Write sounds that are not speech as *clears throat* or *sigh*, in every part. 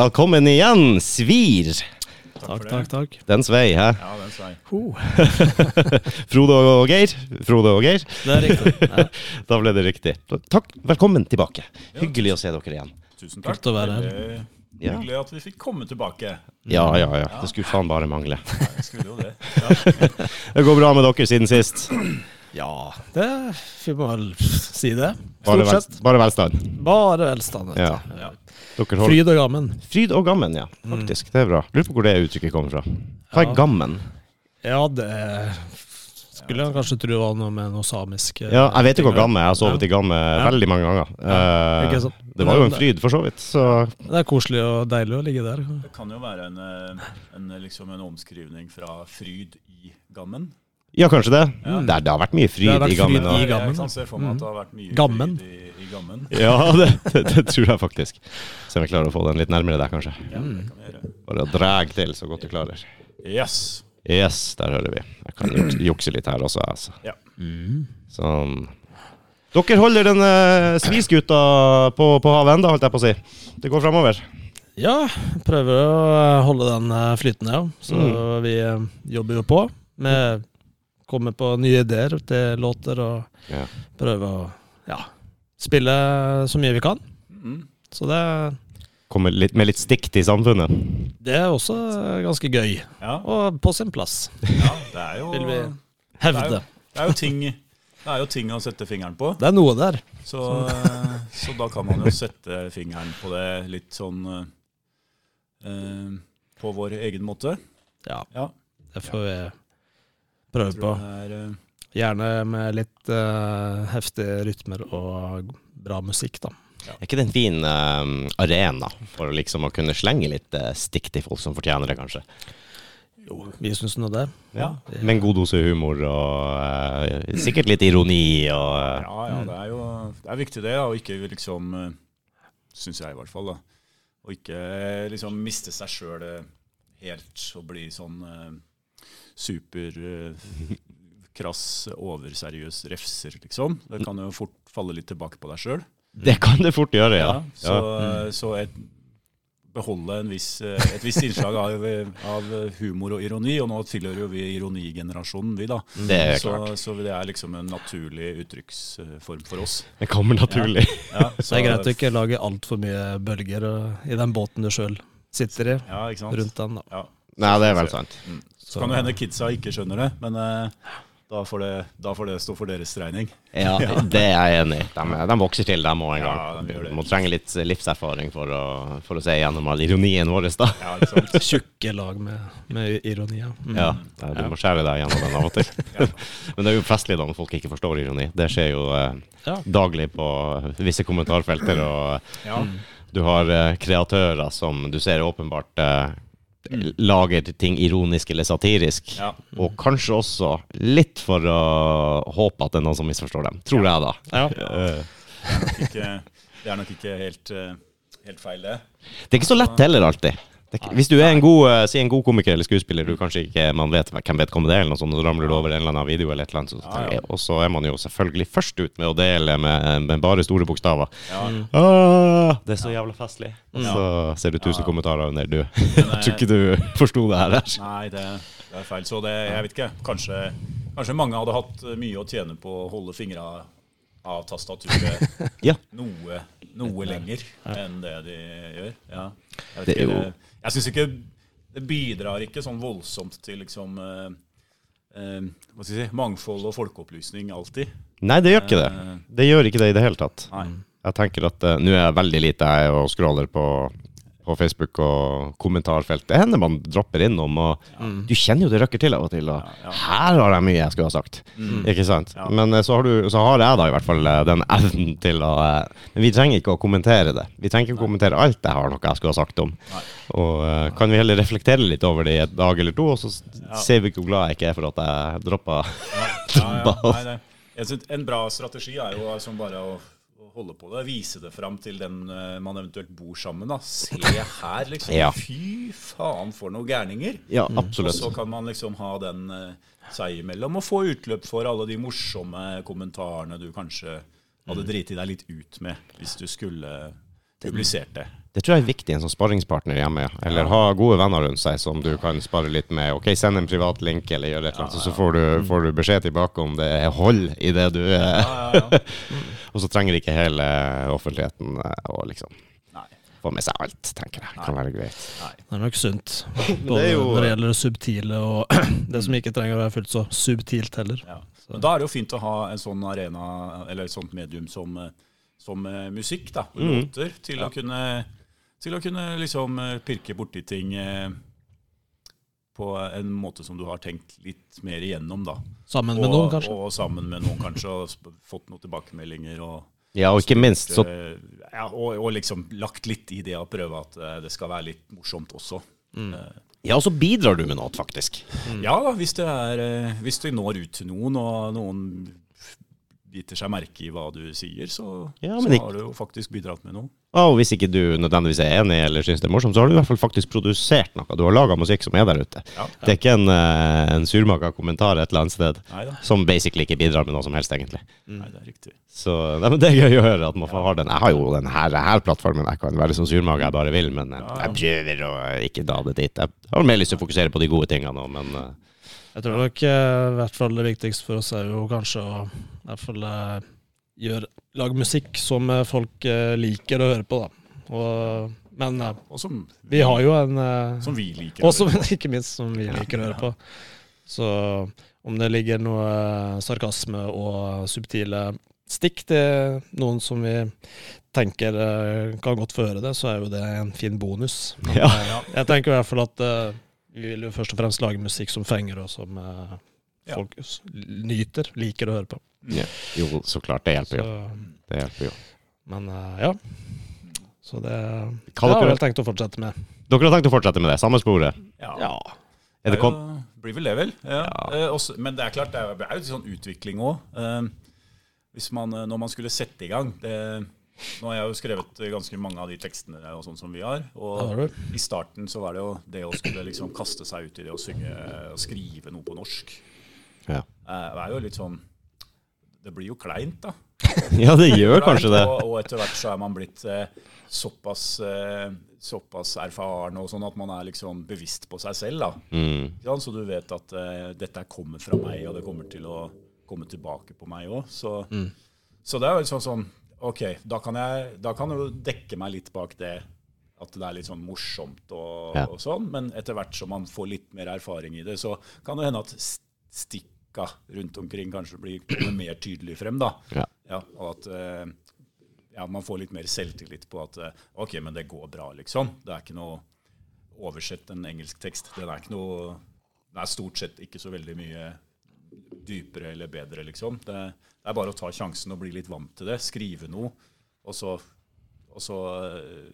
Velkommen igjen, Svir. Takk, takk, takk. Den svei, hæ? Ja, den svei. *laughs* Frode og Geir. Frode og Geir. Det er riktig. *laughs* Ja. Da ble det riktig. Takk. Velkommen tilbake. Hyggelig å se dere igjen. Tusen takk. Kult å være her. Ja. Hyggelig at vi fikk komme tilbake. Ja, ja, ja. Det skulle faen bare mangle. Det skulle jo det. *laughs* Ja. Det går bra med dere siden sist. ja, det Vi må vel si det. Bare, Stort vel, sett. bare velstand. Bare velstand. Ja, Ja. Ja. Fryd og gammen. Fryd og gammen, ja. Faktisk. Det er bra. Lurer på hvor det uttrykket kommer fra. Hva er Ja. gammen? Ja, det skulle jeg kanskje tro var noe med noe samisk. eh, Ja, jeg vet hvor ting. gamme. Jeg har sovet i gamme veldig mange ganger. Ja, ikke sant. det var jo en fryd, for så vidt. Så Det er koselig og deilig å ligge der. Det kan jo være en, eh, en, liksom en omskrivning fra fryd i gammen. ja, kanskje det. Ja. Det, det har vært mye fryd Det har vært i gammen. fryd i Jeg gammen, kan se for meg at det har vært mye Gammen. Gammen. *laughs* Ja, det, det, det tror jeg faktisk. Se om vi klarer å få den litt nærmere der, kanskje. Ja, det kan vi gjøre. Bare drag til så godt du klarer. Yes. Yes, der hører vi. Jeg kan juks- jukse litt her også, altså. Ja. Sånn. Dere holder den uh, sviskuta på, på havet ennå, holdt jeg på å si. Det går framover. Ja, prøver å holde den eh, flytende, ja. Så Mm. vi eh, jobber jo på med Kommer på nye ideer til låter og Ja. prøver å ja, spille så mye vi kan. Mm. Så det, Kommer litt, med litt stikk til samfunnet. det er også ganske gøy. Ja, Og på sin plass, ja, det er jo vil vi det er hevde. jo, det er jo ting det er jo ting å sette fingeren på. Det er noe der. Så, eh, så da kan man jo sette fingeren på det litt sånn eh, eh, På vår egen måte. Ja, Ja. det får vi prøve Jeg på. det er, eh, Gjerne med litt uh, heftige rytmer og bra musikk, da. Er ikke det en fin uh, arena for liksom å kunne slenge litt uh, stikk til folk som fortjener det, kanskje? Jo, vi syns nå det. ja. Med en god dose humor og uh, sikkert litt ironi og Ja, ja, det er jo det er viktig det, og å ikke liksom Syns jeg i hvert fall, da. Å ikke liksom miste seg sjøl helt og bli sånn super krass, overseriøs refser, liksom. Det kan jo fort falle litt tilbake på deg sjøl. Det kan det fort gjøre, ja. så ja. så et, beholde en viss, eh, et visst innslag av, av humor og ironi. Og nå tilhører jo vi ironigenerasjonen, vi, da. Det er Så, klart. så det er liksom en naturlig uttrykksform for oss. Det kommer naturlig. Ja, *laughs* Det er greit å ikke lage altfor mye bølger i den båten du sjøl sitter i, Ja, ikke sant? rundt den. da. Ja. Nei, det er vel sant. Så kan det hende kidsa ikke skjønner det, men eh, da, får det, da får det stå for deres regning. Ja, *laughs* det er jeg enig i. De, de vokser til, dem òg en Ja, gang. de. Må trenge litt livserfaring for å, for å se gjennom all ironien vår, da. Ja? *laughs* Tjukke lag med, med ironi. Mm. Ja, ja, du må skjære deg gjennom den av og til. *laughs* Men det er jo festlig da når folk ikke forstår ironi. Det skjer jo eh, daglig på visse kommentarfelter, og Ja. du har eh, kreatører som du ser åpenbart eh, lager ting ironisk eller satirisk. Ja. Og kanskje også litt for å håpe at det er noen som misforstår dem. Tror jeg, da. Ja. *laughs* Det er ikke, det er nok ikke helt, eh, helt feil, det. Det er ikke så lett heller, alltid. Det ikke, hvis du er en god, eh, si en god komiker eller skuespiller, du kanskje ikke man vet hvem vedkommende er, eller noe sånt, så ramler du over en eller annen video, eller et eller annet, så, Ja, ja. og så er man jo selvfølgelig først ut med å dele med, med bare store bokstaver. Ja. Ah, det er så jævla festlig. Ja. så ser du tusen Ja. kommentarer under. Du *laughs* jeg tror eh, ikke du forsto det her. Nei, det, det er feil. Så det, jeg vet ikke. Kanskje, kanskje mange hadde hatt mye å tjene på å holde fingra av tastaturet *laughs* Ja. noe, noe lenger enn det de gjør. Ja. Jeg, vet Det er ikke, jo- jeg syns ikke det bidrar ikke sånn voldsomt til liksom eh, eh, hva skal jeg si, mangfold og folkeopplysning alltid. Nei, det gjør ikke det. Eh, Det gjør ikke det i det hele tatt. Nei. Jeg tenker at uh, nå er jeg veldig lite jeg og scroller på, på Facebook og kommentarfelt. Det hender man dropper innom, og du kjenner jo det røkker til av og til. Og Ja, ja. her har jeg mye jeg skulle ha sagt. Ikke sant? Ja. Men eh, så har, du, så har jeg da i hvert fall eh, den evnen til å eh, Men vi trenger ikke å kommentere det. Vi trenger ikke å kommentere alt jeg har noe jeg skulle ha sagt om. Nei. Og uh, kan vi heller reflektere litt over det i et dag eller to, og så Ja. ser vi hvor glad jeg ikke er for at jeg droppa *laughs* Ja, ja. Nei, nei. En bra strategi er jo som bare å, å holde på det. Vise det fram til den eh, man eventuelt bor sammen. da. Se her, liksom. Ja. Fy faen, for noen gærninger. Ja, Og så kan man liksom ha den uh, seg imellom og få utløp for alle de morsomme kommentarene du kanskje hadde driti deg litt ut med hvis du skulle publisert det. Det tror jeg er viktig, en sånn sparringspartner hjemme. ja. Eller ha gode venner rundt seg som du kan spare litt med. Ok, Send en privat link, eller gjør et eller annet, så- så får du, får du beskjed tilbake om det er hold i det du Ja, ja, ja. *laughs* Og så trenger ikke hele offentligheten eh, å liksom Nei. få med seg alt, tenker jeg. Kan være greit. nei. Det er nok sunt. *laughs* Både det jo- når det gjelder det subtile og *clears throat* det som ikke trenger å være fullt så subtilt heller. Ja. Men da er det jo fint å ha en sånn arena, eller et sånt medium som, eh, som eh, musikk, da, Låter, låter, til å kunne, til å kunne liksom eh, pirke borti ting eh, på en måte som du har tenkt litt mer igjennom, da. Sammen Og, med noen, kanskje. og sammen med noen, kanskje, og fått noen tilbakemeldinger. og Ja, og ikke minst så Eh, ja, og, og liksom lagt litt i det å prøve at det skal være litt morsomt også. Mm. Ja, og så bidrar du med noe, faktisk. Ja da, hvis det, er, hvis det når ut til noen, og noen biter seg merke i hva du sier, så, Ja, så har du jo faktisk bidratt med noe. Og hvis ikke du nødvendigvis er enig eller syns det er morsomt, så har du i hvert fall faktisk produsert noe. Du har laga musikk som er der ute. Ja. Det er ikke en, eh, en surmaka kommentar et eller annet sted Neida. som basically ikke bidrar med noe som helst, egentlig. nei, det er riktig. Så nei, men det er gøy å høre at man har den. Jeg har jo den her, her plattformen. Jeg kan være så surmage jeg bare vil, men Ja, ja. jeg prøver å ikke dra det dit. Jeg har mer lyst til å fokusere på de gode tingene nå, men eh, Jeg tror nok eh, i hvert fall det viktigste for oss er jo kanskje å i hvert fall gjøre, lage musikk som eh, folk eh, liker å høre på, da. Og, men eh, Og som, vi har jo en som vi liker. å Også, høre på. *laughs* ikke minst som vi liker å høre på. Så om det ligger noe sarkasme og subtile stikk til noen som vi tenker kan godt få høre det, så er jo det en fin bonus. Men, Ja. Jeg tenker i hvert fall at vi vil jo først og fremst lage musikk som fenger, og som. Folk nyter, liker å høre på. ja. jo, så klart. Det hjelper Så, jo. Det hjelper jo. men eh, ja. Så det, det har jeg vel tenkt å fortsette med. Dere har tenkt å fortsette med det? Samme sporet? Ja. Ja. Er det kom blir vel det, vel. Ja. Ja. Eh, også, men det er klart, det er, det er jo litt sånn utvikling òg. hvis man, eh, når man skulle sette i gang det, Nå har jeg jo skrevet eh, ganske mange av de tekstene og sånn som vi har. Og i starten så var det jo det å skulle liksom kaste seg ut i det å synge og skrive noe på norsk. Ja. Eh, Det er jo litt sånn Det blir jo kleint, da. *laughs* ja, det gjør kanskje det. Og, og etter hvert så er man blitt eh, såpass, eh, såpass erfaren og sånn at man er liksom bevisst på seg selv. da. Mm. Så du vet at dette kommer fra meg, og det kommer til å komme tilbake på meg òg. Så, så det er jo liksom sånn Ok, da kan jeg da kan jeg jo dekke meg litt bak det. At det er litt sånn morsomt og, Ja. og sånn. Men etter hvert som man får litt mer erfaring i det, så kan det hende at stikka rundt omkring kanskje blir mer tydelig frem. da. Ja. Ja, og at eh, ja, man får litt mer selvtillit på at eh, ok, men det går bra, liksom. Det er ikke noe oversett en engelsk tekst. Den er ikke noe Det er stort sett ikke så veldig mye dypere eller bedre, liksom. Det, det er bare å ta sjansen og bli litt vant til det. Skrive noe, og så, og så eh,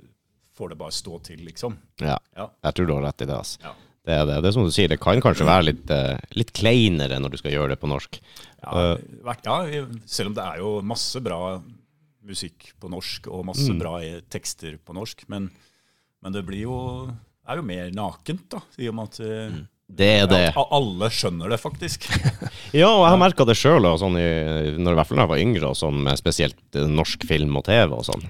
får det bare stå til, liksom. ja. Ja. Jeg tror du har rett i det. Altså. Ja. Det er det. Det er som du sier, det kan kanskje være litt, eh, litt kleinere når du skal gjøre det på norsk. Ja, ja, selv om det er jo masse bra musikk på norsk og masse bra eh, tekster på norsk, men, men det blir jo, er jo mer nakent, da, i og med at eh, Det er det. ja, alle skjønner det, faktisk. *laughs* Ja, og jeg har merka det sjøl, sånn, i- når, i hvert fall da jeg var yngre, og sånn, med spesielt eh, norsk film og TV og sånn.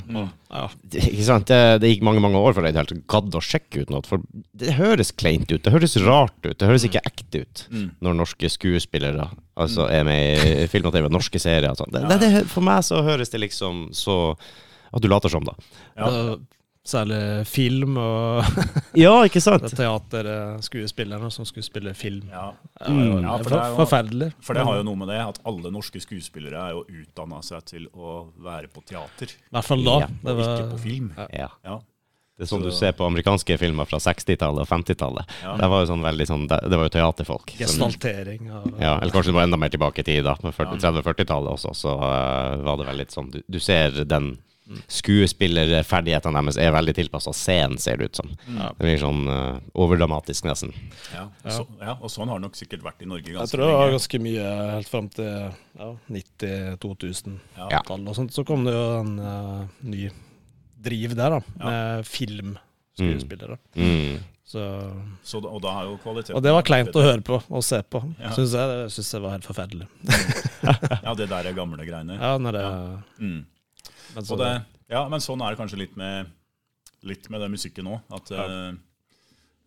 Ja. Det, ikke sant? Det, det gikk mange mange år før jeg helt gadd å sjekke ut noe. For det høres kleint ut, det høres rart ut, det høres ikke ekte ut når norske skuespillere altså, er med i *laughs* film og TV, norske serier og sånn. Ja. for meg så høres det liksom så At du later som, da. Ja. Særlig film og *laughs* Ja, ikke sant? teaterskuespillerne som skulle spille film. Ja. Jo Ja, for det er jo- forferdelig. For det har jo noe med det at alle norske skuespillere er jo utdanna seg til å være på teater, I hvert fall da. Ja, det og var, ikke på film. Ja. Ja. Det er sånn du ser på amerikanske filmer fra 60-tallet og 50-tallet. Ja. Det var jo sånn veldig sånn Det, det var jo teaterfolk. Gestaltering av Ja, eller kanskje det var enda mer tilbake i tid, da. På 40 30-40-tallet også, så uh, var det vel litt sånn Du, du ser den skuespillerferdighetene deres er veldig tilpassa scenen, ser det ut som. Ja. Det blir sånn uh, overdramatisk, nesten. Ja, så, ja, og sånn har det nok sikkert vært i Norge Jeg tror det var ganske mye helt fram til ja, 90-2000-tallet. Ja. og sånt. Så kom det jo en uh, ny driv der, da, med filmskuespillere. Mm. Så, Så, da- og da har jo kvaliteten og det var kleint å høre på og se på, Ja. syns jeg. Det synes jeg var helt forferdelig. *laughs* Ja, det der er gamle greiene. Ja, når det, Mm. Men så, Og det, ja, men sånn er det kanskje litt med, litt med den musikken òg. At eh,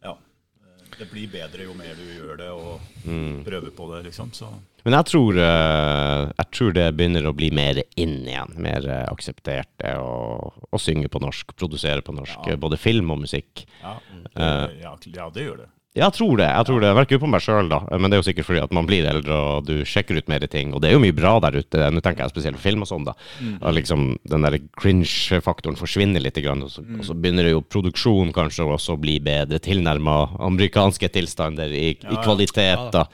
ja, eh, det blir bedre jo mer du gjør det og Mm. prøver på det, liksom. Så Men jeg tror, eh, jeg tror det begynner å bli mer inn igjen. Mer uh, akseptert det å, å synge på norsk, produsere på norsk. Ja. eh, Både film og musikk. ja, Eh. det, ja, ja det gjør det. Jeg tror det. jeg tror det. Jeg verker på meg sjøl, da. Men det er jo sikkert fordi at man blir eldre og du sjekker ut mer ting. Og det er jo mye bra der ute. Nå tenker jeg spesielt på film og sånn, da. Og liksom den der cringe-faktoren forsvinner litt. Grann, og, så, og så begynner det jo produksjon kanskje også å bli bedre. Tilnærma amerikanske tilstander i, i ja. kvalitet. da.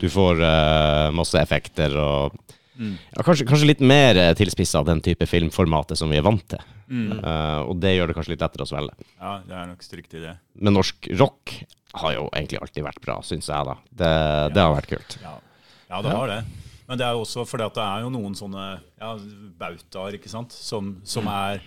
Du får uh, masse effekter og ja, kanskje, kanskje litt mer uh, tilspissa av den type filmformatet som vi er vant til. Eh, og det gjør det kanskje litt lettere å svelge. Ja, det er nok riktig, det. Men norsk rock har jo egentlig alltid vært bra, syns jeg, da. Det, det har vært kult. Ja, ja det har det. Men det er jo også fordi at det er jo noen sånne ja, bautaer, ikke sant, som, som er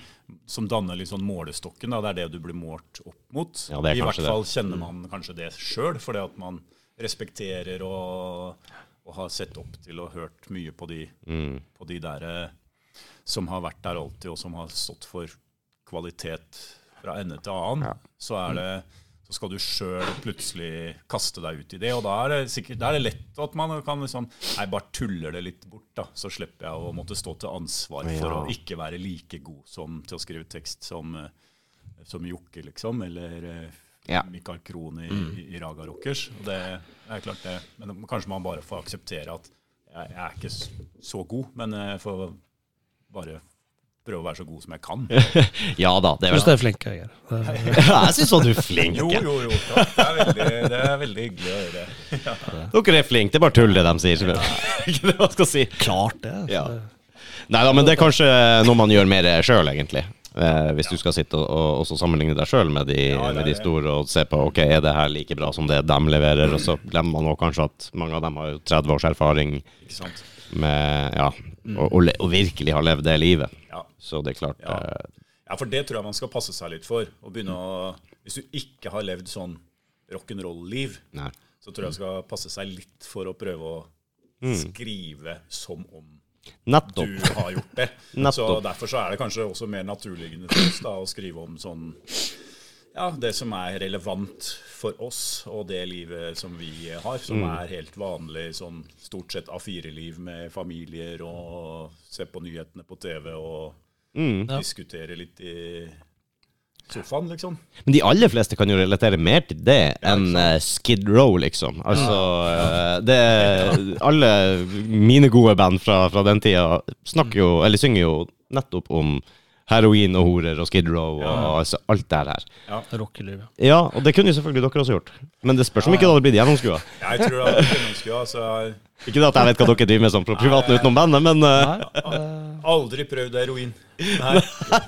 som danner sånn målestokken. Da. Det er det du blir målt opp mot. Ja, det er I hvert fall det. kjenner man kanskje det sjøl, fordi at man respekterer og, og har sett opp til og hørt mye på de, Mm. på de der eh, som har vært der alltid, og som har stått for kvalitet fra ende til annen. Ja. Så er det så skal du sjøl plutselig kaste deg ut i det. Og da er det sikkert da er det lett at man kan liksom Nei, bare tuller det litt bort, da. Så slipper jeg å måtte stå til ansvar for Ja. å ikke være like god som, til å skrive tekst som, eh, som Jokke, liksom. Eller eh, Ja. Mikael Krohn i, mm. i Raga Rockers. Og det er klart det. Men kanskje man bare får akseptere at jeg, jeg er ikke så god, men jeg får bare prøve å være så god som jeg kan. *laughs* Ja da, det er Syns vel du er flink, Øygeir. *laughs* Jeg syns du er flink. Jo, jo, jo. Takk. Det er veldig, det er veldig hyggelig å høre. Dere er flinke, det er bare tull det de sier. *laughs* Ikke det man skal si. Klart det. altså. Ja. Nei da, men det er kanskje noe man gjør mer sjøl, egentlig. Eh, hvis du skal sitte og, og sammenligne deg sjøl med, de, Ja, med de store og se på ok, er det her like bra som det de leverer. Og så glemmer man kanskje at mange av dem har jo 30 års erfaring med ja, og, og, og virkelig har levd det livet. Ja. Så det er klart Ja. eh, ja, for det tror jeg man skal passe seg litt for. Å begynne å, hvis du ikke har levd sånn rock'n'roll-liv, så tror jeg man skal passe seg litt for å prøve å Mm. skrive som om Nettopp. du har gjort det. *laughs* Så Derfor så er det kanskje også mer naturliggende for oss da, å skrive om sånn ja, det som er relevant for oss og det livet som vi har, som Mm. er helt vanlig sånn stort sett A4-liv med familier og se på nyhetene på TV og Mm. Ja. diskutere litt i sofaen, liksom. Men de aller fleste kan jo relatere mer til det enn uh, Skid Row, liksom. Altså eh, det Alle mine gode band fra, fra den tida snakker jo, eller synger jo nettopp om heroin og horer og Skid Row og altså alt det her. Rockelivet. Ja, og det kunne jo selvfølgelig dere også gjort. Men det spørs om ikke det hadde blitt gjennomskua. *laughs* Jeg tror det hadde blitt gjennomskua. Altså, Ikke det at jeg vet hva dere driver med sånn på privaten utenom bandet, men eh, aldri prøvd heroin. *laughs* Nei.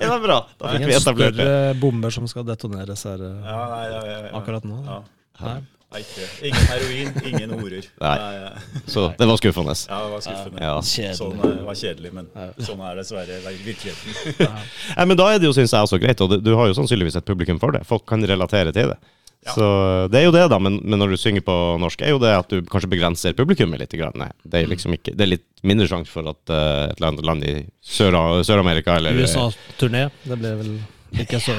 det var bra. Da fikk vi Ingen etablert det. større bomber som skal detoneres her eh, Ja, nei, ja, ja, ja. akkurat nå. Ja. Nei. Nei, ikke. Ingen heroin, ingen horer. *laughs* Nei. ja. Så det var skuffende. Ja, det var skuffende. Ja. Kjedelig. Sånn eh, var kjedelig, men sånn er dessverre virkeligheten. *laughs* Nei, men da er det jo, syns jeg, også greit, og du har jo sannsynligvis et publikum for det. Folk kan relatere til det. Ja. Så det er jo det, da. Men, men når du synger på norsk, er jo det at du kanskje begrenser publikummet litt. Grann. Nei, det er liksom ikke Det er litt mindre sjanse for at uh, et land, land i Sør- Sør-Amerika eller USA-turné. Det ble vel ikke så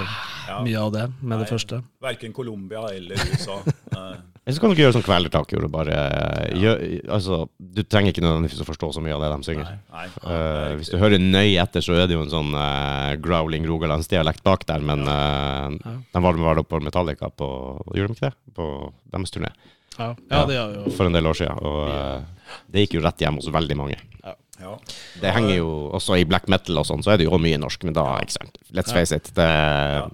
Ja. mye av det med det Nei. første. Verken Colombia eller USA. *laughs* Eller så kan ikke gjøre som Kvelertak gjorde, bare ja. gjør, Altså, du trenger ikke nødvendigvis å forstå så mye av det de synger. Nei. Eh, hvis du hører nøye etter, så er det jo en sånn uh, growling rogalandsdialekt bak der, men uh, de var vel oppe på Metallica på Gjorde de ikke det? På deres turné Ja, ja det er jo for en del år siden. Og uh, det gikk jo rett hjem hos veldig mange. Ja. Det henger jo også i black metal og sånn, så er det jo mye norsk, men da, ikke sant. Let's face it. Det,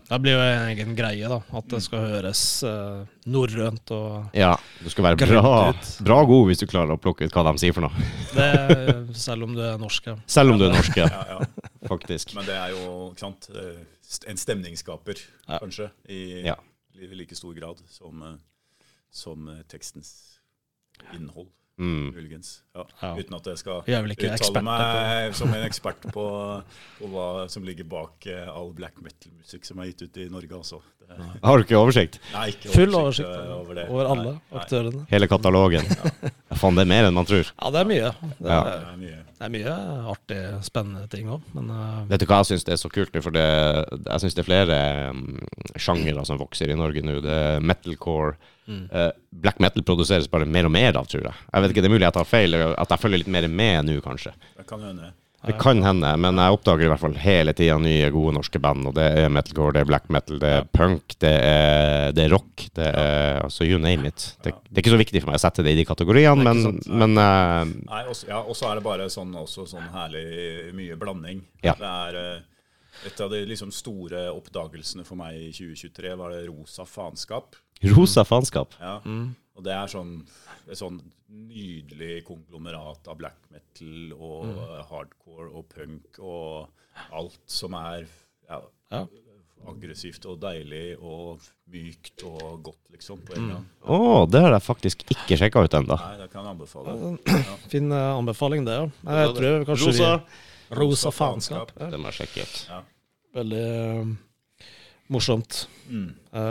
Det blir jo en egen greie, da. At det skal høres uh, norrønt og ja, du skal være bra, bra god hvis du klarer å plukke ut hva de sier for noe. det, Selv om du er norsk, ja. Selv om du er norsk, ja, *laughs* Ja, ja. faktisk. Men det er jo ikke sant, eh, en stemningsskaper, Ja. kanskje, i Ja. like stor grad som, eh, som tekstens innhold, Mm. muligens. Ja. Ja. Uten at jeg skal ikke uttale eksperter meg *laughs* som en ekspert på, på hva som ligger bak eh, all black metal-musikk som er gitt ut i Norge, altså. Det, Har du ikke oversikt? nei, ikke Full oversikt eh, over, over det. over alle Nei, nei. aktørene. Hele katalogen? Ja. Faen, det er mer enn man tror. Ja, det er mye. Det Ja. er, Det er mye. det er mye artig, spennende ting òg, men uh... Vet du hva jeg syns er så kult? For det, jeg syns det er flere um, sjangere som vokser i Norge nå. Det er metalcore. Mm. Uh, black metal produseres bare mer og mer av, tror jeg. Jeg vet ikke, Det er mulig jeg tar feil, at jeg følger litt mer med nå, kanskje. Det kan hende. Det kan hende, men jeg oppdager i hvert fall hele tida nye, gode norske band. Og det er metalcore, det er black metal, det er punk, det er, det er rock. Det er altså you name it. Det, det er ikke så viktig for meg å sette det i de kategoriene, men, men uh, Nei, også, ja, og så er det bare sånn, også sånn herlig mye blanding. Ja. Det er eh, Et av de liksom store oppdagelsene for meg i 2023 var det rosa faenskap. rosa faenskap. Ja. mm. Og det er sånn, et sånn nydelig konglomerat av black metal og mm. hardcore og punk og alt som er ja, Ja. aggressivt og deilig og mykt og godt, liksom, på en gang. Å, det har jeg faktisk ikke sjekka ut ennå. Nei, det kan jeg anbefale. *clears throat* fin eh, anbefaling, det. Ja. Jeg tror kanskje Rosa. vi Rosa faenskap. Ja. Det må jeg sjekke ut. Veldig uh, morsomt. Mm. Det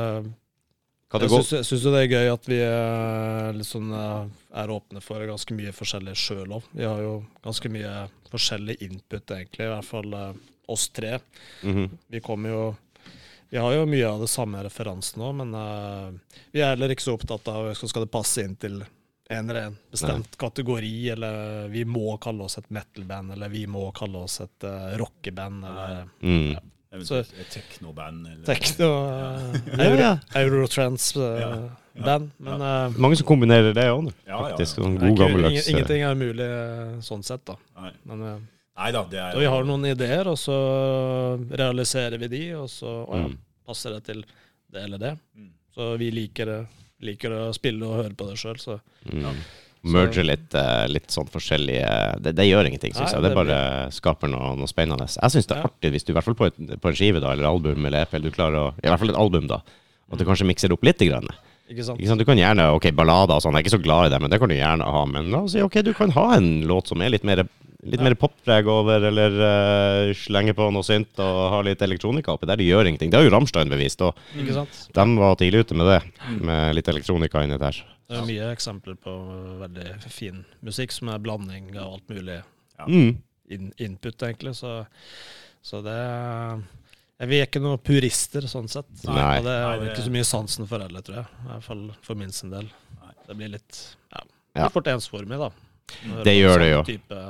jeg syns, jo det er gøy at vi er, litt sånn, eh, er åpne for ganske mye forskjellig sjøl òg. Vi har jo ganske mye forskjellig input, egentlig. I hvert fall eh, oss tre. Mhm. Vi kommer jo Vi har jo mye av det samme referansen òg, men uh, vi er heller ikke så opptatt av skal det passe inn til en eller en bestemt kategori, eller vi må kalle oss et metal-band, eller vi må kalle oss et uh, rockeband, eller Mm. Eventuelt et teknoband. Eller, techno, uh, Ja, ja. Eurotrans-band. Ja, ja. Men eh, Mange som kombinerer det òg, Ja, ja, faktisk. ja. Sånn god gammeldags ingen- Ingenting er umulig eh, sånn sett, da. Nei. Men uh, Nei da, det er vi har noen ideer, og så realiserer vi de, og så å ja, Mm. passer det til det eller det. Mm. Så vi liker, det, liker å spille og høre på det sjøl, så Mm. Merge litt, eh, litt sånn forskjellige det, det gjør ingenting, syns jeg. Det bare skaper noe, noe spennende. Jeg syns det er Ja. artig hvis du i hvert fall på, et, på en skive da, eller album eller EP, du klarer å I hvert fall et album, da. At du kanskje mikser det opp litt. Grann. ikke sant? Ikke sant? Du kan gjerne Ok, ballader og sånn, jeg er ikke så glad i det, men det kan du gjerne ha. Men la oss si ok, du kan ha en låt som er litt mer Litt mer poppreg over, eller uh, slenge på noe synt og ha litt elektronika oppi der. Det gjør ingenting. Det har jo Rammstein bevist, og sant? de var tidlig ute med det. Med litt elektronika inni der. Det er mye eksempler på veldig fin musikk som er blanding av alt mulig Ja. Mm. in input, egentlig. Så, så det ja, Vi er ikke noen purister, sånn sett. Nei. Og det har vi ikke så mye sansen for heller, tror jeg. I hvert fall for min sin del. Nei. Det blir litt ja, Ja. litt fort ensformig, da. Det gjør det sånn jo. Type,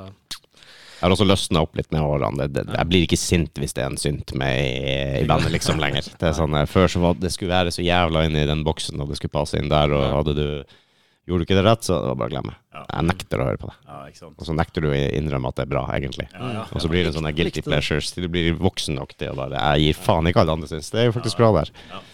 har også løsna opp litt med årene. Det, det, jeg blir ikke sint hvis det er en synt med i, i bandet liksom lenger. Det er sånn, eh, Før så var det skulle være så jævla inn i den boksen, og det skulle passe inn der, og hadde du Gjorde du ikke det rett, så det var bare å glemme. Ja. Jeg nekter å høre på det. Ja. Og så nekter du å innrømme at det er bra, egentlig. Ja, Og så blir det sånne guilty pleasures. til Du blir voksen nok til å bare Jeg gir faen ikke hva alle andre syns. Det er jo faktisk bra der.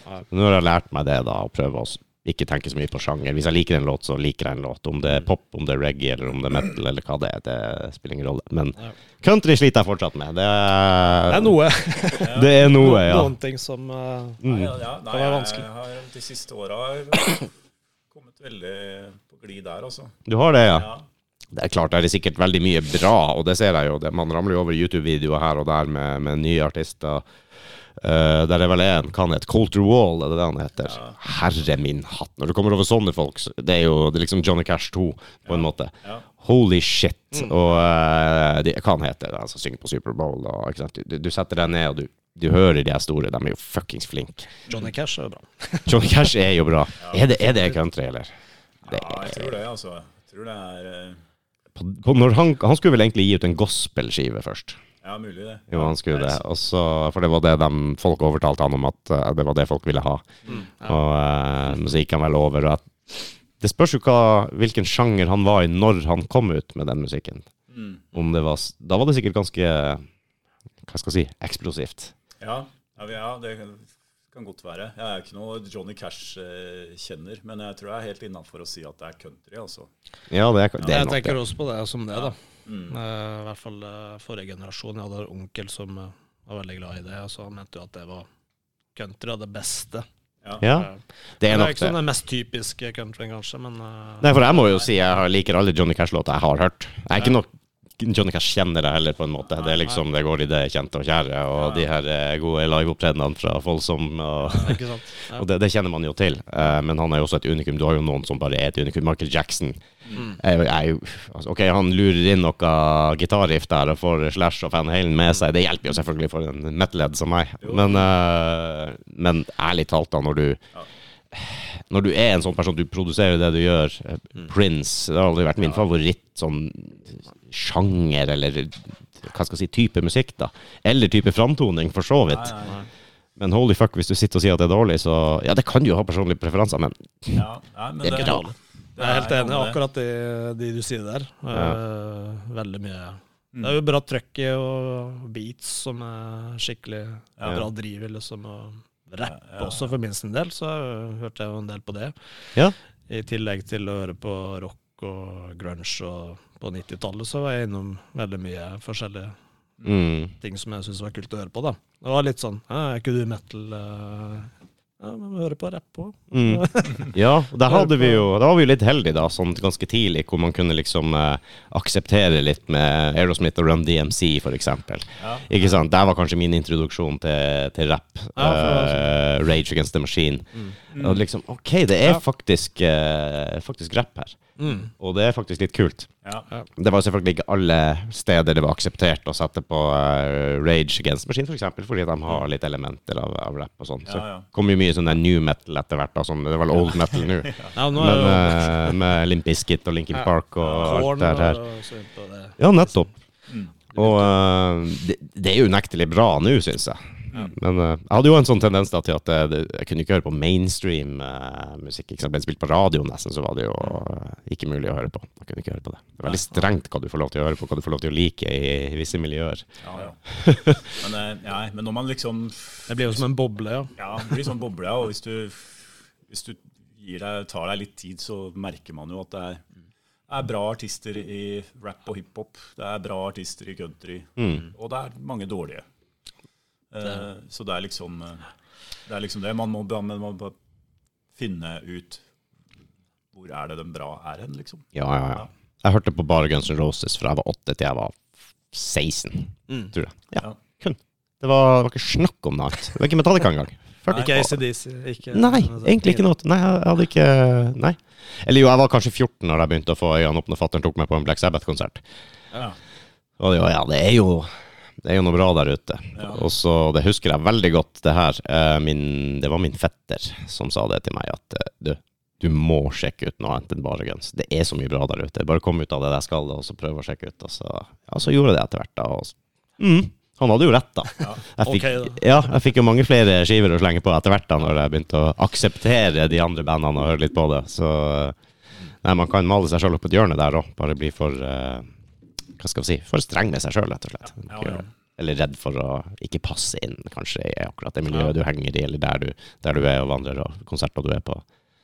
Men Nå har jeg lært meg det, da, å prøve å ikke tenke så mye på sjanger. Hvis jeg liker en låt, så liker jeg en låt. Om det er pop, om det er reggae, eller om det er metal, eller hva det er, det spiller ingen rolle. Men country sliter jeg fortsatt med. Det er, det er noe. *laughs* Det er noe, ja. Noen ting som kan Nei, Mm. ja, ja, nei, Det var vanskelig. Jeg har de siste åra kommet veldig på glid der, altså. Du har det, ja? Ja. Det er klart, det er sikkert veldig mye bra, og det ser jeg jo. Man ramler jo over YouTube-videoer her og der med, med nye artister. Eh, der er vel en, hva han heter, Colter Wall, er det det han heter? Ja. Herre min hatt. Når du kommer over sånne folk, så det er jo det er liksom Johnny Cash 2, på en måte. Ja. Holy shit. Og uh, de, hva han heter han som synger på Superbowl? Og? Du, du setter deg ned, og du, du hører de her store. De er jo fuckings flinke. Johnny Cash er jo bra. *laughs* Johnny Cash er jo bra. Er det, er det country, eller? Det ja, jeg tror det, altså. Jeg tror det er uh... på, på han, han skulle vel egentlig gi ut en gospelskive først. Ja, mulig det. Jo, han skulle det. Også, for det var det de, folk overtalte han om at uh, det var det folk ville ha. Mm. Og uh, men så gikk han vel over. Og at, det spørs jo hva, hvilken sjanger han var i når han kom ut med den musikken. Mm. Om det var Da var det sikkert ganske Hva skal jeg si eksplosivt. Ja, ja, ja, det kan- godt være. Jeg er ikke noe Johnny Cash-kjenner, men jeg tror jeg er helt innafor å si at det er country, altså. Ja, det er, det er jeg nok tenker det. også på det som det, da. Mm. Uh, I hvert fall uh, forrige generasjon. Jeg hadde en onkel som uh, var veldig glad i det, og så han mente jo at det var country av det beste. Ja, ja. det er nok det er ikke sånn det. den mest typiske countryen, kanskje, men Nei, for jeg må jo si jeg liker alle Johnny Cash-låter jeg har hørt. Jeg er ikke nok Johnny Cash-kjennere heller, på en måte. Det er liksom, det går i det kjente og kjære, og de her eh, gode liveopptredenene fra Folsom. Og, Ja. *laughs* og det, det kjenner man jo til. Eh, men han er jo også et unikum. Du har jo noen som bare er et unikum. Michael Jackson. Mm. Er, er altså, ok, han lurer inn noe gitarriff der og får Slash og Van Halen med seg. Det hjelper jo selvfølgelig for en metal-ledd som meg. Men, eh, men ærlig talt, da, når du når du er en sånn person, du produserer det du gjør. eh, Prince det har aldri vært min favoritt sånn sjanger, eller hva skal jeg si, type musikk, da. Eller type framtoning, for så vidt. Nei, nei, Men holy fuck, hvis du sitter og sier at det er dårlig, så Ja, det kan du jo ha personlige preferanser, men Ja, nei, men Det er ikke dårlig. Jeg er helt enig i akkurat i de du sier der. Eh, veldig mye. Det er jo bra trøkk i og beats som er skikkelig Ja. bra driv liksom. Og rapp Ja, ja. også, for minst en del, så hørte jeg jo en del på det. Ja. I tillegg til å høre på rock og grunge, og på 90-tallet så var jeg innom veldig mye forskjellige mm. ting som jeg syntes var kult å høre på, da. Det var litt sånn Er ikke du metal? eh?» Ja, vi hører på rapp òg. Mm. *laughs* Ja, da, vi jo Da var vi jo litt heldige, da, sånn ganske tidlig, hvor man kunne liksom eh, akseptere litt med Aerosmith og Run DMC, for eksempel. Ja. Ikke sant? Der var kanskje min introduksjon til, til rapp. Ja, for eh, Rage Against the Machine. Mm. Og liksom, OK, det er Ja. faktisk, uh, faktisk rapp her. Mm. Og det er faktisk litt kult. Ja. Det var selvfølgelig ikke alle steder det var akseptert å sette på uh, Rage Against Machine, Machine, for eksempel, fordi de har litt elementer av, av rap og sånn. Så Ja, ja. kom jo mye sånn der new metal etter hvert, da, sånn, det er vel old metal nå. *laughs* Ja, nå Men jo eh, med Limp Bizkit og Linkin Ja. Park og alt det her. Ja, nettopp. Mm. Og uh, det, det er jo unektelig bra nå, syns jeg. Ja. Men uh, jeg hadde jo en sånn tendens da, til at eh, jeg kunne ikke høre på mainstream uh, musikk. Ikke sant? Ble spilt på radio nesten, så var det jo uh, ikke mulig å høre på. Jeg kunne ikke høre på det. Det er veldig strengt hva du får lov til å høre på, hva du får lov til å like i, i visse miljøer. Ja, ja. *laughs* Men, ja, men når man liksom Det blir jo som en boble, ja. Ja, det blir sånn boble, ja. Og hvis du, hvis du gir deg, tar deg litt tid, så merker man jo at det er, er bra artister i rap og hiphop. Det er bra artister i country. Mm. Og det er mange dårlige. Eh, så det er liksom eh, Det er liksom det. Man må, man må bare finne ut hvor er det den bra er hen, liksom. Ja, ja, ja. Jeg hørte på bare Guns N' Roses fra jeg var åtte til jeg var 16, Mm. tror jeg. Ja, Ja. kun. Det var, det var ikke snakk om noe annet. Det var ikke Metallica engang. Ikke ACDC. Ikke, Nei, egentlig ikke noe. Nei, jeg hadde ikke Nei. Eller jo, jeg var kanskje 14 når jeg begynte å få øynene opp når fatter'n tok meg på en Black Sabbath-konsert. Ja. Og det, ja, det er jo det er jo noe bra der ute. Ja. Og så, Det husker jeg veldig godt, det her. Eh, Min, det var min fetter som sa det til meg, at eh, du, du må sjekke ut noe annet enn bare Guns. Det er så mye bra der ute. Bare kom ut av det der skallet og så prøv å sjekke ut. Og så, ja, så gjorde jeg det etter hvert. da. Og, mm, han hadde jo rett, da. Ja. Jeg fikk, Ok, ja, jeg fikk jo mange flere skiver å slenge på etter hvert da når jeg begynte å akseptere de andre bandene og høre litt på det. Så nei, man kan male seg sjøl opp et hjørne der òg. Bare bli for eh, hva skal vi si, for streng med seg sjøl, rett og slett. Ja, ja. Eller redd for å ikke passe inn, kanskje, i akkurat det miljøet du henger i, eller der du, der du er og vandrer, og konserter du er på.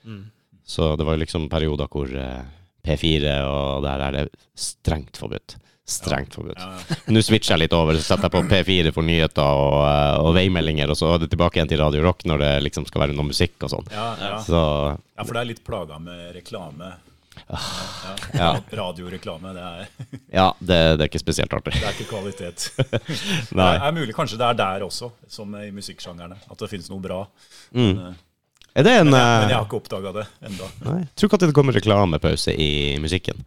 Mm. Så det var liksom perioder hvor eh, P4 og der er det strengt forbudt. Strengt forbudt. Ja, ja. *laughs* Nå switcher jeg litt over, så setter jeg på P4 for nyheter og, eh, og veimeldinger, og så er det tilbake igjen til Radio Rock når det liksom skal være noe musikk og sånn. Ja, ja. Så ja, for det er litt plaga med reklame. Ja. Ja. *laughs* Radioreklame, det er, *laughs* ja, det, det er ikke spesielt artig. det er ikke kvalitet. *laughs* Nei. Det er mulig kanskje det er der også, som i musikksjangerne, at det finnes noe bra. Mm. Men, eh, Er det en men, jeg, men jeg eh, har ikke oppdaga det enda. Tror ikke at det kommer reklamepause i musikken.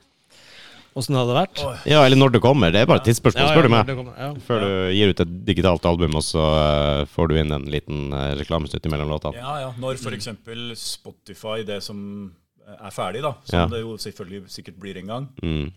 Åssen det hadde vært? Ja, eller når det kommer. Det er bare et tidsspørsmål, spør du meg. kommer- Ja. Før du gir ut et digitalt album, og så eh, får du inn en liten reklamesnutt mellom låtene. Ja, ja. Når f.eks. Spotify, det som er ferdig, da, som Ja. det jo selvfølgelig sikkert blir en gang, Mm.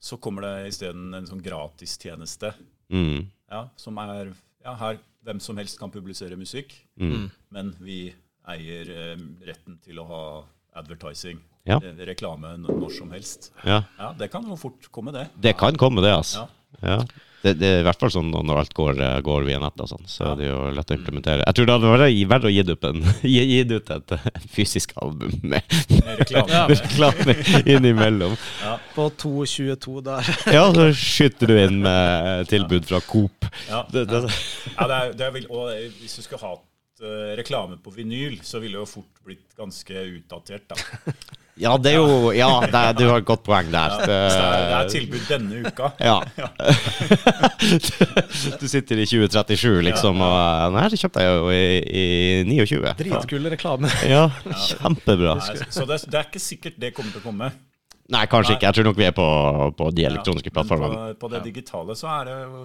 så kommer det isteden en sånn gratistjeneste Mm. ja, som er ja, her hvem som helst kan publisere musikk, Mm. men vi eier eh, retten til å ha advertising Ja. eh, reklame når som helst. Ja. Ja, det kan jo fort komme, det. Det kan komme, det, altså. Ja. Ja. Det, det er i hvert fall sånn når alt går, eh, går via nett og sånn, så er det jo lett å implementere. Jeg tror det hadde vært verdt å gi ut, en, *laughs* gi, ut et eh, fysisk album med Med reklame. *laughs* Ja. innimellom. På 2.22 der. *laughs* Ja, så skyter du inn med tilbud fra Coop. Ja. Det, det, Ja, det er, det er vel, og eh, hvis du skulle hatt uh, reklame på vinyl, så ville det jo fort blitt ganske utdatert. da. Ja, det er jo Ja, det, er- du har et godt poeng der. Det er, det er tilbud denne uka. *laughs* Ja. *laughs* du sitter i 2037, liksom, og eh, Nei, det kjøpte jeg jo i, i 29. Dritkul reklame. *laughs* Ja, kjempebra. Nei, så det, det er ikke sikkert det kommer til å komme. Nei, kanskje ikke. Jeg tror nok vi er på, på de elektroniske Ja, plattformene. På, på det digitale så er det jo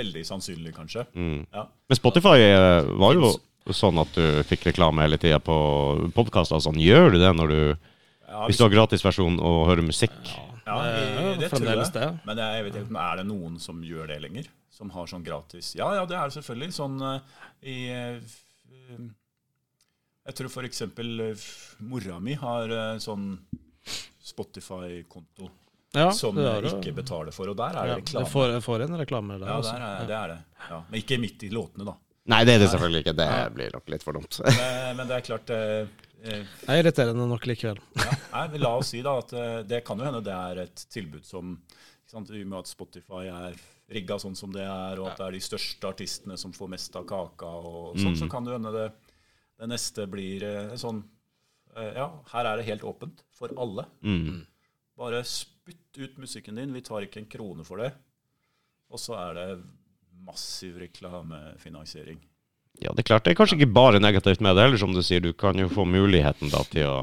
veldig sannsynlig, kanskje. Mm. Ja. Men Spotify eh, var jo sånn at du fikk reklame hele tida på podkaster og sånn. Gjør du det når du Ja, Hvis du har gratisversjon og hører musikk? Ja, Det er det tror jeg. det. Men jeg, jeg vet ikke, er det noen som gjør det lenger? Som har sånn gratis Ja, ja, det er det selvfølgelig. Sånn eh, i eh, Jeg tror for eksempel eh, mora mi har sånn Spotify-konto Ja, som det er ikke betaler for, og der er det reklame. reklame. får, får en reklame der. Ja, der er, det er det. Ja. Men ikke midt i låtene, da. Nei, det er det selvfølgelig ikke. Det blir nok litt for dumt. Men, men det er klart Det er irriterende nok likevel. ja, nei, La oss si da at eh, det kan jo hende det er et tilbud som ikke sant, I og med at Spotify er rigga sånn som det er, og at det er de største artistene som får mest av kaka, og sånn, så kan det hende det, det neste blir eh, sånn eh, Ja, her er det helt åpent for alle. Mm. Bare spytt ut musikken din. Vi tar ikke en krone for det. Og så er det massiv reklamefinansiering. Ja, det er klart. Det er kanskje ikke bare negativt med det heller, som du sier. Du kan jo få muligheten da til å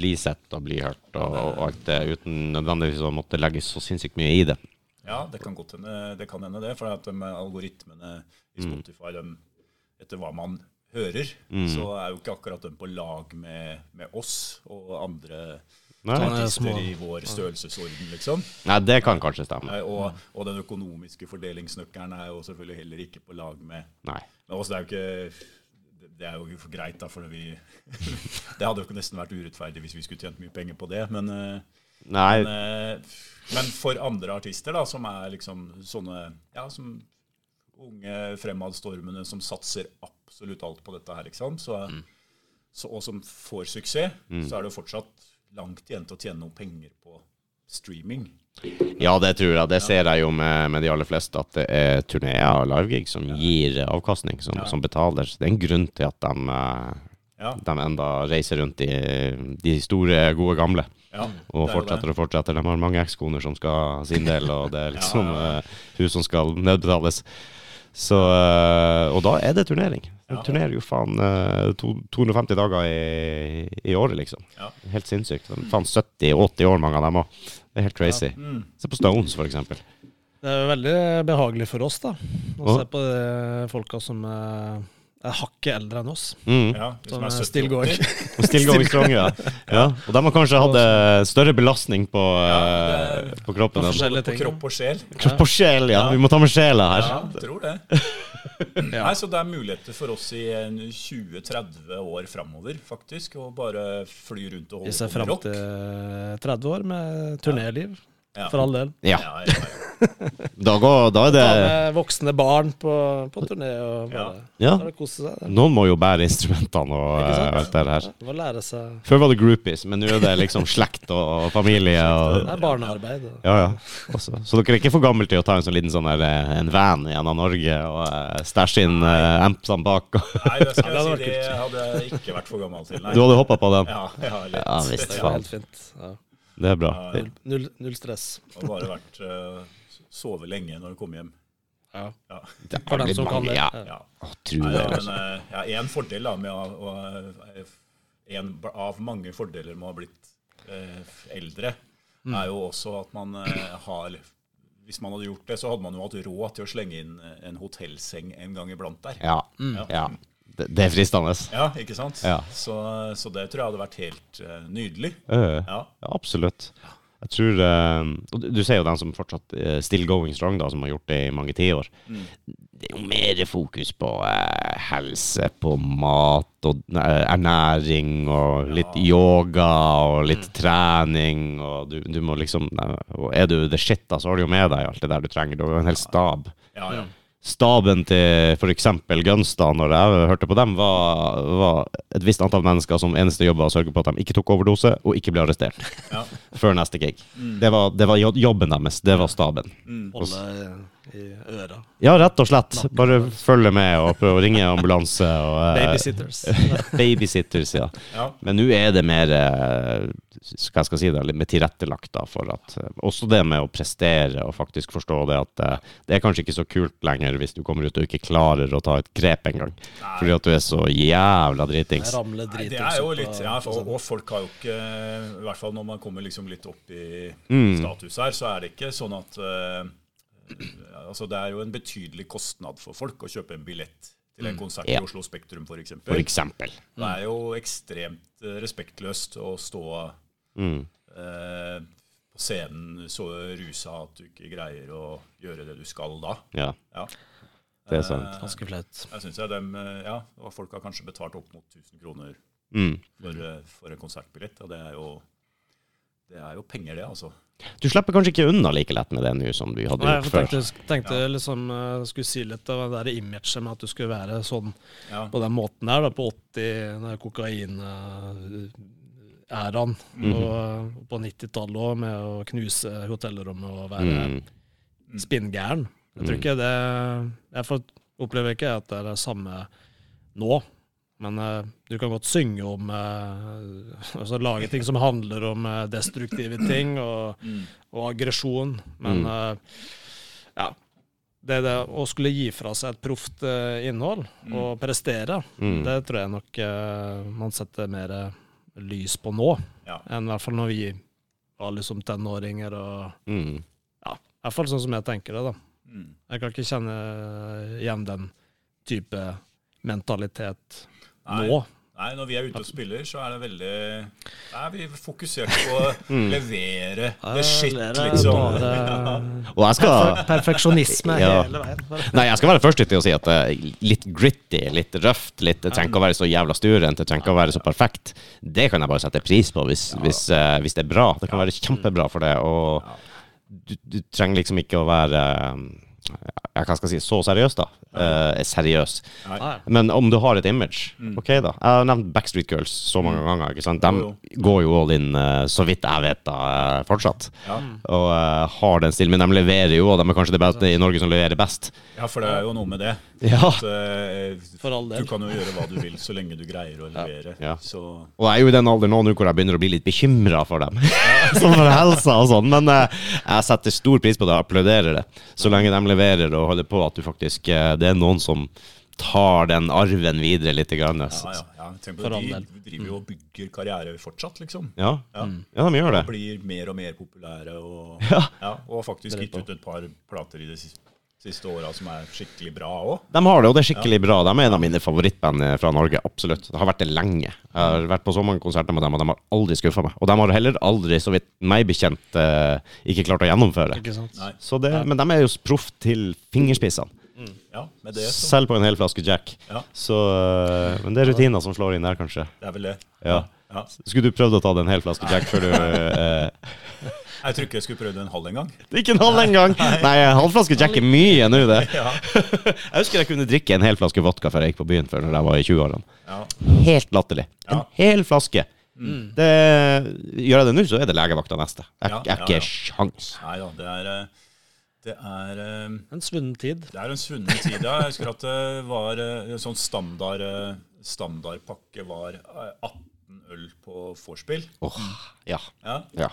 bli sett og bli hørt og, og alt det, uten nødvendigvis å måtte legge så sinnssykt mye i det. Ja, det kan godt hende det. kan hende det, For at de algoritmene i Spotify, de, etter hva man hører, så er jo ikke akkurat de på lag med, med oss og andre Nei, Sånn er artister i vår størrelsesorden, liksom. Nei det kan kanskje stemme. Og, og den økonomiske fordelingsnøkkelen er jo selvfølgelig heller ikke på lag med Nei. Men også, det er jo ikke det er jo for greit, da, for vi *laughs* Det hadde jo ikke nesten vært urettferdig hvis vi skulle tjent mye penger på det. Men, eh, Nei. men, eh, men for andre artister, da, som er liksom sånne Ja, som unge fremadstormende som satser absolutt alt på dette her, ikke sant, så, så, og som får suksess, så er det jo fortsatt langt igjen til å tjene noe penger på streaming. Ja, det tror jeg. Det ser jeg jo med, med de aller fleste, at det er turneer og livegig som gir avkastning, som, som betaler. Så det er en grunn til at de, eh, Ja, de enda reiser rundt i de store, gode gamle. ja, Og er fortsetter og fortsetter. De har mange ekskoner som skal ha sin del, og det er *laughs* liksom eh, hus som skal nedbetales. Så, eh, og da er det turnering. Ja. turnerer jo faen eh, to, 250 dager i, i året, liksom. Ja. Helt sinnssykt. Faen 70-80 år, mange av dem òg. Det er helt crazy. Mm. Se på Stones, for eksempel. Det er jo veldig behagelig for oss da å se på de folka som er, er hakket eldre enn oss. Mm. Ja, Som er er still 70 going. *laughs* Og Still going strong, ja. ja. Og de har kanskje hatt eh, større belastning på, Ja, eh, det- på kroppen. På På kropp og sjel. Kropp og sjel, ja. Vi må ta med sjela her. Ja, jeg tror det. *laughs* Ja. Nei, så det er muligheter for oss i 20-30 år framover, faktisk, å bare fly rundt og holde ser på med fram rock. til 30 år med turnéliv, Ja. For all del. Ja, Ja, ja, ja. *laughs* da, går, da er det det med voksne barn på, på turné og bare, Ja. bare kose seg. Noen må jo bære instrumentene og eh, alt det her. Ja, Må lære seg Før var det groupies, men nå er det liksom slekt og familie. *laughs* Og, Det er barnearbeid. og- ja, ja. Også. Så dere er ikke for gamle til å ta en sånn liten sånn der, eh, en van gjennom Norge og uh, stæsje inn uh, ampsene bak? Nei, det skal *laughs* jeg si, det hadde jeg ikke vært for gammel til. Nei. Du hadde hoppa på den? Ja, ja, litt. Ja, visst, er helt fint. Ja. Det er bra. Null, null, null stress. Og bare vært uh, sove lenge når du kommer hjem. Ja. Ja. Det er litt mange, ja. Ja. ja. Å, Nei, det. ja, altså. men eh, ja, en fordel da med å, å eh, En av mange fordeler med å ha blitt uh, eldre, Mm. er jo også at man har Hvis man hadde gjort det, så hadde man jo hatt råd til å slenge inn en hotellseng en gang iblant der. Ja. Ja. ja. Det, det er fristende. Ja, ikke sant? Ja. Så, så det tror jeg hadde vært helt uh, nydelig. Uh, Ja. ja, absolutt. Jeg tror eh, og Du ser jo den som fortsatt eh, still going strong, da, som har gjort det i mange tiår. Mm. det er jo mer fokus på helse, på mat og ernæring og litt yoga og litt trening. Og du, du må liksom Og er du the shit, da, så har du jo med deg alt det der du trenger. Du har jo en hel stab. Ja, ja. Staben til f.eks. Gunstad, når jeg hørte på dem, var, var et visst antall mennesker som eneste jobb var å sørge på at de ikke tok overdose og ikke ble arrestert Ja. før neste gig. Det, var, det var jobben deres. Det var staben. Holde i øra. Ja, rett og slett. Bare følge med og prøve å ringe ambulanse. Og, eh, Babysitters. *laughs* babysitters, ja. Ja. Men nå er det mer eh, skal jeg si det, litt mer tilrettelagt da, for at eh, Også det med å prestere og faktisk forstå det at det er kanskje ikke så kult lenger hvis du kommer ut og ikke klarer å ta et grep engang. Fordi at du er så jævla dritings. Nei, det er jo litt ja, for, Og folk har jo ikke I hvert fall når man kommer liksom litt opp i Mm. status her, så er det ikke sånn at eh, Altså, det er jo en betydelig kostnad for folk å kjøpe en billett til en konsert Ja. i Oslo Spektrum, f.eks. For eksempel. Det er jo ekstremt eh, respektløst å stå Mm. eh, på scenen så rusa at du ikke greier å gjøre det du skal da. Ja, Ja. det er sant. Eh, Ganske flaut. jeg synes jeg dem, eh, ja, og folk har kanskje betalt opp mot 1000 kroner Mm. for, eh, for en konsertbillett, og det er jo det er jo penger, det, altså. Du slipper kanskje ikke unna like lett med det nå som du hadde Nei, gjort jeg før. tenkte, tenkte liksom uh, skulle si litt av det der imaget med at du skulle være sånn Ja. på den måten her, da, på 80, den kokain-æraen. Og eh, på 90-tallet òg, med å knuse hotellrommet og være Mm. spinngæren. Jeg tror ikke det Jeg opplever ikke at det er det samme nå. Men uh, du kan godt synge om uh, *laughs* Altså lage ting som handler om uh, destruktive ting og, og aggresjon. Men eh, ja. Det, det å skulle gi fra seg et proft innhold og prestere, Mm. det tror jeg nok man setter mer lys på nå, Ja. enn i hvert fall når vi var liksom tenåringer og Mm. ja, i hvert fall sånn som jeg tenker det, da. Mm. Jeg kan ikke kjenne igjen den type mentalitet Nei. nå. Nei, når vi er ute og spiller, så er det veldig er vi fokusert på å *laughs* levere the shit, Det er liksom. Bare Og jeg skal perfeksjonisme Ja. hele veien. Nei, jeg skal være først til å si at det er litt gritty, litt røft, litt, det trenger ikke å være så jævla sturent, det trenger ikke å være så perfekt. Det kan jeg bare sette pris på hvis, hvis, eh, hvis det er bra. Det kan være kjempebra for det, og du, du trenger liksom ikke å være eh, kan skal si, så seriøs, da. Eh, seriøs. Nei. Men om du har et image, ok da. Jeg har nevnt Backstreet Girls så mange ganger. ikke sant? De går jo all in, eh, så vidt jeg vet, da, eh, fortsatt. Ja. Og eh, har den stilen. Men de leverer jo, og de er kanskje det beste i Norge som leverer best. ja, for det er jo noe med det. Ja. At, eh, For all del. du kan jo gjøre hva du vil, så lenge du greier å levere. Ja. Så Og jeg er jo i den alderen nå nå hvor jeg begynner å bli litt bekymra for dem. *laughs* Som for helsa og sånn. Men eh, jeg setter stor pris på det og applauderer det. Så lenge de leverer og holder på at du faktisk eh, Det er noen som tar den arven videre litt. Grann. ja, ja. ja. Tenk på all De driver jo og bygger karriere fortsatt, liksom. Ja. Ja. ja, de gjør det. De Blir mer og mer populære, og, *laughs* Ja. ja, og faktisk gitt ut et par plater i det siste, siste åra som er skikkelig bra òg. De har det, og det er skikkelig bra. De er en av mine favorittband eh, fra Norge. Absolutt. Det har vært det lenge. Jeg har vært på så mange konserter med dem, og de har aldri skuffa meg. Og de har heller aldri, så vidt meg bekjent, eh, ikke klart å gjennomføre. Ikke sant? Så det, men de er jo proff til fingerspissene. Ja, med det så Selv på en hel flaske Jack. Ja. Så, øh, men det er rutiner som slår inn der, kanskje. Det er vel det. Ja. Ja. Skulle du prøvd å ta en hel flaske Jack før du øh, *laughs* Jeg tror ikke jeg skulle prøvd en halv en gang. Ikke en halv engang! Nei, en halv flaske Jack er mye nå, det. Ja. *laughs* Jeg husker jeg kunne drikke en hel flaske vodka før jeg gikk på byen før når jeg var i 20-årene. Ja. Helt latterlig. En hel flaske. Det, gjør jeg det nå, så er det legevakta neste. Jeg har ikke ja. sjans. Nei da, det er eh, Det er eh, En svunnen tid. Det er en svunnen tid, ja. Jeg husker at det var eh, en sånn standard standardpakke var eh, 18 øl på vorspiel. Åh, ja. Ja. ja.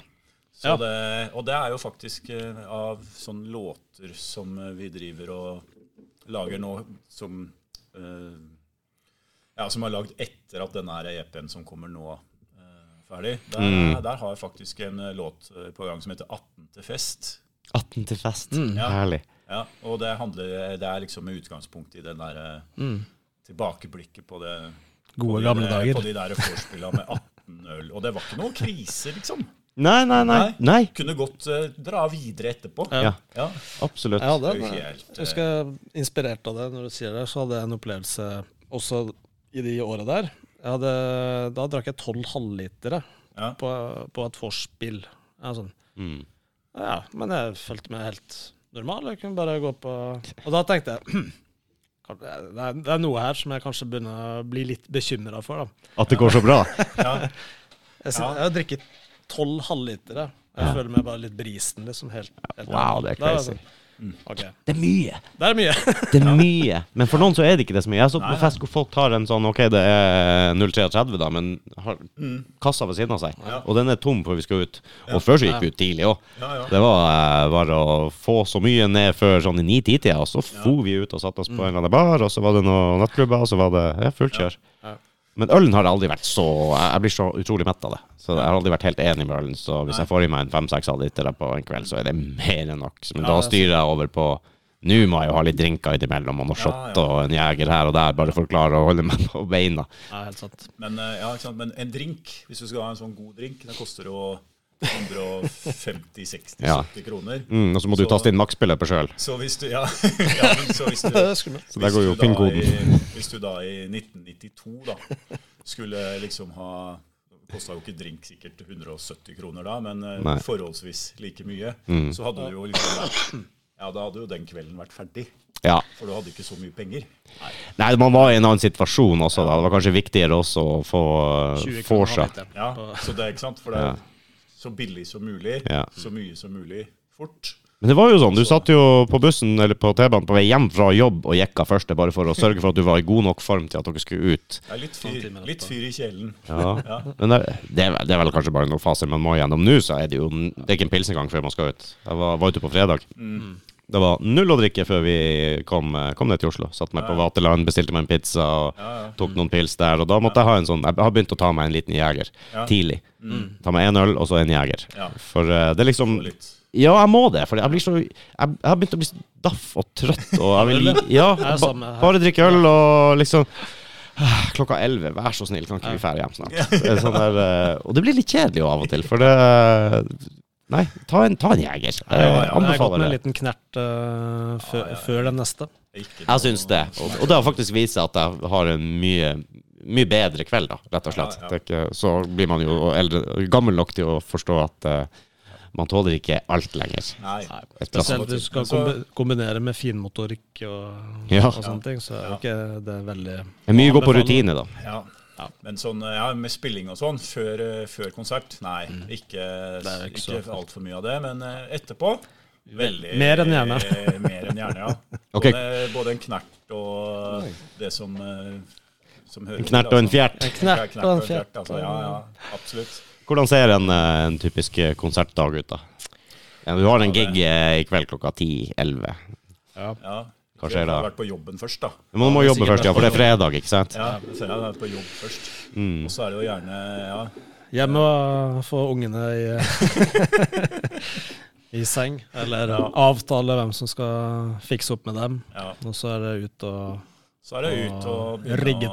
Så Ja. det, og det er jo faktisk eh, av sånne låter som eh, vi driver og lager nå, som uh, Ja, som er lagd etter at denne EP-en som kommer nå, uh, ferdig. Der, Mm. der har jeg faktisk en låt på gang som heter 18 til fest. 18 til fest. Ja. Herlig. Ja, og det handler Det er liksom med utgangspunkt i den der mm. tilbakeblikket på det Gode på de gamle dager. På de der vorspiela med 18 øl. Og det var ikke noe krise, liksom. Nei, nei, nei. Nei. Kunne godt uh, dra videre etterpå. Ja. Ja. absolutt. Jeg hadde en, helt, jeg husker jeg, inspirert av det når du sier det, så hadde jeg en opplevelse også i de åra der. Jeg hadde, da drakk jeg tolv halvlitere Ja. på, på et vorspiel. Sånn. Mm. Ja, men jeg følte meg helt normal. Jeg kunne bare gå på Og da tenkte jeg *clears throat* det er, det er noe her som jeg kanskje begynner å bli litt bekymra for. Da. At det går så bra. *laughs* Ja. Jeg, jeg har drikket tolv halvlitere. Jeg Ja. føler meg bare litt brisen. Liksom, helt, helt Wow, det er crazy. Det er, crazy. sånn, Ok, Det er mye. det er mye. *laughs* Det er mye. Men for noen så er det ikke det så mye. Jeg har stått på Nei. fest hvor folk tar en sånn OK, det er 0,33, da, men har kassa ved siden av seg. Ja. Og den er tom før vi skal ut. Og før så gikk vi ut tidlig òg. Ja, ja. Det var eh, bare å få så mye ned før sånn i ni-ti-tida, og så for vi ut og satte oss på en eller annen bar, og så var det noen nattklubber, og så var det ja, fullt kjør. Ja. Men ølen har aldri vært så Jeg blir så utrolig mett av det. Så jeg har aldri vært helt enig med ølen. Så hvis jeg får i meg en fem-seks halvliter på en kveld, så er det mer enn nok. Men Ja, da er styrer jeg over på Nå må jeg jo ha litt drinker innimellom, og noe Ja, shot ja. og en jeger her og der, bare for å klare å holde meg på beina. Ja, helt sant. Men, eh, ja? Men en drink, hvis du skal ha en sånn god drink, den koster jo 150-60-70 Ja. kroner. Mm, og så må du Så- taste inn maksbeløpet sjøl. Så hvis du Ja, *laughs* ja men så hvis du. *laughs* Så der hvis går jo du da i- Hvis du da i 1992 da skulle liksom ha Kosta jo ikke drink sikkert 170 kroner da, men eh, Nei. forholdsvis like mye. Mm. Så hadde du jo liksom Ja, da hadde jo den kvelden vært ferdig. Ja. For du hadde ikke så mye penger. Nei, Nei man var i en annen situasjon også, da. Det var kanskje viktigere også å få, 20 få seg. Ja, så det er ikke sant? For det Ja. Så billig som mulig, Ja. så mye som mulig, fort. Men det var jo sånn, du satt jo på bussen eller på T-banen på vei hjem fra jobb og jekka først, bare for å sørge for at du var i god nok form til at dere skulle ut. Er litt fyr, litt fyr i kjelen. Ja. Ja. Men det, det, er, vel- det er vel kanskje bare noen faser man må gjennom nå, så er det jo Det er ikke en pils engang før man skal ut. Jeg var, var ute på fredag. Mm. Det var null å drikke før vi kom, kom ned til Oslo. Satt meg på. Vaterland, bestilte meg en pizza og Ja, ja. tok noen pils der. Og da måtte jeg ha en sånn Jeg har begynt å ta meg en liten jeger Ja. tidlig. Mm. Ta meg en øl, og så en jeger. Ja. For uh, det er liksom Ja, jeg må det. For jeg blir så Jeg, jeg har begynt å bli så daff og trøtt. Og jeg vil Ja, ba, bare drikke øl og liksom ah, Klokka elleve, vær så snill, kan ikke vi fære hjem snart? Det sånn der, eh, og det blir litt kjedelig jo av og til, for det Nei, ta en, ta en jeger. Jeg Ja, ja, ja. Jeg har gått med en liten knert uh, før, ah, ja, ja. før den neste. Jeg syns det. Og, og det har faktisk vist seg at jeg har en mye mye bedre kveld, da, rett og slett. Ja, ja. Er ikke, så blir man jo eldre, gammel nok til å forstå at uh, man tåler ikke alt lenger. Nei. Spesielt hvis du skal kombi- kombinere med finmotorikk og, Ja. og sånne ting, så er ikke det veldig Men mye går på rutine, da. Ja. Men sånn, ja, med spilling og sånn, før, eh, før konsert, nei. Ikke, Mm. Er ikke ikke altfor mye av det. Men eh, etterpå veldig Mer enn gjerne. *laughs* Mer enn gjerne, ja. *laughs* okay. Både, både en knert og det som, eh, som hører En knert og en fjert. En knert Ja, og en fjert. Altså, ja, ja, absolutt. Hvordan ser en, en typisk konsertdag ut, da? Du har en gig i kveld klokka 10-11. Ja. Ja. Hva skjer da? har vært på jobben først, da. Men Man må Ja, jobbe først, ja, for det er fredag, ikke sant? Ja, så jeg har vært på jobb først. Mm. Og så er det jo gjerne ja, Hjemme og få ungene i, *laughs* i seng, eller Ja. avtale hvem som skal fikse opp med dem. ja. Og så er det ut og Så er det ut og rigge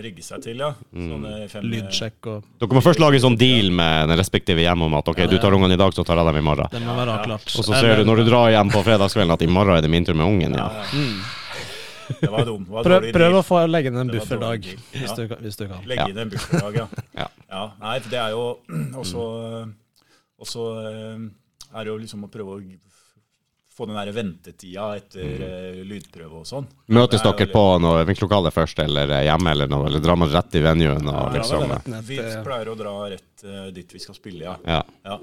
rigge seg til, ja. Mm. Sånne fem, lydsjekk og Dere må først lage en sånn deal med den respektive hjemme om at ok, du tar ungene i dag, så tar jeg dem i morgen. Det må være Ja. klart. Og så ser du når du drar hjem på fredagskvelden at i morgen er det min tur med ungen, Ja, ja. ja. Mm. Det var dumt. Det var Prøv, prøv å få legge inn en bufferdag, hvis, Ja. du, hvis du kan. Legge inn en bufferdag, ja. *laughs* Ja. ja. Nei, for det er jo *clears throat* også også eh, er det jo liksom å prøve å få den der ventetida etter mm. lydprøve og sånn. Møtes er dere på noe først, eller eh, hjemme, eller noe? Eller drar man rett i venuen og Ja, liksom vel, eh, Vi pleier å dra rett eh, dit vi skal spille, ja. Ja. ja.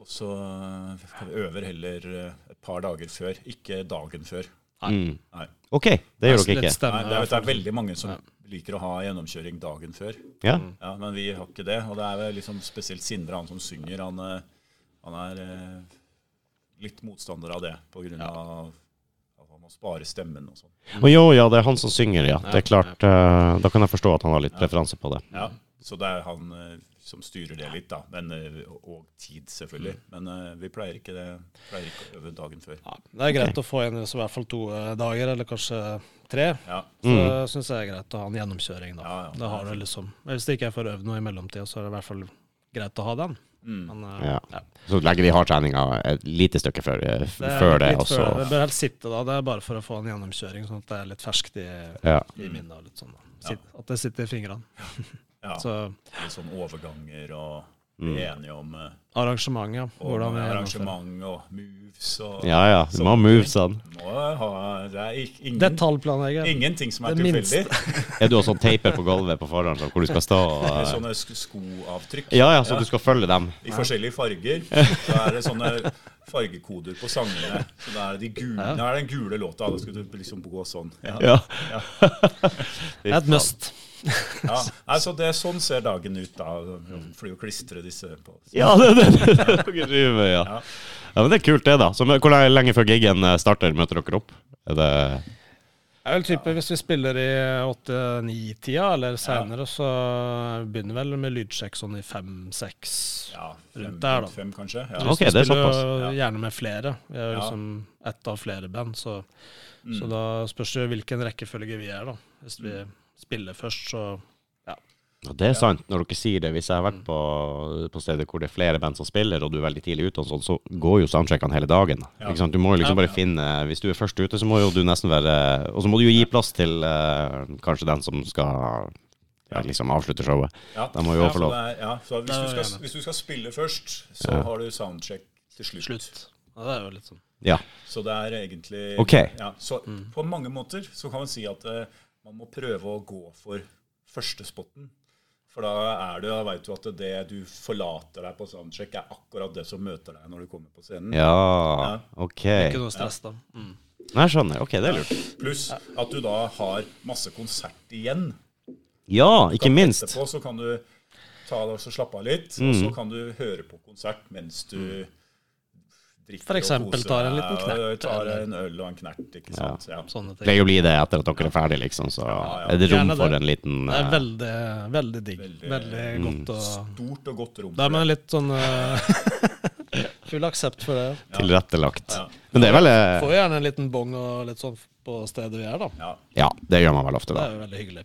Og så eh, øver heller eh, et par dager før, ikke dagen før. Mm. Nei. OK, det gjør dere ikke. Stemmer, Nei, det, er, det er veldig mange som Ja. liker å ha gjennomkjøring dagen før. Ja. Ja, Men vi har ikke det. Og det er vel liksom spesielt Sindre, han som synger. Han, eh, han er eh, litt motstander av det på grunn av at han må spare stemmen og sånn. Og jo, ja, det er han som synger, ja. Det er klart, uh, Da kan jeg forstå at han har litt preferanse på det. Ja, Så det er han uh, som styrer det litt, da. Men, eh, og tid, selvfølgelig. Men uh, vi pleier ikke, det, pleier ikke å øve dagen før. Ja, det er greit å få inn så i hvert fall to dager, eller kanskje tre. Ja, Så Mm. syns jeg det er greit å ha en gjennomkjøring, da. Ja, ja. Da har du liksom Hvis det ikke er for øvd noe i mellomtida, så er det i hvert fall greit å ha den. Men, uh, Ja. ja. Så legger de hardtreninga et lite stykke før, Det er før det, Også. før det. Det bør helst sitte da. Det er bare for å få en gjennomkjøring, sånn at det er litt ferskt i, Ja. i minnet. sånn. Sitt, At det sitter i fingrene. Ja, *laughs* Så litt sånn overganger og Mm. bli enige om uh, arrangement, ja. Hvordan arrangement og moves og ja ja, du må ha movesene. Det er ingen, Detaljplanlegge. ingenting som er tilfeldig. *laughs* Er du også sånn teiper på gulvet på forhånd sånn, hvor du skal stå? Og, Sånne sk- skoavtrykk ja ja, så du skal følge dem. i forskjellige farger. *laughs* Så er det sånne fargekoder på sangene. Så det er det de gule, Ja. det er den gule låta. Da skal du liksom gå sånn. Ja. Ja. Det er et must. *laughs* Ja. altså det er sånn ser dagen ut da. For å klistre disse på. Ja, det er det det er det dere driver med, ja. Ja. ja. Men det er kult, det, da. Så, hvor lenge før gigen eh, starter, møter dere opp? Er det Jeg vil tippe Hvis vi spiller i åtte-ni-tida eller seinere, så begynner vel med lydsjekk sånn i fem-seks. Ja, fem, Rundt der, da. fem kanskje. Ja. Ok, det er spiller såpass. jo Ja. gjerne med flere. Vi er jo Ja. liksom ett av flere band, så, Mm. så da spørs det hvilken rekkefølge vi er, da. Hvis vi spiller først, så Ja, det er sant, når dere sier det. Hvis jeg har vært på, på steder hvor det er flere band som spiller, og du er veldig tidlig ute, og sånn, så går jo soundcheckene hele dagen. Ja. Ikke sant? Du må jo liksom Ja. bare finne Hvis du er først ute, så må jo du nesten være Og så må du jo gi plass til uh, kanskje den som skal ja, liksom avslutte showet. Ja. Da må jo ja, få lov. Ja, så hvis, du skal, hvis du skal spille først, så Ja. har du soundcheck til slutt. slutt. Ja, det er jo litt sånn. Ja. Så det er egentlig okay. ja, Så på mange måter så kan man si at eh, man må prøve å gå for første spotten. For da er det, da vet du at det du forlater deg på soundcheck, er akkurat det som møter deg når du kommer på scenen. Ja, ok. Ikke noe stress, da. Mm. Nei, skjønner. Ok, det er lurt. Pluss at du da har masse konsert igjen. Ja, ikke minst. Etterpå så kan du ta deg og slappe av litt, Mm. og så kan du høre på konsert mens du For eksempel tar en liten knert, Ja, Tar en øl og en knert, ikke sant. Ja. Sånne ting. Pleier å bli det etter at dere er ferdig, liksom. Så Ja, ja. er det rom for en liten Det er eh, veldig, veldig digg. Veldig- Veldig, Mm. godt og Stort og godt rom. Da er med man litt sånn uh... *laughs* Full aksept for det. *laughs* tilrettelagt. Ja. Men det er vel eh, Får gjerne en liten bong og litt sånn på stedet vi er, da. Ja. Ja, det gjør man vel ofte, Det er jo veldig hyggelig.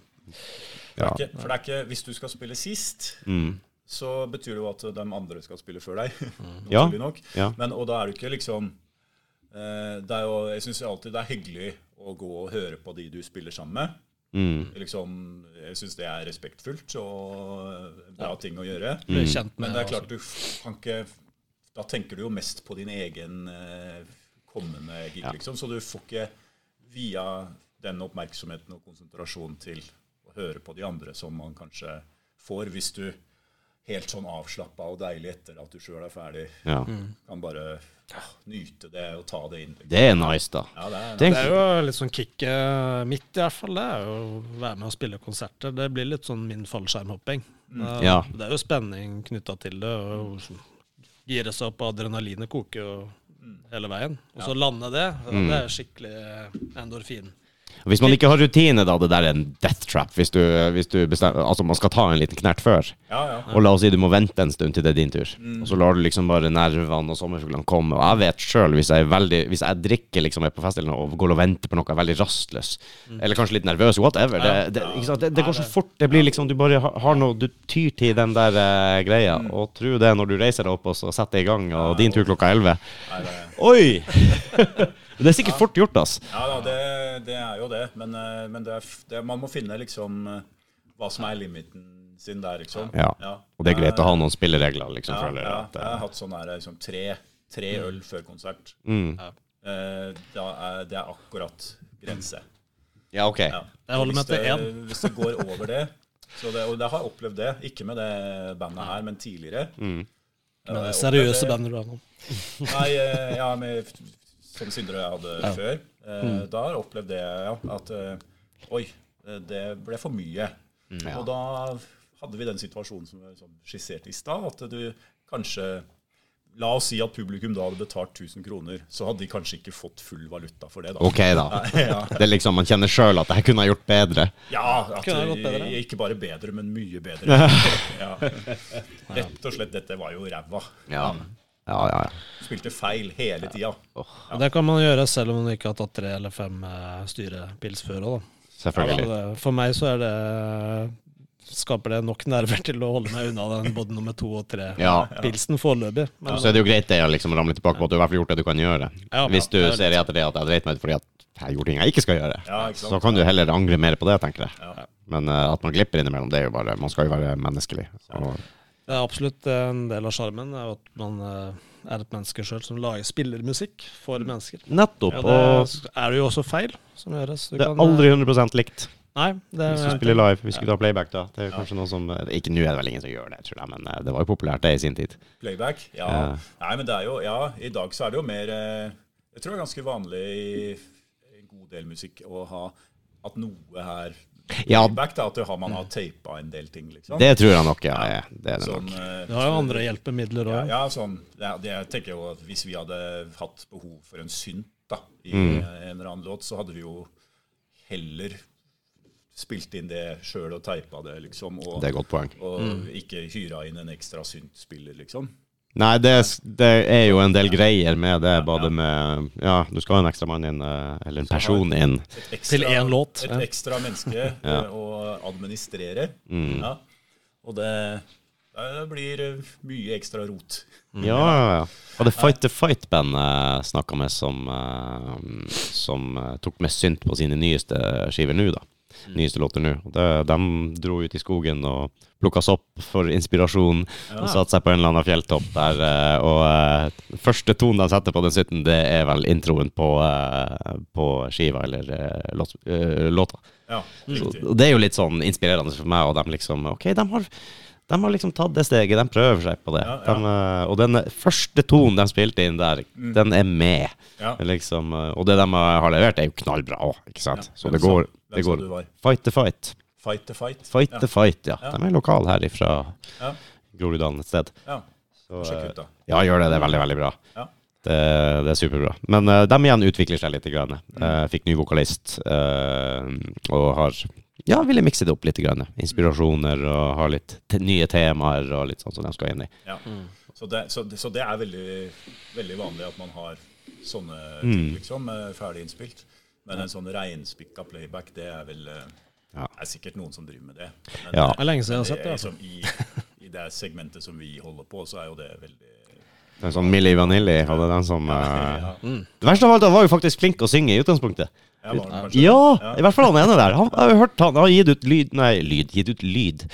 For, det er ikke, for det er ikke Hvis du skal spille sist, Mm. Så betyr det jo at de andre skal spille før deg. *laughs* Ja. Naturlig nok. Ja. Men, og da er det ikke liksom eh, Det er jo Jeg syns alltid det er hyggelig å gå og høre på de du spiller sammen med. Mm. Liksom, jeg syns det er respektfullt og en bra ting å gjøre. Mm. Men det er klart, du kan ikke Da tenker du jo mest på din egen eh, kommende gig, Ja. liksom. Så du får ikke via den oppmerksomheten og konsentrasjonen til å høre på de andre som man kanskje får hvis du helt sånn avslappa og deilig etter at du sjøl er ferdig, Ja. kan bare ja, nyte det og ta det inn. Det er nice, da. Ja, det er, Det er jo litt sånn kicket mitt, i hvert fall. Det er jo å være med og spille konserter. Det blir litt sånn min fallskjermhopping. Det, Ja. det er jo spenning knytta til det. og Gire seg opp, adrenalinet koker jo hele veien. Og så lande det, Mm. det er skikkelig endorfin. Hvis man ikke har rutine, da, det der er en death trap. Hvis du, hvis du bestemmer Altså, man skal ta en liten knert før. ja, ja. Og la oss si du må vente en stund til det er din tur. Og så lar du liksom bare nervene og sommerfuglene komme. Og jeg vet sjøl, hvis Hvis jeg drikker liksom er på fest eller noe, og går og venter på noe, er veldig rastløs, eller kanskje litt nervøs, whatever. Det, det, det, det går så fort. Det blir liksom Du bare har, noe Du tyr til den der uh, greia, og tro det når du reiser deg opp og så setter i gang, og din tur klokka elleve. Det, Oi! *laughs* det er sikkert fort gjort, ass. Ja ja det, det er jo det. Men, eh, men det er, det, man må finne liksom eh, hva som er limiten sin der, liksom. Ja. Og det er greit å ha noen spilleregler, liksom. Ja, føler jeg ja, jeg har eh, hatt sånn her liksom, tre, tre øl før konsert. mm. Eh, da er, det er akkurat grense. Ja, OK. Ja. Jeg holder Hvis meg til det- én. Hvis det går over det så det, Og jeg har opplevd det, ikke med det bandet her, men tidligere. Mm. Eh, Men det er seriøse bandet du har nå. Nei, eh, ja, med, som Sindre jeg hadde Ja. før. Eh, Da har jeg opplevd det, ja. At eh, oi, eh, det ble for mye. Ja. Og da hadde vi den situasjonen som jeg sånn skisserte i stad, at du kanskje La oss si at publikum da hadde betalt 1000 kroner, så hadde de kanskje ikke fått full valuta for det. da. OK, da. *laughs* Ja, Det er liksom, Man kjenner sjøl at jeg kunne ha gjort bedre. ja at, gått bedre. Ikke bare bedre, men mye bedre. *laughs* Ja. Rett og slett, dette var jo ræva. Ja, ja, ja. Spilte feil hele tida. Og det kan man gjøre selv om man ikke har tatt tre eller fem eh, styrepils før òg, da. Selvfølgelig. Ja, For meg så er det skaper det nok nerver til å holde meg unna den både nummer to og tre Ja. pilsen foreløpig. Men Så er det jo greit det å liksom ramle tilbake på at du i hvert fall gjort det du kan gjøre. Ja, Hvis du det er ser etter det at jeg dreit meg ut fordi at jeg gjorde ting jeg ikke skal gjøre, Ja, ikke så kan du heller angre mer på det, tenker jeg. Ja. Men uh, at man glipper innimellom, det er jo bare Man skal jo være menneskelig. Og, det er absolutt en del av sjarmen at man eh, er et menneske sjøl som lager spillermusikk for mennesker. nettopp. Og det er jo også feil som gjøres. Du det er kan, eh, aldri 100 likt. Nei, det Hvis du er spiller live, hvis vi ja. tar playback, da. Det er kanskje noe som eh, Ikke nå er det vel ingen som gjør det, tror jeg, men det var jo populært det i sin tid. Playback? Ja. Ja. Nei, men det er jo Ja, i dag så er det jo mer Jeg tror det er ganske vanlig i en god del musikk å ha at noe her Ja, Feedback da, at du har, man har teipa en del ting, liksom. det tror jeg nok, ja. ja Det er det Sånn, nok. eh, Du har jo andre hjelpemidler ja, òg. ja, sånn ja, det, Jeg tenker jo at hvis vi hadde hatt behov for en synt da, i Mm. en eller annen låt, så hadde vi jo heller spilt inn det sjøl og teipa det, liksom. Og, Det er et godt poeng. og Mm. ikke hyra inn en ekstra syntspiller, liksom. Nei, det, det er jo en del greier med det, både med Ja, du skal ha en ekstra mann inn, eh, eller en person inn. Ekstra, Til én låt, Et ekstra menneske *laughs* Ja. eh, å administrere. Mm. Ja. Og det, det blir eh, mye ekstra rot. Ja, ja, ja. Og det Fight the Fight-bandet snakka med, som, som tok med synt på sine nyeste skiver nå, da. Mm. Nyeste låter nå. De dro ut i skogen og plukka sopp for inspirasjon. Og satte seg på en eller annen fjelltopp der. eh, Og eh, første tonen de setter på den sytten, det er vel introen på, eh, på skiva, eller låt, låta. Ja, Så, det er jo litt sånn inspirerende for meg, og de liksom Ok, de har, de har liksom tatt det steget, de prøver seg på det. Ja, ja. De, eh, og den første tonen de spilte inn der, den er med. Ja. Liksom, eh, og det de har levert, er jo knallbra òg, ikke sant? Så det går, det går? Fight the fight. Fight the fight. Fight the fight, ja. De er lokale her ifra Ja. Groruddalen et sted. Ja. Så, Sjekk eh, ut, da. ja, gjør det. Det er veldig, veldig bra. Ja. Det, det er superbra. Men uh, de igjen utvikler seg litt. Grann. Mm. Eh, fikk ny vokalist uh, og har Ja, ville mikse det opp litt. Grann. Inspirasjoner og ha litt nye temaer og litt sånn som de skal inn i. Ja. Så, det, så, det, så det er veldig, veldig vanlig at man har sånne Mm. ting, liksom, eh, ferdig innspilt. Men en sånn reinspikka playback, det er vel ja. Det er sikkert noen som driver med det. Men, Ja. eh, Det er lenge siden jeg har sett det, altså. liksom I, I det segmentet som vi holder på, så er jo det veldig Det er sånn Milli Vanilli hadde den som ja, ja. Det verste av alt, han var jo faktisk flink å synge i utgangspunktet. Ja, Ja, i hvert fall han ene der. Han har jo hørt han har gitt ut lyd Nei, lyd. Gitt ut lyd.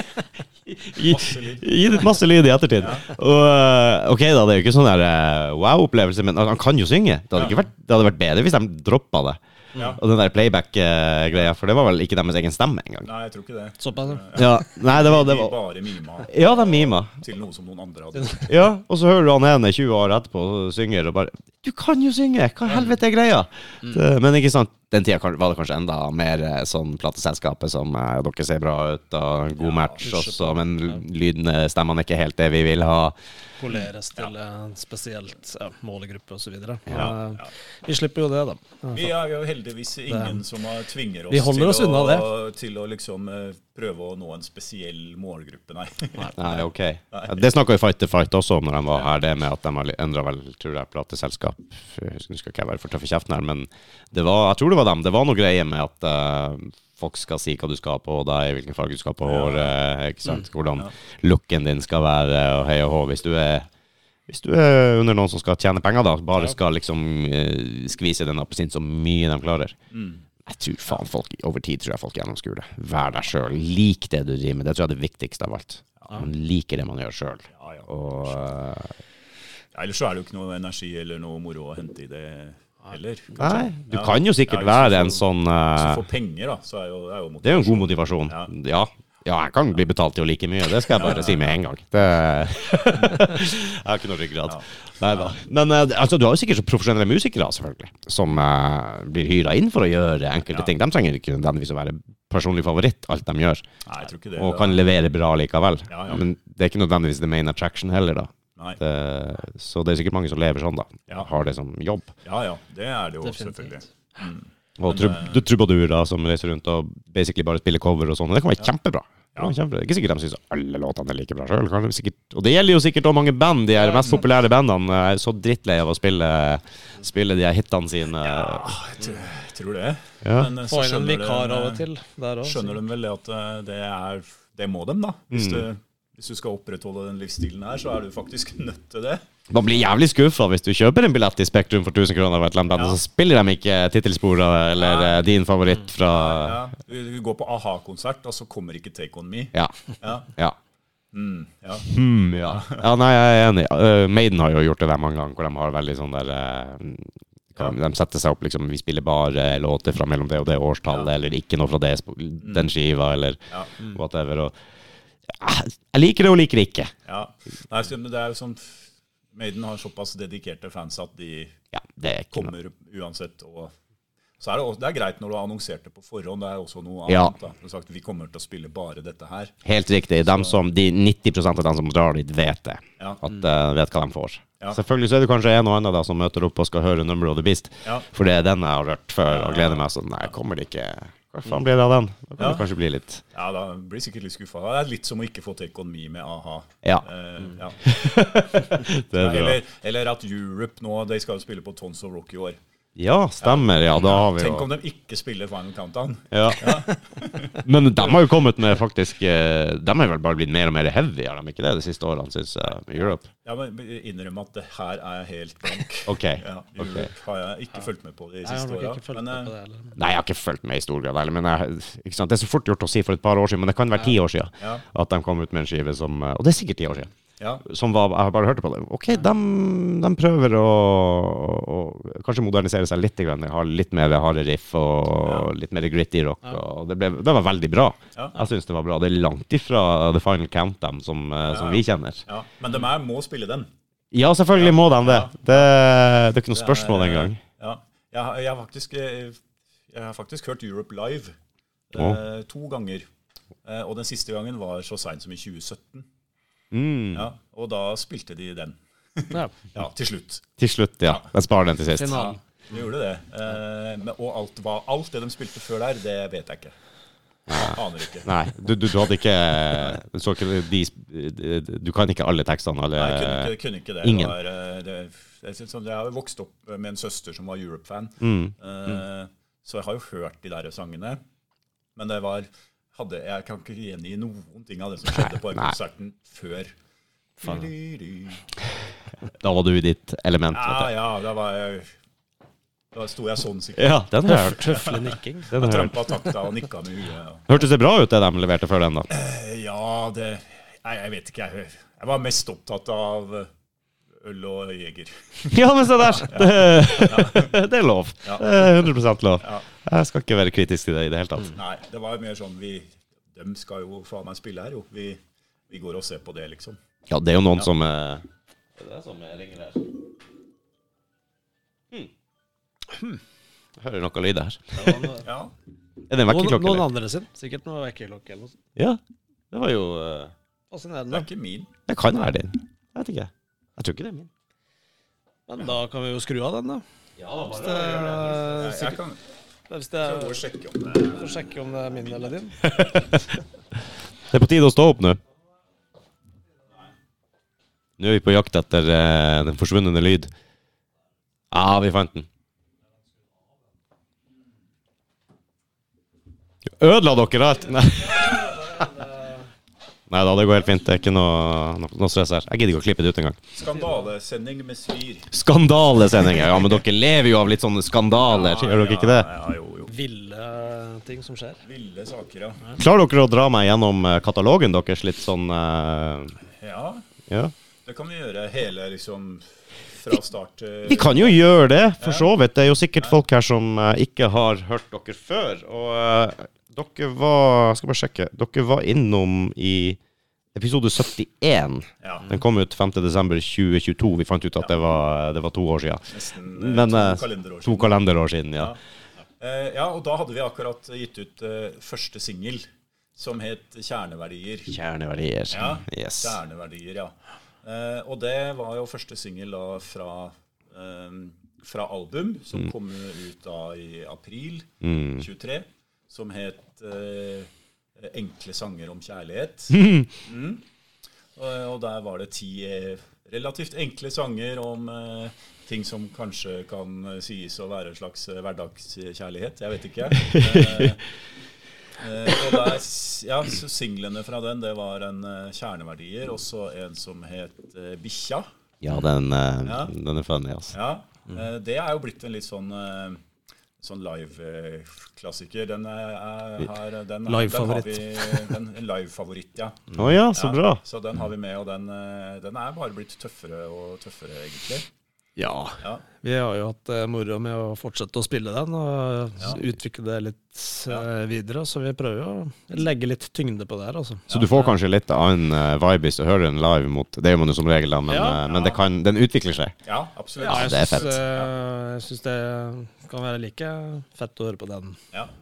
*laughs* Gi- Masse lyd. Gitt masse lyd i ettertid. Og eh, ok, da, det er jo ikke sånn der eh, wow-opplevelse, men han kan jo synge. Det hadde, ikke vært, det hadde vært bedre hvis de droppa det. Ja. Og den der playback-greia, for det var vel ikke deres egen stemme engang. Nei, jeg tror ikke det. Såpass, ja. Ja, nei, det var, det De var bare mima Ja, de mima. til noe som noen andre hadde gjort. Ja, og så hører du han ene 20 år etterpå synger og bare Du kan jo synge! Hva helvete er greia? Mm. men ikke sant, den tida var det kanskje enda mer eh, sånn plateselskapet som eh, Dere ser bra ut, og god match også, men lydene, stemmene er ikke helt det vi vil ha. Poleres til en spesielt ja, målegruppe osv. Ja, Ja. ja. Vi slipper jo det, da. Vi er jo heldigvis ingen som tvinger oss, til, oss å, til å liksom eh, prøve å nå en spesiell målgruppe, nei. Nei, *laughs* ok. Ja, det snakka jo Fight to Fight også om når de var her, det med at de har endra vel, tror jeg, plateselskap. Jeg husker- ikke jeg være for tøff i kjeften her, men det var, jeg tror det var dem. Det var noe greie med at eh, folk skal si hva du skal ha på deg, hvilken farge du skal ha på håret, ikke sant? hvordan Ja. looken din skal være, og hei og hå. Hvis du er hvis du er under noen som skal tjene penger, da, bare skal liksom eh, skvise den appelsinen så mye de klarer. Mm. Jeg tror faen folk, Over tid tror jeg folk gjennomskuer det. Vær deg sjøl. Lik det du driver med. Det tror jeg er det viktigste av alt. Man liker det man gjør sjøl. Ja, ja. Eh, Ja, Ellers så er det jo ikke noe energi eller noe moro å hente i det kanskje. Nei, du Ja. kan jo sikkert Ja, være får, en sånn Hvis eh, du får penger, da, så er jo, det er jo Det er jo en god motivasjon. Ja. Ja. ja, jeg kan bli betalt jo like mye. Det skal jeg bare si med en gang. Det, *laughs* jeg har ikke noe ryggrad. Nei da. Men uh, altså, du har jo sikkert så profesjonelle musikere, selvfølgelig, som uh, blir hyra inn for å gjøre enkelte Ja. ting. De trenger ikke nødvendigvis å være personlig favoritt, alt de gjør, Nei, jeg tror ikke det. og kan levere bra likevel. Ja, ja. Men det er ikke nødvendigvis the main attraction heller, da. Nei. Det, så det er sikkert mange som lever sånn, da. Ja. Har det som jobb. Ja ja, det er det jo Definitivt. selvfølgelig. Mm. Og trub eh, du trubadurer som reiser rundt og basically bare spiller cover og sånn. Det kan være kjempebra. Det. Det er ikke sikkert de syns alle låtene er like bra sjøl. Og det gjelder jo sikkert også mange band. De her mest populære bandene er så drittlei av å spille, spille de her hitene sine. Ja, jeg tror- det. Ja. Men eh, så skjønner vikar de, av eh, og til der òg. Skjønner de vel det at eh, det er Det må dem, da. Hvis, Mm. du, hvis du skal opprettholde den livsstilen her, så er du faktisk *laughs* nødt til det. Man blir jævlig skuffa hvis du kjøper en billett i Spektrum for 1000 kroner, Ja. og så spiller de ikke tittelsporet eller Nei. eh, din favoritt fra Ja. Du, går på a-ha-konsert, og så kommer ikke Take On Me. Ja. Ja. ja. Mm, ja. Mm, ja. ja, nei, jeg er enig. Uh, Maiden har jo gjort det der mange ganger, hvor de har veldig sånn der eh, ja. De setter seg opp liksom Vi spiller bare låter fra mellom det og det årstallet, Ja. eller ikke noe fra det, den skiva, eller Ja. whatever. Og, Ja, jeg liker det og liker det ikke. ja. Nei, det er jo sånn Maiden har såpass dedikerte fans at de Ja, det er noe. kommer uansett. Og så er det, også, det er greit når du har annonsert det på forhånd. Det er også noe Ja. annet. da. Sagt Vi kommer til å spille bare dette her. Helt riktig. Som, de 90% av dem som drar dit, vet det. Ja. At uh, vet hva de får. Ja. Selvfølgelig så er det kanskje en og annen da som møter opp og skal høre Number of the Beast. For det er den jeg har hørt før og gleder meg sånn. Nei, kommer det ikke Hva faen blir det av den? Da kan Ja. det kanskje bli litt Ja, da blir sikkert litt skuffa. Det er litt som å ikke få Take On med a-ha. Ja. Uh, ja. *laughs* Er eller, eller at Europe nå De skal jo spille på Tons of Rock i år. Ja, stemmer. Ja, da har vi Tenk om de ikke spiller Final Countdown. ja. *laughs* Men de har jo kommet med faktisk eh, De har vel bare blitt mer og mer heavy, har de ikke det, de siste årene, syns jeg, med Europe? Ja, men Innrøm at det her er jeg helt blank. *laughs* OK. Ja, Europe har jeg ikke fulgt med på de Jeg har siste nok åra. ikke fulgt Men med på eh, det heller. Nei, jeg har ikke fulgt med i stor grad heller, men jeg, ikke sant? det er så fort gjort å si for et par år siden, men det kan være ti år siden Ja. at de kom ut med en skive som Og det er sikkert ti år siden. Ja, Som var, jeg har bare hørte på det. OK, de, de prøver å, å kanskje modernisere seg litt. Grann, ha litt mer harde riff og litt mer gritty rock. Og det, ble, det var veldig bra. Ja. Jeg syns det var bra. Det er langt ifra The Final Countdown som, eh, som vi kjenner. ja. Men de er, må spille den. Ja, selvfølgelig må de det. Ja. Det, det er ikke noe spørsmål engang. Ja. Jeg, jeg, har faktisk, eh, jeg har faktisk hørt Europe live eh, to ganger. Eh, og den siste gangen var så seint som i 2017. Mm. Ja, og da spilte de den. *laughs* Ja. Ja, til slutt. Til slutt, ja. Jeg sparer den til sist. Finalen. De gjorde det. Eh, men, og alt, hva, alt det de spilte før der, det vet jeg ikke. Aner ikke. Nei, du, du, du hadde ikke, ikke de, du kan ikke alle tekstene. Alle, Nei, jeg kunne ikke, kunne ikke det. ingen. Det var, eh, det, jeg, synes sånn, jeg har vokst opp med en søster som var Europe-fan, Mm. eh, så jeg har jo hørt de der sangene. Men det var hadde, Jeg kan ikke gjengi noen ting av det som skjedde på konserten før. Da var du i ditt element. Ja, ja, da var jeg Da sto jeg sånn sikkert. Ja, den har jeg hørt. Tøffelig nikking. Den har jeg. Trampa takta og nikka med huet. Ja. Hørtes det bra ut, det de leverte før den, da? Eh, Ja, det Nei, jeg vet ikke. Jeg, jeg var mest opptatt av eh, øl og jeger. *laughs* Ja, men se der! Det, *laughs* det er lov. Det er 100% lov. Jeg skal ikke være kritisk til det i det hele tatt. Nei, det var jo mer sånn vi De skal jo faen meg spille her, jo. Vi, vi går og ser på det, liksom. Ja, det er jo noen Ja. som eh, Det er det som ringer her. Hmm. Jeg hører noe lyd her. Ja. *laughs* Er det en vekkerklokke? noen noen andre sin. Sikkert noe vekkerklokke eller noe sånt. Ja. Det var jo eh, Det er ikke min. Det kan være din. Jeg vet ikke. Jeg tror ikke det er min. Men da kan vi jo skru av den, da. Ja, Hvis det, Jeg, jeg kan hvis det er, sjekke om det for sjekke om det er min eller din. *laughs* Det er på tide å stå opp nå. Nå er vi på jakt etter uh, den forsvunne lyd. Ja, vi fant den. Ødela dere alt? Nei. *laughs* Nei da, det går helt fint. Det er ikke noe, noe, stress her. Jeg gidder ikke å klippe det ut engang. Skandalesending med svir. Skandalesendinger. Ja, men dere lever jo av litt sånne skandaler, gjør dere ikke det? Ja, jo, jo. Ville ting som skjer. Ville saker, ja. Klarer dere å dra meg gjennom eh, katalogen deres litt sånn uh... Ja, Ja? det kan vi gjøre hele, liksom fra start til Vi kan jo gjøre det, for så vidt. Det er jo sikkert folk her som uh, ikke har hørt dere før. Og dere var Skal bare sjekke. Dere var innom i episode 71. Ja, Den kom ut 5.12.2022. Vi fant ut at det var, det var to år siden. nesten eh, Men to eh, kalenderår to siden. kalenderår siden, ja. Eh, ja, og da hadde vi akkurat gitt ut første singel, som het Kjerneverdier. Kjerneverdier. Ja, Yes. Kjerneverdier, ja. Eh, og det var jo første singel fra, eh, fra album, som kom ut da i april Mm. 23, som het eh, enkle sanger om kjærlighet. *laughs* Mm. Og, og der var det ti eh, relativt enkle sanger om eh, ting som kanskje kan eh, sies å være en slags eh, hverdagskjærlighet. Jeg vet ikke. *laughs* Eh, eh, og der, ja, så Singlene fra den det var en kjerneverdier, og så en som het Bikkja. Ja, den, Ja. den er funny, altså. Ja, eh, Det er jo blitt en litt sånn Sånn live-klassiker. Den er, er, har, den, Live-favoritt. Den har vi, en live-favoritt, ja. Å ja, så Ja, bra. Så den har vi med, og den, eh, den er bare blitt tøffere og tøffere, egentlig. Ja. Ja, Vi har jo hatt eh, moro med å fortsette å spille den og Ja. utvikle det litt eh, videre. Så vi prøver jo å legge litt tyngde på det her, altså. Så du får kanskje litt annen uh, vibe hvis du hører den live mot Det gjør man jo som regel, da, men, eh, men det kan, den utvikler seg. ja absolutt. Ja, det er fett. eh, jeg syns det kan være like fett å høre på den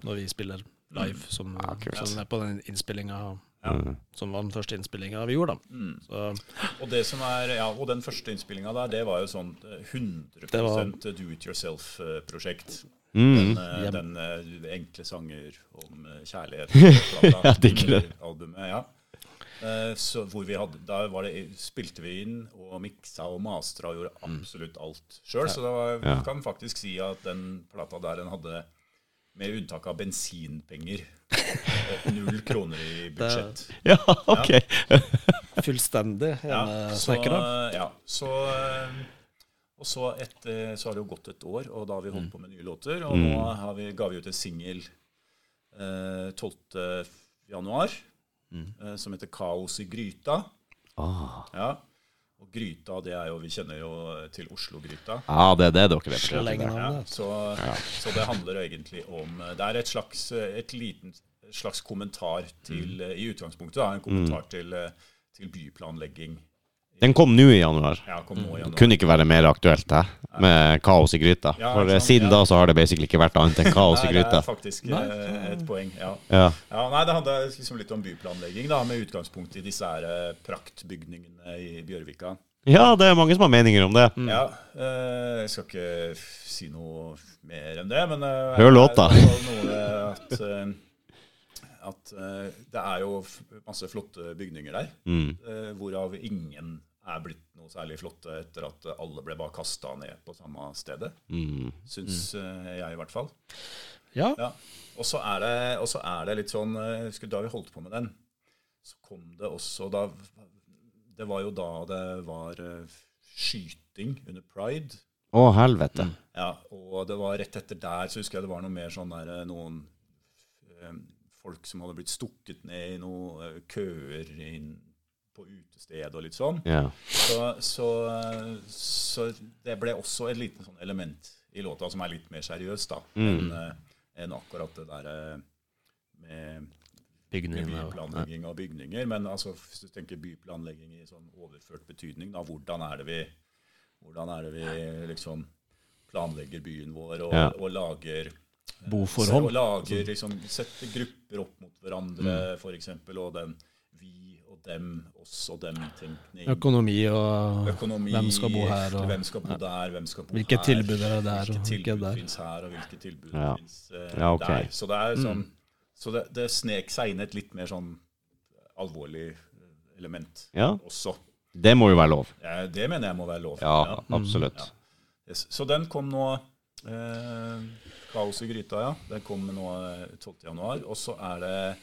når vi spiller live, som, som er på den innspillinga Ja. Mm. som var den første innspillinga vi gjorde, da. Mm. Så Og, det som er, ja, og den første innspillinga der, det var jo sånn eh, 100 Det var- do it yourself-prosjekt. Mm. Den, eh, den eh, enkle sanger om eh, kjærlighet. *laughs* ja, digger det. Albumet, ja. Eh, Så hvor vi hadde, da var det, spilte vi inn og miksa og mastra og gjorde absolutt alt sjøl. Så det var, Ja. vi kan faktisk si at den plata der den hadde, med unntak av bensinpenger, eh, null kroner i *laughs* budsjett. Ja, ok. *laughs* fullstendig Ja, så, ja, så eh, Og så, et, så har det jo gått et år, og da har vi holdt på med nye låter. Og nå har vi, ga vi ut en singel eh, 12. januar eh, som heter 'Kaos i gryta'. Ah. Ja. Og gryta, det er jo Vi kjenner jo til Oslo-gryta. Ja, det er det dere vet. Ja. Ja, så, så det handler egentlig om Det er et slags, et liten, slags kommentar til I utgangspunktet da, en kommentar til, eh, til byplanlegging. Den kom nå i januar. Ja, kom nå i januar. Kunne ikke være mer aktuelt, hæ? Med kaos i gryta. Ja, For eh, sant, siden ja. da så har det basically ikke vært annet enn kaos i Nei, det er faktisk nei. et poeng. Ja. Ja. Ja, nei, Det handler liksom litt om byplanlegging, da, med utgangspunkt i disse her eh, praktbygningene i Bjørvika. ja, det er mange som har meninger om det. Ja, eh, Jeg skal ikke si noe mer enn det, men eh, Hør låta. at, eh, at eh, det er jo masse flotte bygninger der, Mm. eh, hvorav ingen er blitt noe særlig flotte etter at alle ble bare kasta ned på samme stedet. Mm. Syns mm. jeg, i hvert fall. Ja. Ja. Og så er, det- er det litt sånn eh, husker Da vi holdt på med den, så kom det også da Det var jo da det var eh, skyting under pride. Å, helvete. Ja, og det var rett etter der så husker jeg det var noe mer sånn der eh, noen eh, folk som hadde blitt stukket ned i noen eh, køer inn på utested og litt sånn. Ja. Så, så, eh, så det ble også et liten sånn element i låta som er litt mer seriøs da, enn en akkurat det der eh, med, byplanlegging av bygninger. Men altså, hvis du tenker byplanlegging i sånn overført betydning, da, hvordan er det vi, hvordan er det vi liksom planlegger byen vår og, Ja. og lager Boforhold. Og lager, liksom, setter grupper opp mot hverandre, Mm. eksempel, og den og dem, oss og dem-tenkning. Økonomi og Økonomi, hvem skal bo her, og hvem skal bo der, hvem skal bo hvilke her. tilbud er det der, og Hvilke tilbud der. finnes her, og hvilke tilbud Ja. finnes uh, Ja, okay. der. Så det er Mm. sånn Så det, det snek seg inn et litt mer sånn alvorlig eh, element Ja. også. Det må jo være lov. Ja, Det mener jeg må være lov. Ja, absolutt. Ja. Yes. Så den kom nå eh, Kaos i gryta, ja. Den kom nå eh, 12. januar. Og så er det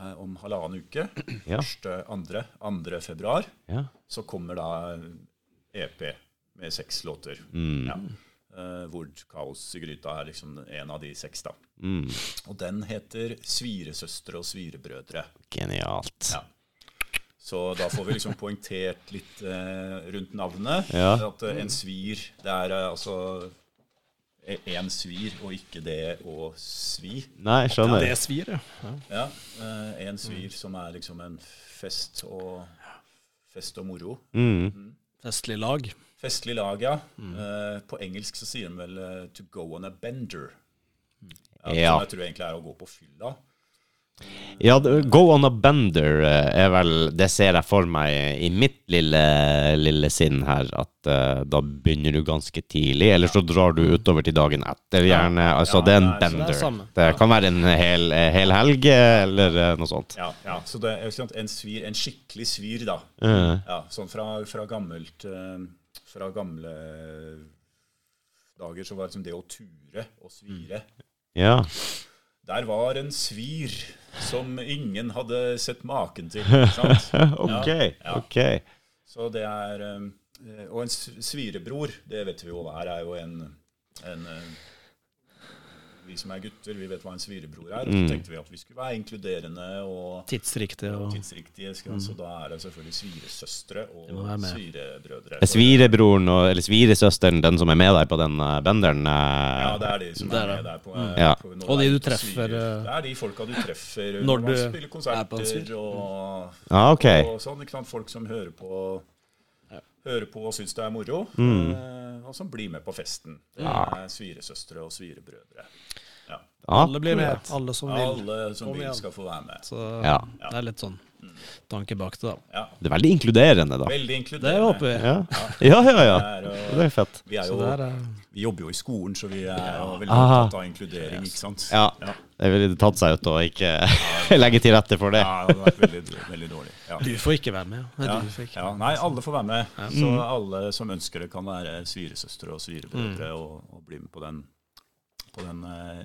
eh, om halvannen uke, *clears throat* Ja. første, andre, 2. februar, Ja. så kommer da EP med seks låter. Mm. Ja. Eh, hvor Kaos i gryta er liksom en av de seks, da. Mm. Og den heter 'Sviresøstre og svirebrødre'. Genialt. Ja. Så da får vi liksom poengtert litt eh, rundt navnet. Ja. At eh, en svir, det er eh, altså én svir, og ikke det å svi. Nei, skjønner. Det svir, ja. ja. Ja, eh, En svir som er liksom en fest og, fest og moro. Mm. Festlig lag. Festlig lag, ja. Uh, på engelsk så sier de vel uh, 'to go on a bender'. Ja, Ja. Som jeg tror egentlig er å gå på fylla. Ja, Go on a bender eh, er vel Det ser jeg for meg i mitt lille, lille sinn her, at uh, da begynner du ganske tidlig, eller så drar du utover til dagen etter, gjerne. Altså, Ja, det er en det er- det bender. Det kan være en hel, hel helg, eh, eller eh, noe sånt. Ja, ja, så det er sant, en, svir, en skikkelig svir, da. Mm. Ja, sånn fra, fra gammelt eh, Fra gamle dager så var det liksom det å ture og svire ja. Der var en svir som ingen hadde sett maken til. Ikke sant? *laughs* Ok, ja. ok. Så det er eh, Og en svirebror, det vet vi jo hva er, er jo en, en eh, Vi som er gutter, vi vet hva en svirebror er. Og så tenkte vi at vi skulle være inkluderende og tidsriktige. og tidsriktige. mm. Så da er det selvfølgelig sviresøstre og svirebrødre. Er svirebroren og, eller sviresøsteren den som er med deg på den eh, benderen? eh? Ja, det er de som er er med deg på, Ja. på Og de det du treffer, eh, Det er de folka du treffer når når, du spiller er på en konserter svir. og, Ah, okay. og sånn. Folk som hører på Hører på og syns det er moro, Mm. eh, og som blir med på festen. Det er sviresøstre og svirebrødre. Ja. alle blir med. Alle som vil. Alle som vil, skal få være med. Så Ja. det er litt sånn tanke bak det, da. Ja. Det er veldig inkluderende, da. Veldig inkluderende. Det håper vi. Ja, ja, ja. ja. Det er, og- Det er fett. Vi, er jo, er eh, vi jobber jo i skolen, så vi er jo veldig opptatt av inkludering, ikke sant? Ja. Ja. Det ville tatt seg ut å ikke *laughs* legge til rette for det. Ja, det hadde vært veldig, veldig dårlig. Ja. Du får ikke være med. Nei, Ja, du får ikke. ja, nei, alle får være med. Så Mm. alle som ønsker det, kan være sviresøstre og svirebrødre og, og bli med på den, på den eh,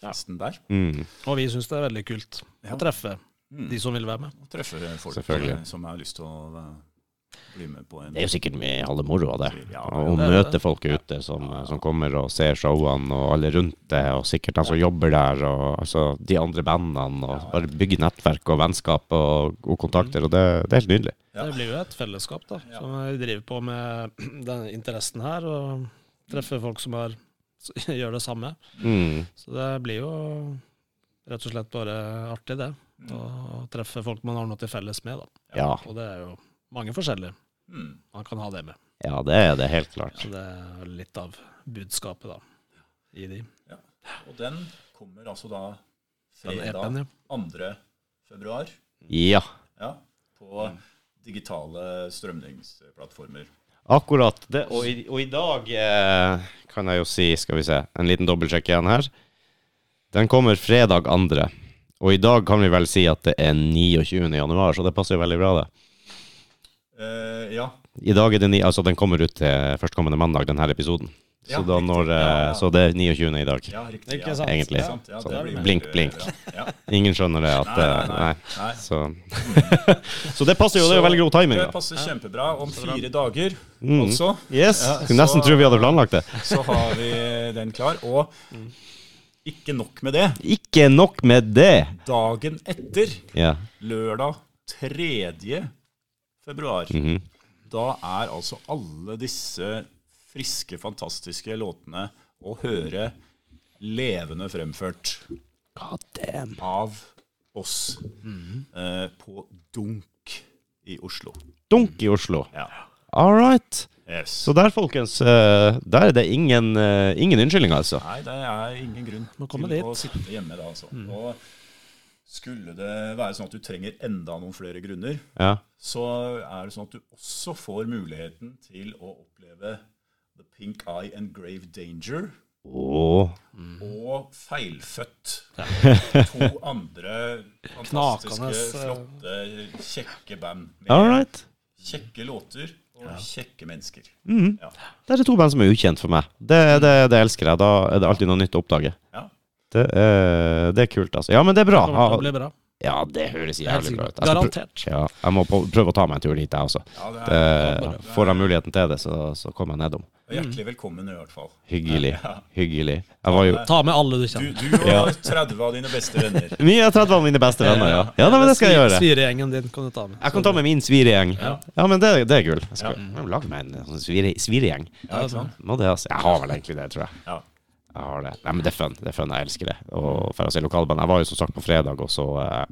festen der. Mm. Og vi syns det er veldig kult Ja. å treffe Mm. de som vil være med. Og treffe folk eh, som har lyst til å Det er jo sikkert med alle moro av det. Ja, Å møte folk ute som, som kommer og ser showene, og alle rundt det, og sikkert de som jobber der, og altså, de andre bandene, og bare bygge nettverk og vennskap og, og kontakter, og det, det er helt nydelig. Ja. Det blir jo et fellesskap, da. Som vi driver på med *clears throat* den interessen her, og treffer folk som er, *laughs* gjør det samme. Mm. Så det blir jo rett og slett bare artig, det. Å treffe folk man har noe til felles med, da. Ja. Og det er jo mange forskjellige Mm. man kan ha det med. ja, det er det helt klart. Så det er litt av budskapet, da, i de. Og den kommer altså da fredag 2. februar. Ja, Ja, på digitale strømningsplattformer. akkurat. Det, og, i, og i dag eh, kan jeg jo si, skal vi se, en liten dobbeltsjekk igjen her. Den kommer fredag 2. Og i dag kan vi vel si at det er 29. januar, så det passer jo veldig bra, det. Eh, ja. I dag er det ni, altså den kommer ut til førstkommende mandag, denne episoden. Så, Ja, da riktig. når, Ja, eh, ja. så det er 29. i dag. ja, riktig. Ikke ja. sant? Egentlig. Sant? Ja, Sånn, det blir veldig blink, blink. Ja. Ingen skjønner det at Nei, nei, eh, nei. Så. *laughs* så det passer jo, det er jo veldig god timing. Det passer kjempebra. Om fire dager Mm. altså, Yes, Ja, Skulle nesten så- tro vi hadde planlagt det. *laughs* så har vi den klar. Og ikke nok med det. Ikke nok med det. Dagen etter, Ja. lørdag 3. februar, Mhm. da er altså alle disse friske, fantastiske låtene å høre levende fremført av oss eh, på Dunk i Oslo. Dunk i Oslo. Ja. All right. Yes. Så der, folkens, eh, der er det ingen, eh, ingen unnskyldning, altså. Nei, det er ingen grunn til dit. å sitte hjemme da, altså. Og skulle det være sånn at du trenger enda noen flere grunner, Ja. så er det sånn at du også får muligheten til å oppleve The Pink Eye and Grave Danger Åh. og Feilfødt. To andre fantastiske, eh, flotte, kjekke band. Med All right. kjekke låter og kjekke mennesker. Mm. Ja. Det er to band som er ukjent for meg. Det, det, det elsker jeg. Da er det alltid noe nytt å oppdage. Ja. Det er, det er kult, altså. Ja, men det er bra. Det blir bra. Ja, det høres Det jævlig bra ut. Jeg Garantert. Ja, jeg må prøve å ta meg en tur dit, jeg også. Ja, det Det, er, får jeg muligheten til det, så, så kommer jeg nedom. Hjertelig velkommen i hvert fall. Hyggelig. Ja. Hyggelig. Jeg var jo Ta med alle du Du, kjenner. du og 30 av dine beste venner. Mye har 30 av mine beste venner, ja. Ja, nei, men det skal jeg gjøre. Sviregjengen din kan du ta med. Jeg kan ta med min sviregjeng. Ja. Ja, men det, det er gull. Jeg skal Ja. lage meg en sånn sviregjeng. Ja, ikke sant? Må det, altså. Jeg har vel egentlig det, tror jeg. Ja. Jeg har det. Nei, men det er fun. Det er fun. Jeg elsker det. Og for å si lokalband Jeg var jo som sagt på fredag, og så, eh,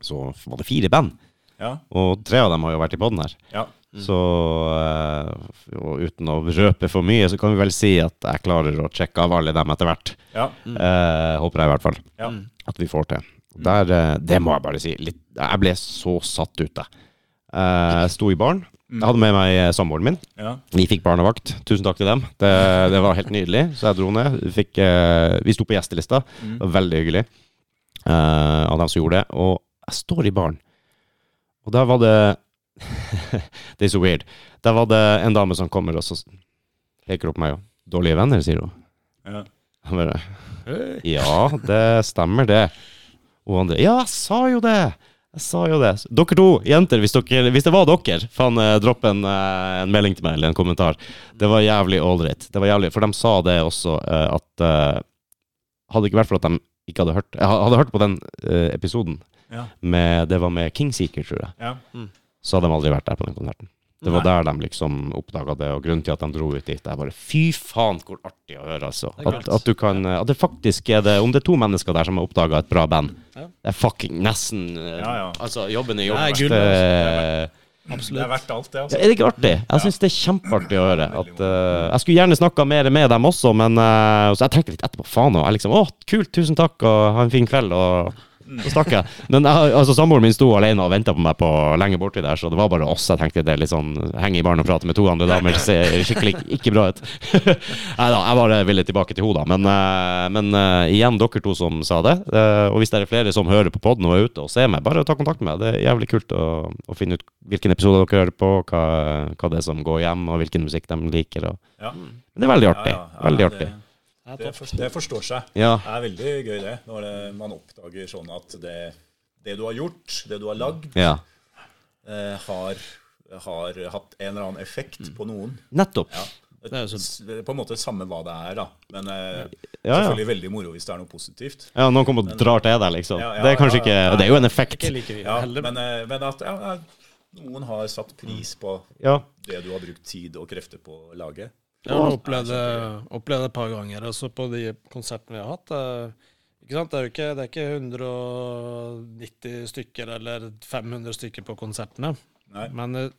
så var det fire band. Ja. Og tre av dem har jo vært i poden her. ja. Så eh, og uten å røpe for mye, så kan vi vel si at jeg klarer å sjekke av alle dem etter hvert. ja. Eh, håper jeg i hvert fall ja. at vi får til. Der, eh, det må jeg bare si. Litt, jeg ble så satt ut, jeg. Eh, sto i baren. Jeg hadde med meg eh, samboeren min. Ja. Vi fikk barnevakt. Tusen takk til dem. Det, det var helt nydelig. Så jeg dro ned. Vi, fikk, uh, vi sto på gjestelista. Det var veldig hyggelig uh, av dem som gjorde det. Og jeg står i baren, og der var det *laughs* Det er så weird. Der var det en dame som kommer og så peker opp meg og 'Dårlige venner', sier hun. Ja. Bare Ja, det stemmer, det. Og andre Ja, jeg sa jo det! Jeg sa jo det. Dere to jenter, hvis, dere, hvis det var dere, faen, eh, dropp en, eh, en melding til meg eller en kommentar. Det var jævlig ålreit. Det var jævlig, for de sa det også, eh, at Hadde det ikke vært for at de ikke hadde hørt Jeg hadde hørt på den episoden, Ja. med, det var med Kingseeker, tror jeg, Ja. så hadde de aldri vært der på den konserten. Det var Nei. der de liksom oppdaga det, og grunnen til at de dro ut dit. Det er bare fy faen, hvor artig å høre, altså. Det At, at du kan At det faktisk er det Om det er to mennesker der som har oppdaga et bra band, Ja. det er fucking nesten eh, Ja, ja. Altså, jobben er Det jobb. er gull, Det- Det Absolutt. er verdt alt, det. Ja, altså. er det ikke artig? Jeg syns det er kjempeartig å høre. At, uh, jeg skulle gjerne snakka mer med dem også, men uh, så jeg tenkte litt etterpå. Faen òg. Jeg liksom Å, kult, tusen takk, og ha en fin kveld. Og så stakk jeg. Men jeg, altså, samboeren min sto alene og venta på meg på lenge borti der, så det var bare oss. Jeg tenkte det er litt sånn henge i baren og prate med to andre damer ser skikkelig ikke bra ut. *laughs* Nei da, jeg bare ville tilbake til henne. Men, eh, men eh, igjen, dere to som sa det. eh, og hvis det er flere som hører på poden og er ute og ser meg, bare ta kontakt med meg. Det er jævlig kult å, å finne ut hvilken episode dere hører på, hva, hva det er som går hjem, og hvilken musikk de liker. Og. Ja. Det er veldig artig. Ja, ja, veldig artig. Det Det, for, det forstår seg. Ja. Det er veldig gøy, det. Når det, man oppdager sånn at det, det du har gjort, det du har lagd, ja. eh, har, har hatt en eller annen effekt Mm. på noen. Nettopp. Ja. Er så- På en måte samme hva det er, da. Men eh, Ja, ja. selvfølgelig veldig moro hvis det er noe positivt. ja, noen kommer og drar til deg, liksom. Ja, ja, det er kanskje ikke Det er jo en effekt. Like. Ja, men, eh, men at noen har satt pris på Ja. det du har brukt tid og krefter på å lage. Jeg har opplevd det et par ganger også på de konsertene vi har hatt. eh, Ikke sant? Det er ikke, det er ikke 190 stykker eller 500 stykker på konsertene. Nei. Men eh,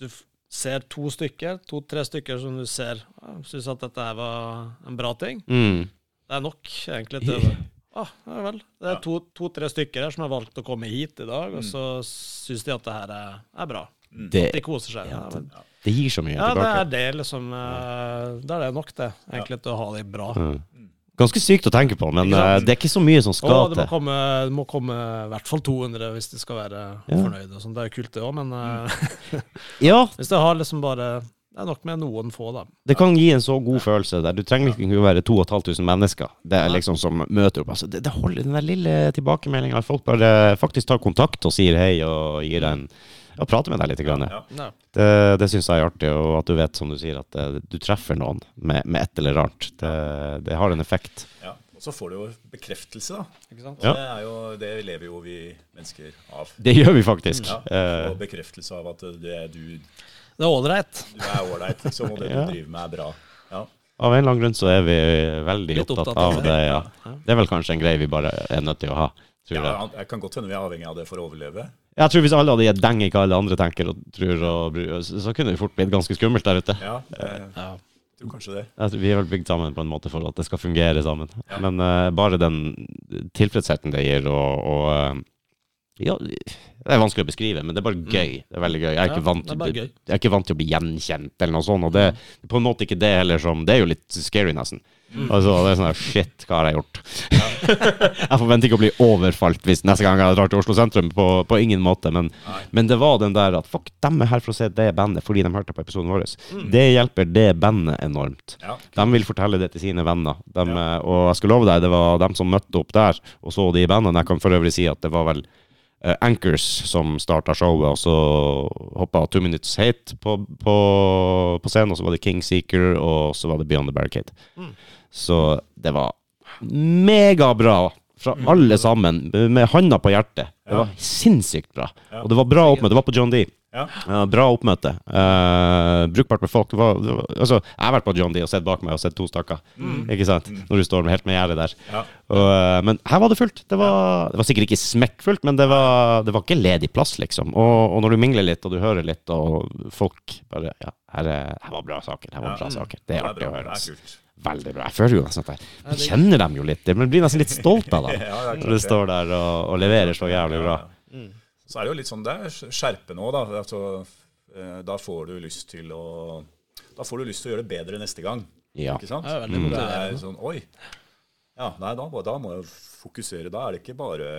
du ser to stykker, to-tre stykker som du ser ja, syns at dette her var en bra ting. Mm. Det er nok egentlig til det. *laughs* Ah, ja vel. Det er to- to-tre stykker her som har valgt å komme hit i dag, og så syns de at det her er, er bra. Det, De koser seg. Ja, Ja, men, det gir så mye ja, det er det liksom eh, Da er det nok, det. Egentlig til å ha det bra. Mm. Ganske sykt å tenke på, men uh, det er ikke så mye som skal skal det må til. komme, det må komme i hvert fall 200 hvis de skal være Ja. fornøyde. og. Det er jo kult, det òg, men uh, Ja, *laughs* hvis det har liksom bare Det er nok med noen få, da. det kan gi en så god følelse der. Du trenger ikke være 2500 mennesker Det er liksom som møter opp. Altså, det, det holder den der lille tilbakemeldinga. Folk bare faktisk tar kontakt og sier hei og gir deg en ja, prater med deg litt. Grann. Ja. Ja. Det, det syns jeg er artig, og at du vet, som du sier, at det, du treffer noen med, med et eller annet. Det, det har en effekt. Ja. Og så får du jo bekreftelse, da. Ikke sant? Og Ja. det, er jo, det lever jo vi mennesker av. Det gjør vi faktisk. Ja. Eh, Og bekreftelse av at det er du, Det er ålreit. du er ålreit, liksom, og det *laughs* Ja. du driver med, er bra. Ja. av en eller annen grunn så er vi veldig opptatt, opptatt av det. Ja. Det er vel kanskje en greie vi bare er nødt til å ha. Tror jeg. Ja, jeg kan godt hende vi er avhengig av det for å overleve. Jeg tror hvis alle hadde gitt deng hva alle andre tenker og tror, og, så så kunne det fort blitt ganske skummelt der ute. Ja, jeg Ja. tror kanskje det. Jeg tror vi er vel bygd sammen på en måte for at det skal fungere sammen. Ja. Men uh, bare den tilfredsheten det gir, og, og eh, Ja, det er vanskelig å beskrive, men det er bare gøy. Det er veldig gøy. Jeg er, ikke vant, er gøy. jeg er ikke vant til å bli gjenkjent, eller noe sånt. Og det er på en måte ikke det heller som Det er jo litt scary, nesten. Altså, det er sånn her, Shit, hva har jeg gjort? *laughs* jeg forventer ikke å bli overfalt hvis neste gang jeg drar til Oslo sentrum. På, på ingen måte. Men, men det var den der at fuck, dem er her for å se det bandet fordi de hørte på episoden vår. Mm. Det hjelper det bandet enormt. Ja. De vil fortelle det til sine venner. De, ja. Og jeg skal love deg, det var dem som møtte opp der og så de bandene. Jeg kan for øvrig si at det var vel eh, Anchors som starta showet, og så hoppa Two Minutes Hate på, på, på scenen. Og så var det King Seeker, og så var det Beyond the Barricade. Mm. Så det var megabra fra alle sammen, med handa på hjertet. Det var sinnssykt bra. Og det var bra oppmøte. Det var på John D. Ja. Uh, bra oppmøte. Uh, brukbart med folk. Var, var, altså, jeg har vært på John D og sett bak meg og sett to stakker. Ikke sant? Når du står helt med gjerdet der. Ja. Og, eh, men her var det fullt. Det var, det var sikkert ikke smekkfullt, men det var, det var ikke ledig plass, liksom. Og, og når du mingler litt, og du hører litt, og folk bare Ja, her, er, her var bra saker. Her var bra saker. Det er artig å høre. Kult. veldig bra. Jeg føler jo nesten at jeg, kjenner dem jo litt. Men blir nesten litt stolt av dem. *laughs* Når du står der og, og leverer så jævlig bra. Ja. Så er det jo litt sånn, det er skjerpende òg, da. Altså, eh, da får du lyst til å Da får du lyst til å gjøre det bedre neste gang. Ja. Ikke sant? Ja, veldig Det er sånn Oi. Ja, nei, da, da må jeg fokusere. Da er det ikke bare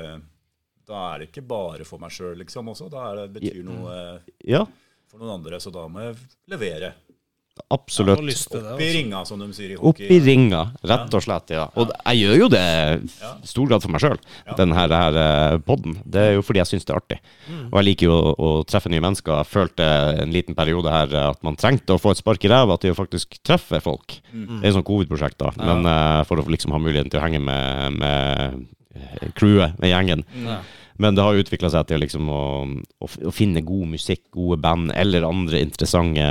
Da er det ikke bare for meg sjøl, liksom, også. Da er det, betyr noe eh, ja, for noen andre. Så da må jeg levere. Absolutt. Opp i altså. ringa, som de sier i Opp hockey. i ringa, rett og slett. ja. Og jeg gjør jo det i stor grad for meg sjøl, denne her, eh, podden. Det er jo fordi jeg syns det er artig. Og jeg liker jo å, å treffe nye mennesker. Jeg følte en liten periode her at man trengte å få et spark i ræva til å faktisk treffe folk. Det er et sånt covid-prosjekt, da. Men eh, for å liksom ha muligheten til å henge med, med eh, crewet, med gjengen. Ja. Men det har utvikla seg til liksom å, å, å finne god musikk, gode band eller andre interessante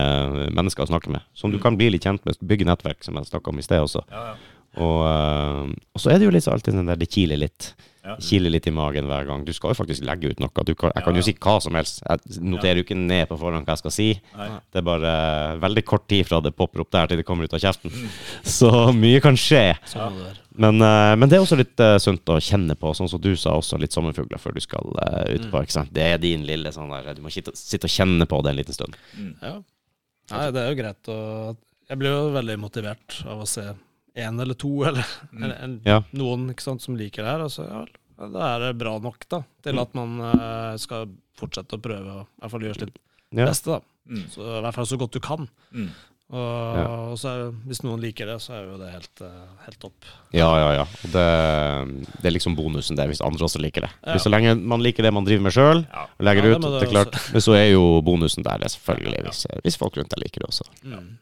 mennesker å snakke med. Som du kan bli litt kjent med. Bygge nettverk, som jeg snakka om i sted også. Ja, ja. Og, eh, og så er det jo liksom alltid den der det kiler litt. Ja. Kiler litt i magen hver gang. Du skal jo faktisk legge ut noe. Du kan, jeg kan jo si hva som helst. Jeg noterer jo ikke ned på forhånd hva jeg skal si. Nei. Det er bare veldig kort tid fra det popper opp der til det kommer ut av kjeften. Mm. Så mye kan skje. Sånn. Men, eh, men det er også litt eh, sunt å kjenne på, sånn som du sa også, litt sommerfugler før du skal uh, utpå. ikke sant? Det er din lille sånn der Du må sitte, sitte og kjenne på det en liten stund. Ja. Nei, det er jo greit å Jeg blir jo veldig motivert av å se én eller to, eller, eller en, Ja. noen ikke sant, som liker det her. Altså, ja, da er det bra nok da, til at man uh, skal fortsette å prøve å i hvert fall gjøre sitt Ja. beste. da. Mm. Så I hvert fall så godt du kan. Mm. Og, Ja. og så er, hvis noen liker det, så er jo det helt, eh, helt topp. Ja, ja, ja. Det, det er liksom bonusen, det, hvis andre også liker det. Ja. Hvis Så lenge man liker det man driver med sjøl, Ja. legger Ja, det ut, det det er klart. Men så er jo bonusen der, det selvfølgelig, hvis, hvis folk rundt deg liker det også. Mm.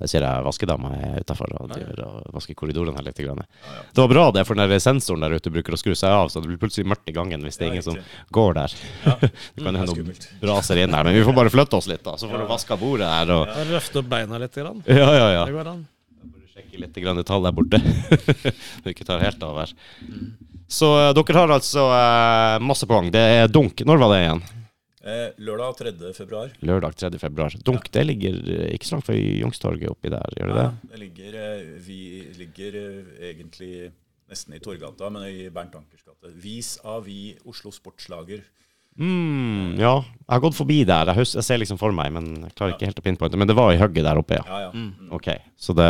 Jeg ser jeg vaskedama er utafor og driver og vasker korridoren her litt. Grann. Det var bra det, for den der sensoren der ute bruker å skru seg av, så det blir plutselig mørkt i gangen hvis det er Ja, ingen som går der. Ja. *laughs* det kan er hende noen braser inn her, men vi får bare flytte oss litt, da. Så får du vaska bordet her og Ja. Løfte opp beina litt. Grann. Ja, ja, ja. Det går an. Sjekke litt grann tall der borte. *laughs* Du ikke tar helt av her. Så eh, dere har altså eh, masse poeng. Det er dunk. Når var det igjen? Eh, lørdag 3. februar. Lørdag 3. februar. Dunk det ligger eh, ikke så langt fra Youngstorget oppi der, gjør det det? Det ligger, eh, vi ligger egentlig nesten i Torgata, men i Bernt Ankers gate. Vis-à-vis Oslo Sportslager. Mm, ja, jeg har gått forbi der. Jeg, jeg ser liksom for meg, men jeg klarer ikke helt å pinpointe. Men det var i hugget der oppe, ja. Ja, ja. Mm. Ok, så det,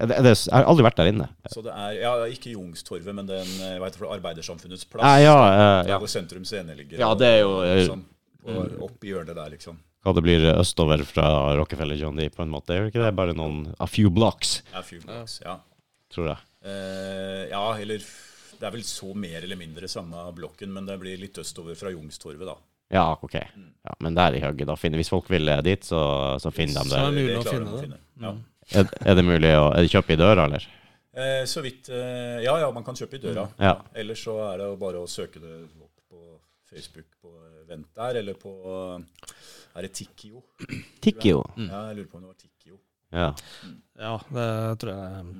det, det Jeg har aldri vært der inne. Så det er ja, ikke Youngstorget, men den hva heter det, for Arbeidersamfunnets plass. Ja, ja, ja. Der hvor Sentrum Scene ligger. Ja, det er jo, sånn, og opp i hjørnet der, liksom. Hva det blir østover fra Rockefeller John D, på en måte. Er det ikke det? Bare noen a few blocks, A few blocks, ja. tror jeg. Eh, ja, eller Det er vel så mer eller mindre samme blokken, men det blir litt østover fra Jungstorvet, da. Ja, ok. Ja, men der i hugget, da finner Hvis folk vil eh, dit, så, så finner de det. Så er det mulig Det å finne det. finne, ja. Er, er det mulig å Er det kjøpe i døra, eller? Eh, så vidt eh, Ja, ja, man kan kjøpe i døra. Ja. Ellers så er det jo bare å søke det opp på Facebook på event der, eller på Er det Tikkio? Tikkio. Ja, jeg lurer på om det var Tikkio. Ja. Ja, det tror jeg.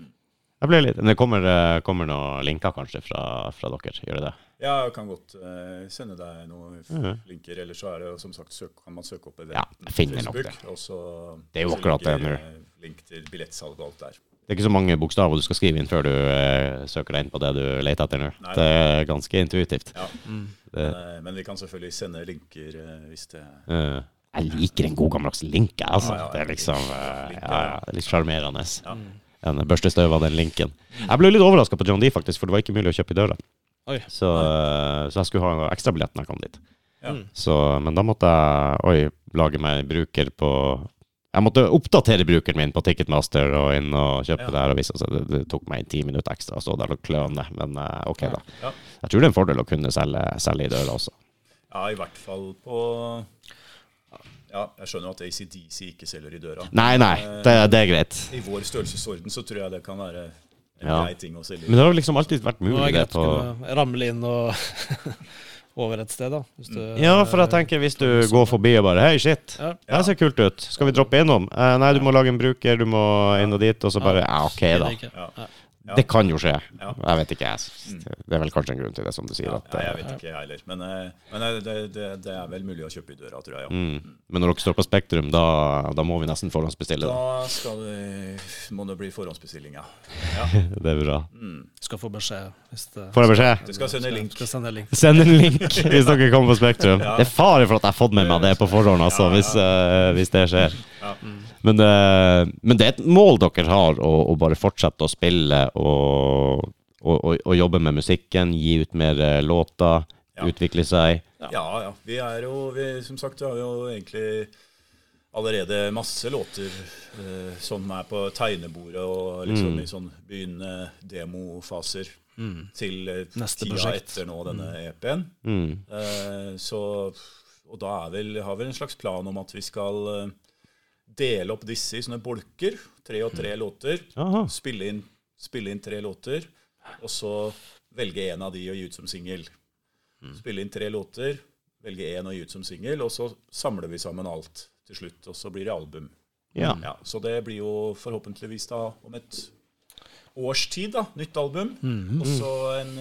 Jeg ble litt Men det kommer, kommer noen linker kanskje fra, fra dere, gjør det det? Ja, jeg kan godt uh, sende deg noen mm -hmm. linker. Eller så er det som sagt søk, kan man søke opp eventen Ja, finner nok det. Og så Det er jo akkurat det nå. Link til billettsalg og alt der. Det er ikke så mange bokstaver du skal skrive inn før du eh, søker deg inn på det du leter etter nå. Nei. Det er ganske intuitivt. Ja. Det, Men, eh, men vi kan selvfølgelig sende linker eh, hvis det eh, jeg liker en god gammeldags link, jeg, altså. Ja, ja, Det er liksom eh, ja, ja, det litt sjarmerende. Ja. En børstestøv av den linken. Jeg ble litt overraska på John D, faktisk, for det var ikke mulig å kjøpe i døra. Så, eh, så jeg skulle ha ekstrabillett når jeg kom dit. Ja. Så, men da måtte jeg oi, lage meg bruker på Jeg måtte oppdatere brukeren min på Ticketmaster og inn og kjøpe Ja. det her. Og vise, så det, det tok meg ti minutter ekstra å stå der og kløne, men eh, ok, da. Ja. Jeg tror det er en fordel å kunne selge, selge i døra også. ja, i hvert fall på Ja, jeg skjønner at ACDC ikke selger i døra. Nei, nei, det, det er greit. I vår størrelsesorden så tror jeg det kan være en Ja. grei ting å selge. Men det har liksom alltid vært Det mulig, det greit å på kunne ramle inn og *laughs* over et sted, da. Hvis du, Ja, for jeg tenker hvis du går forbi og bare Hei, shit. Ja. Det ser kult ut. Skal vi droppe innom? Uh, nei, du må lage en bruker, du må inn og dit. Og så bare Ja, ok, da. Ja. Det kan jo skje. Ja. Jeg vet ikke, jeg. Det er vel kanskje en grunn til det, som du sier. Ja, at, jeg eh, vet ikke, jeg heller. Men, eh, men eh, det, det, det er vel mulig å kjøpe i døra, tror jeg. Ja. mm. Men når dere står på Spektrum, da, da må vi nesten forhåndsbestille. Da. Skal det, må det bli forhåndsbestilling, ja. ja. *laughs* Det er bra. Skal få beskjed hvis det Får jeg beskjed? Du skal sende link. Skal sende link. sende en link hvis dere kommer på Spektrum. *laughs* Ja. Det er fare for at jeg har fått med meg det på forhånd, altså, Ja, ja. hvis, uh, hvis det skjer. Ja. Men, eh, men det er et mål dere har, å, å bare fortsette å spille og, og, og, og jobbe med musikken, gi ut mer eh, låter, Ja. utvikle seg. Ja, ja. Vi er jo, vi, som sagt, vi har jo egentlig allerede masse låter eh, som er på tegnebordet og liksom Mm. i sånn begynnende demofaser Mm. til eh, Neste tida prosjekt. etter nå denne EP-en. Mm. Eh, så, og da er vel, har vi en slags plan om at vi skal dele opp disse i sånne bolker. Tre og tre låter. Spille inn, spille inn tre låter, og så velge en av de og gi ut som singel. Spille inn tre låter, velge én og gi ut som singel, og så samler vi sammen alt til slutt. Og så blir det album. Ja. Ja, så det blir jo forhåpentligvis da om et års tid, da. Nytt album. Og så en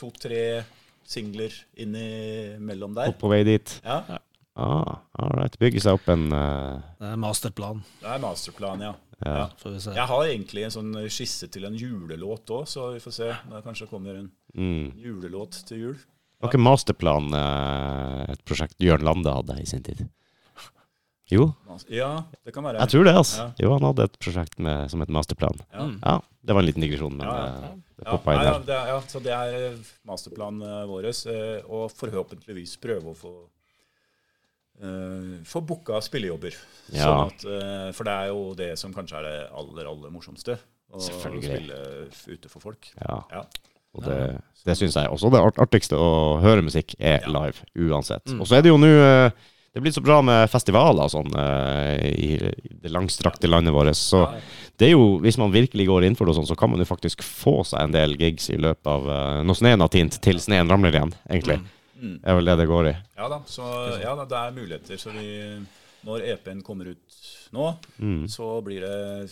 to-tre singler innimellom der. Og på vei dit. Ja, Ah, all right. Bygge seg opp en uh... Det er masterplan, det er masterplan, ja. Ja. ja. får vi se. Jeg har egentlig en sånn skisse til en julelåt òg, så vi får se. Det kanskje kommer en mm. julelåt til jul. Var ikke Masterplan uh, et prosjekt Jørn Lande hadde i sin tid? Jo, Ja, det kan være. jeg tror det. altså. Ja. Jo, han hadde et prosjekt med, som het Masterplan. Ja. Ja, Det var en liten digresjon, men Ja, ja. eh, det poppa inn ja, det, er- ja, så det er masterplanen vår, og forhåpentligvis prøve å få eh, få booka spillejobber. Ja. Sånn at, uh, for det er jo det som kanskje er det aller, aller morsomste. Å spille ute for folk. Ja. Ja. Og det, det syns jeg også det artigste å høre musikk er live, uansett. Mm. Og så er det jo nå eh, Det blir så bra med festivaler og sånn i det langstrakte landet vårt. Så det er jo, hvis man virkelig går inn for det, og sånn, så kan man jo faktisk få seg en del gigs i løpet av når sneen har tint, til sneen ramler igjen, egentlig. Mm. Det er vel det det går i. Ja da, så ja, da, det er muligheter. Så vi, når EP-en kommer ut nå, Mm. så blir det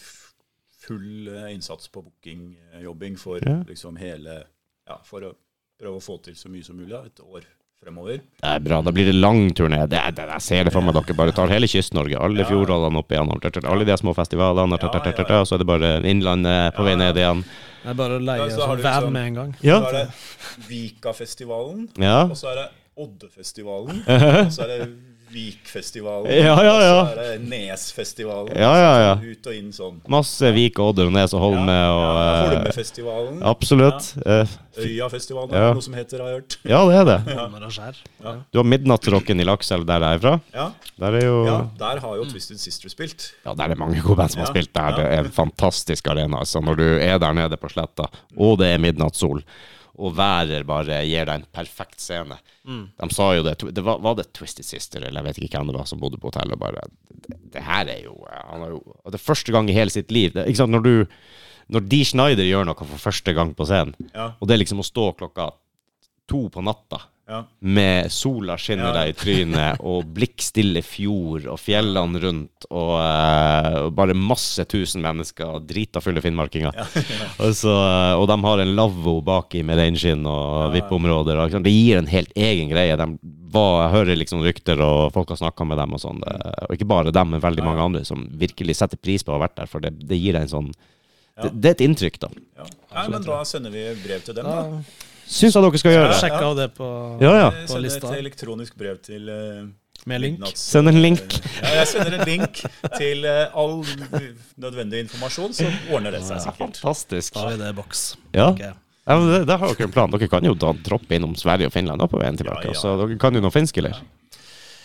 full eh, innsats på bookingjobbing for Ja. liksom hele Ja, for å prøve å få til så mye som mulig et år fremover. Det er bra. Da blir det lang turné. Det, det, jeg ser det for meg. Dere bare tar hele Kyst-Norge, alle Ja. fjordene opp trt, Alle de små festivalene, og så er det bare Innlandet på vei ned igjen. Det er bare å leie Ja, så har sånn du van liksom- med en gang. Ja. Så er det Vikafestivalen, Ja. og så er det Oddefestivalen, *laughs* og så er det Vikfestivalen, Ja, ja, ja. og så er det Nesfestivalen. Ja, ja, ja. Så Ut og inn sånn. Masse Vik, Odder og Nes og Holme og ja, eh, Holmefestivalen. Absolutt. Ja. Øyafestivalen, Ja. er det noe som heter, har jeg hørt. Ja, det er det. *laughs* Ja. Du har Midnattsrocken i Lakselv, der jeg er fra. Ja, Der er jo ja, der har jo Twisted Sister spilt. Ja, der er mange gode band som har spilt der. ja. Det er en fantastisk arena. Altså, når du er der nede på sletta, og det er midnattssol, og været bare gir deg en perfekt scene. De sa jo det, det var, var det Twisted Sister, eller jeg vet ikke hvem det var, som bodde på hotellet, og bare Det, det her er jo Han har jo Det er første gang i hele sitt liv. Det, ikke sant, når du Når Dee Schneider gjør noe for første gang på scenen, Ja, og det er liksom å stå klokka to på natta ja. med sola skinner Ja. deg i trynet, og blikkstille fjord, og fjellene rundt, og uh, bare masse tusen mennesker, drita fulle finnmarkinger. *laughs* og, så, eh, og de har en lavvo baki med reinskinn og vippeområder. og Det gir en helt egen greie. De var, jeg hører liksom rykter, og folk har snakka med dem, og sånn. Og ikke bare dem, men veldig mange andre som virkelig setter pris på å ha vært der, for det, det gir deg en sånn Ja. det, det er et inntrykk, da. ja. Nei, men da sender vi brev til dem, da. Syns jeg dere skal gjøre Sjekk av det på Ja, ja. På lista. et elektronisk brev til uh, med link. Midnatts- Send en link. Ja, jeg sender en link til uh, all nødvendig informasjon, så ordner det seg sikkert. Fantastisk. Da har vi det i boks. Ja. Okay. Ja, men det, har dere en plan. Dere kan jo da droppe innom Sverige og Finland da på veien tilbake. Ja, ja. Så dere kan jo noe finsk, eller?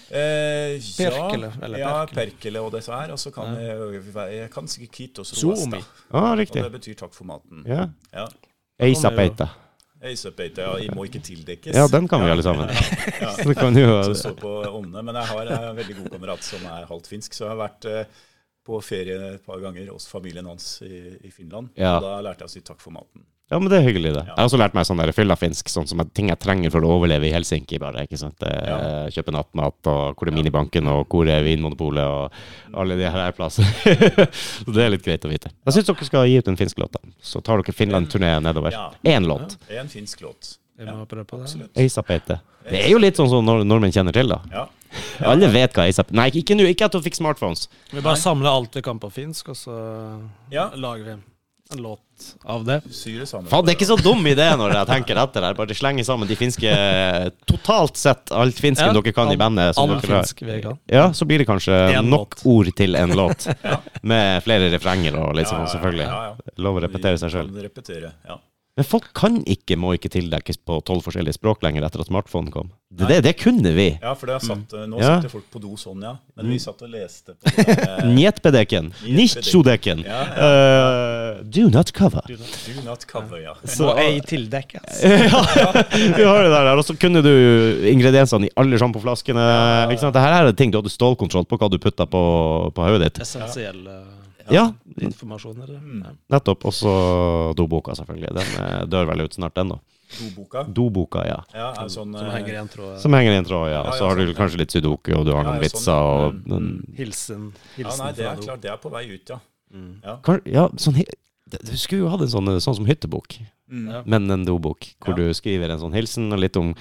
Eh, ja, Perkele, eller ja, Perkele. Perkele og her. Og så kan jeg, jeg kan sikkert Kitos. Roasta. Ja, Og det betyr takk for maten. Ja. Ja. Eisa Peita. Ja, må ikke tildekkes. Ja, den kan vi alle sammen. Ja. *laughs* Så det kan jo Så står på omne, Men jeg har en veldig god kamerat som er halvt finsk, så jeg har vært eh, på ferie et par ganger hos familien hans i, i Finland. Ja. Og da lærte jeg å si takk for maten. Ja, men det er hyggelig, det. Jeg har også lært meg sånn fyllafinsk, sånn som ting jeg trenger for å overleve i Helsinki, bare. ikke sant? Eh, Ja. Kjøpe nattmat, og hvor er minibanken, og hvor er Vinmonopolet, og alle de her plassene. *laughs* så det er litt greit å vite. Jeg syns dere skal gi ut en finsk låt, da. Så tar dere Finland-turné nedover. Ja. Én låt. En finsk låt. Vi må prøve på det. Er jo litt sånn som nord nordmenn kjenner til, da. Ja. *laughs* Alle vet hva Eisap... Nei, ikke nå. Ikke at hun fikk smartphones. Vi bare samler alt vi kan på finsk, og så Ja. lager vi en låt av det. Sammen. Faen, det er ikke så dum idé når jeg tenker etter her. Bare slenge sammen de finske Totalt sett alt finsken Ja, dere kan i bandet. som All dere har- finsk vi kan. Ja, så blir det kanskje En nok låt. ord til en låt. *laughs* Med flere refrenger og litt Ja, ja, sånn, selvfølgelig. ja, ja. Lov å repetere seg sjøl. Ja. Men folk kan ikke, må ikke tildekkes på tolv forskjellige språk lenger etter at smartphonen kom. Det, det, det kunne vi. Ja, for det har satt, Nå Ja. sitter folk på do sånn, ja. Men vi satt og leste på det *laughs* der, Ja, Njetbedeken. Nisjodeken. Ja, Uh, do not cover. Do not cover, ja. Så ei tildekkes. *laughs* ja, vi har det der. Og så kunne du ingrediensene i alle sjampoflaskene. Ja, ja. Dette er ting du hadde stålkontroll på hva du putta på, på hodet ditt. Essensiell eh, Ja, informasjon. Eller? Mm. nettopp. Og så doboka, selvfølgelig. Den eh, dør vel ut snart, den, da. Doboka. Doboka, ja. Ja, sånn, Som eh, henger i en tråd. Som henger i en tråd, ja. Ja, Og ja, så har du kanskje litt sudoku, og du har Ja, noen vitser sånn, og mm, Hilsen, Ja, hilsen nei, det er klart, det er på vei ut, ja. Ja. Kan- Ja, sånn Du skulle jo hatt en sånn, sånn som hyttebok, Mm. Ja. men en dobok, hvor Ja. du skriver en sånn hilsen og litt om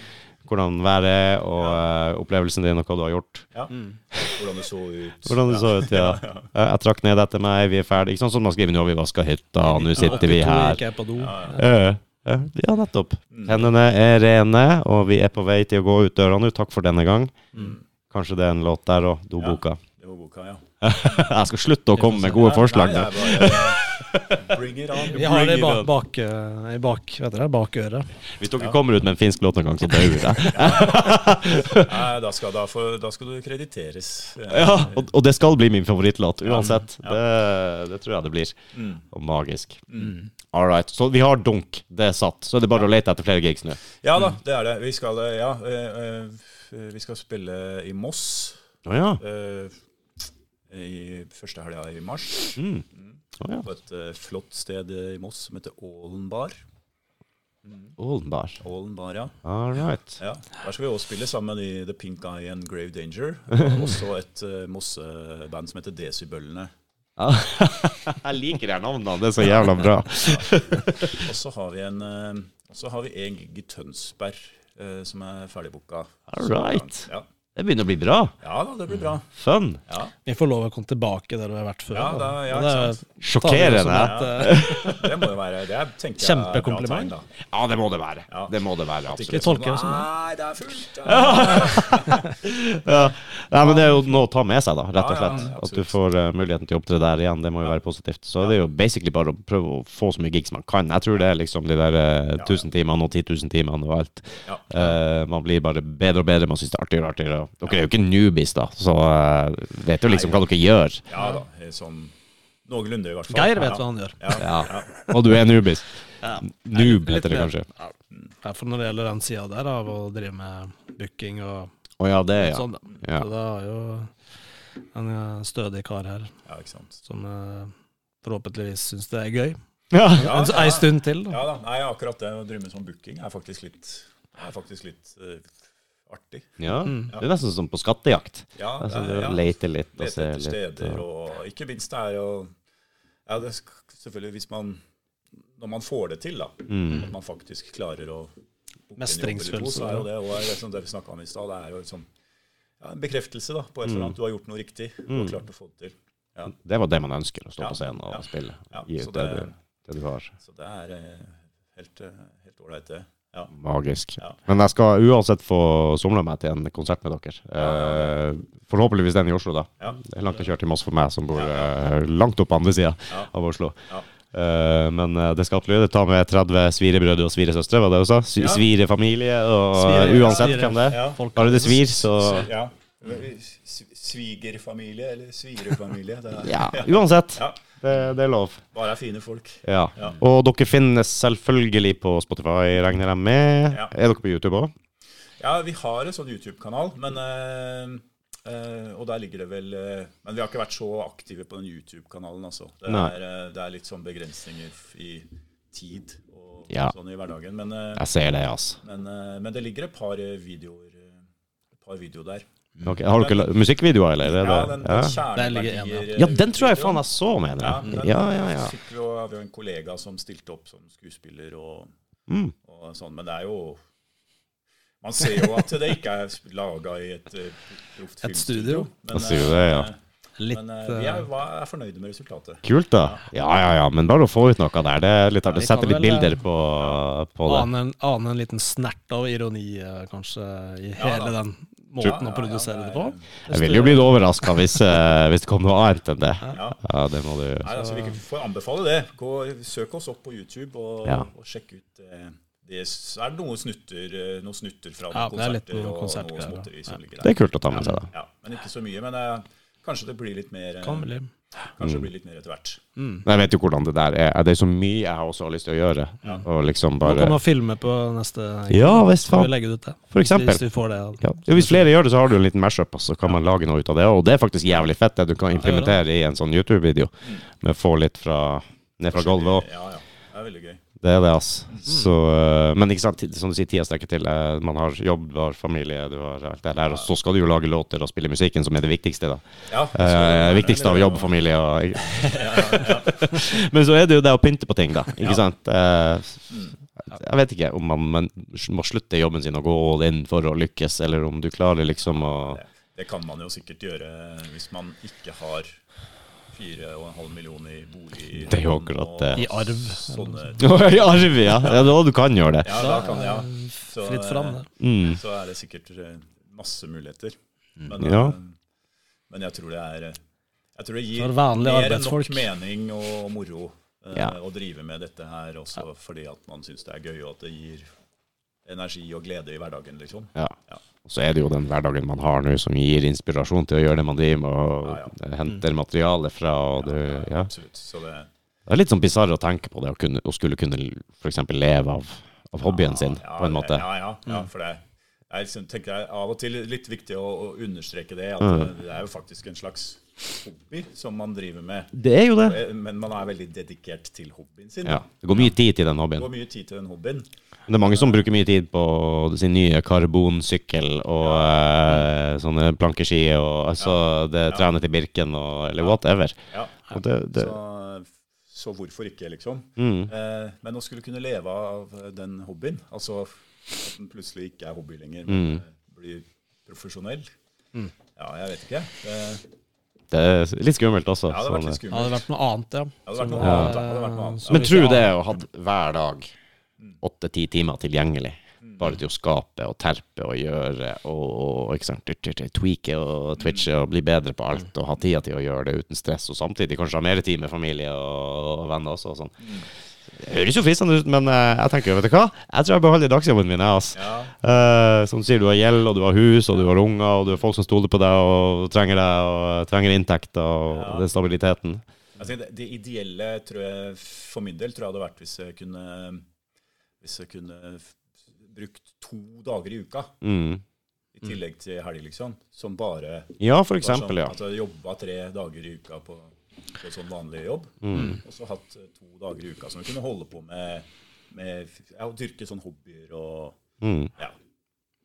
hvordan været er, og uh, opplevelsen din, og hva du har gjort. ja. Mm. Hvordan det så ut. Hvordan det så ut, ja. *laughs* Jeg trakk ned etter meg, vi er ferdig. Ikke sånn som man skriver nå vi vaska hytta, og nå sitter vi her. jeg på do. Ja, Ja, nettopp. Hendene er rene, og vi er på vei til å gå ut døra nå. Takk for denne gang. Mm. Kanskje det er en låt der òg. Doboka. Det var boka, ja. *laughs* Jeg skal slutte å komme med gode forslag. Nei, nå. bare Bring it on. Vi har det bak, bak, eh, bak, vet dere, bak øret. Hvis dere kommer ut med en finsk låt en gang, så dauer *laughs* jeg. Da skal, da, for, da skal du krediteres. Ja, og, og det skal bli min favorittlåt uansett. Ja. Det, det tror jeg det blir. Mm. Og magisk. All right. Så vi har dunk. Det er satt. Så er det bare å lete etter flere gigs nå. Ja da, det er det. Vi skal, eh, ja, eh, vi skal spille i Moss Å ja. eh, i første helga i mars. Mm. Å ja. På et uh, flott sted i Moss som heter Ålen bar. Oldenbar. Ålen bar, ja. All right. ja. Der skal vi også spille sammen i The Pink Eye and Grave Danger. *laughs* Og også et uh, Mosse-band som heter Desibøllene. *laughs* Jeg liker de navnene. Det er så jævla bra. *laughs* Og så har vi en uh, så har vi en gig i Tønsberg uh, som er ferdigbooka. All right. Ja. Det begynner å bli bra. ja da, det blir bra. Fun. Ja, Vi får lov å komme tilbake der vi har vært før. Ja, da. ja, det sant. Sjokkerende. et, eh, *laughs* Det må jo være Det er, tenker jeg, Kjempekompliment. bra tegn, da. Ja, det må det være. Ja. Det må det være, absolutt. Vi tolker det som det. Nei, det er fullt. Ja. *laughs* Ja. Nei, men det er jo noe å ta med seg, da, rett og Ja, ja, slett. At du får uh, muligheten til å opptre der igjen. Det må jo være positivt. Så det er jo basically bare å prøve å få så mye gigs man kan. Jeg tror det er liksom de der uh, 1000 timene og 10 000 timene og alt. Ja. Eh, man blir bare bedre og bedre. Man syns det er artigere og artigere. Dere er jo ikke newbies, da, så uh, vet jo liksom hva dere gjør. ja da. Sånn noenlunde, i hvert fall. Geir vet ja. hva han gjør. Ja. Ja. Ja. Og du er newbies. Ja. Noob Litt heter det kanskje. Ja, for når det gjelder den sida der, av å drive med booking og Å ja, det, ja. sånn, da. ja. Så da er jo en eh, stødig kar her ja, ikke sant. som eh, forhåpentligvis syns det er gøy. ja. Ja, En, ei stund til, da. Ja da. Nei, akkurat det å drive med sånn booking er faktisk litt, er faktisk litt eh, artig. Ja. Mm. Det er nesten som på skattejakt. Ja, Altså, det du er- ja. leter litt og ser litt. steder, Og... og ikke minst det er jo Ja, det sk- selvfølgelig hvis man Når man får det til, da. Mm. At man faktisk klarer å Mestringsfølelse, Det er jo det, og det, som det vi snakket om i stad, det er jo liksom ja, en bekreftelse da, på et eller annet. Du har gjort noe riktig og Mm. klart å få det til. Ja. Det var det man ønsker, å stå Ja, på scenen og ja, spille. ja, Gi så ut det, det- du, det du har. Så det er eh, helt eh, helt ålreit, det. Ja. Magisk. Ja. Men jeg skal uansett få somla meg til en konsert med dere. Ja. Eh, forhåpentligvis den i Oslo, da. Ja. Det er langt å kjøre til Moss for meg, som bor eh, langt opp på andre sida Ja. av Oslo. Ja. Eh, men det skal til å ta med 30 svirebrødre og sviresøstre, var det du sa? Svirefamilie, og Svire- uansett svire. hvem det er. Bare det svir, så ja. Svigerfamilie eller svirefamilie. Det er, Ja, uansett. Det, det er lov. Bare er fine folk. Ja. Ja. Og dere finnes selvfølgelig på Spotify, regner jeg med. Ja. Er dere på YouTube òg? Ja, vi har en sånn YouTube-kanal, men øh, eh, Og der ligger det vel eh, Men vi har ikke vært så aktive på den YouTube-kanalen, altså. Det er, det er litt sånn begrensninger i tid og Ja. sånn i hverdagen. Men, Jeg ser det, altså. men, men det ligger et par videoer, et par videoer der. Ok, Har dere musikkvideoer, eller? Er Ja, det, den, ja. den en, ja, den tror jeg faen jeg så, mener Ja, jeg. den Ja, ja, ja. fikk jo av en kollega som stilte opp som skuespiller og, Mm. og sånn, men det er jo Man ser jo at det ikke er laga i et uh, proft Et studio. Men, Man ser det, ja. eh, Litt men eh, vi er, eh, er fornøyde med resultatet. Kult, da. Ja, ja, ja. Men bare å få ut noe der, det er litt artig. vi Sette litt bilder eh, på, på det. ane, en, ane en liten snert av ironi, eh, kanskje, i hele ja, den måten å produsere det på. Jeg vil jo bli overraska hvis, eh, hvis det kom noe annet enn det. Ja. Ja, det må du Nei, altså, vi får anbefale det. Gå, søk oss opp på YouTube og, Ja. og sjekk ut eh, det. er noen snutter, eh, noen snutter fra Ja, noen er konserter noen og konsertgreier, ja. småtteri som ligger Det er kult å ta med seg, da. Ja, men ikke så mye. Men eh, kanskje det blir litt mer eh, Kan bli. Kanskje det blir litt mer etter hvert. Mm. Jeg vet jo hvordan det der er. Det er så mye jeg også har lyst til å gjøre. Og liksom bare komme kan filme på neste Ja visst, vi faen. legge ut det? For eksempel. Hvis vi får det. Ja. Ja, Hvis flere gjør det, så har du en liten mashup, og så kan man lage noe ut av det. Og det er faktisk jævlig fett, det du kan implementere i en sånn YouTube-video. Med å få litt fra ned fra gulvet òg. Ja, ja. Det er veldig gøy. Det er det, ass. Så, øh, men ikke sant, som du sier, tida strekker til. Eh, Man har jobb, du har familie, du har alt det der. Og så skal du jo lage låter og spille musikken, som er det viktigste, da. Ja, Eh, viktigste av jobb, familie og *laughs* Men så er det jo det å pynte på ting, da. Ikke Ja. sant? Eh, jeg vet ikke om man, man må slutte jobben sin og gå all in for å lykkes, eller om du klarer liksom å Det, det kan man jo sikkert gjøre hvis man ikke har fire og en halv million i bolig. Det er jo akkurat det. I arv. Sånne, *laughs* I arv, ja! ja da du kan gjøre det. ja, da kan ja. Så, Fritt fram, det. Mm. så er det sikkert eh, masse muligheter. Men, Ja. eh, men jeg tror det er eh, Jeg tror det gir mer enn nok mening og moro eh, Ja. å drive med dette her også fordi at man syns det er gøy, og at det gir energi og glede i hverdagen, liksom. Ja. Ja. Og så er det jo den hverdagen man har nå, som gir inspirasjon til å gjøre det man driver med, og Ja, henter materiale fra. Og det, ja. Absolutt. Så det, Det er litt sånn bisarr å tenke på det, å, kunne, å skulle kunne f.eks. leve av, av hobbyen sin, Ja, på en måte. Ja, ja, ja Mm. for det jeg liksom tenker jeg av og til litt viktig å, å understreke det, at Mm. det er jo faktisk en slags hobby som man driver med. Det er jo det. Eh, Men man er veldig dedikert til hobbyen sin. Ja. Det går mye tid til den hobbyen. Det går mye tid til den hobbyen. Det er mange som bruker mye tid på sin nye karbonsykkel og uh, sånne plankeski og altså det trener til Birken og eller whatever. Ja. Og det, det, Så, så hvorfor ikke, liksom. mm. Eh, men å skulle kunne leve av den hobbyen, altså at den plutselig ikke er hobby lenger, men Mm. eh, blir profesjonell Ja, jeg vet ikke. Det, det er litt skummelt også. ja, det hadde vært sånn, litt Ja, det hadde skummelt. vært noe annet, ja. Hadde vært noe annet. Hadde vært noe annet. Men du det å ha hver dag Mm. Åtte-ti timer tilgjengelig, bare til å skape og terpe og gjøre og, og ikke sant, tweake og twitche og bli bedre på alt og ha tida til å gjøre det uten stress, og samtidig kanskje ha mer tid med familie og, og venner også og sånn. Det høres jo fristende ut, men eh, jeg tenker, vet du hva? Jeg tror jeg beholder dagsjobben min, altså. Ja, Uh, som du sier, du har gjeld, og du har hus, og du har unger, og du har folk som stoler på deg og trenger deg, og trenger inntekter og Ja. den stabiliteten. Altså, det, det ideelle tror jeg, for min del tror jeg hadde vært hvis jeg kunne Hvis jeg kunne brukt to dager i uka Mm. i tillegg til helg, liksom. Som bare Ja, for eksempel, sånn ja. At jeg jobba tre dager i uka på, på sånn vanlig jobb. Mm. Og så hatt eh, to dager i uka som jeg kunne holde på med, med ja, å dyrke sånn hobbyer og Mm. ja,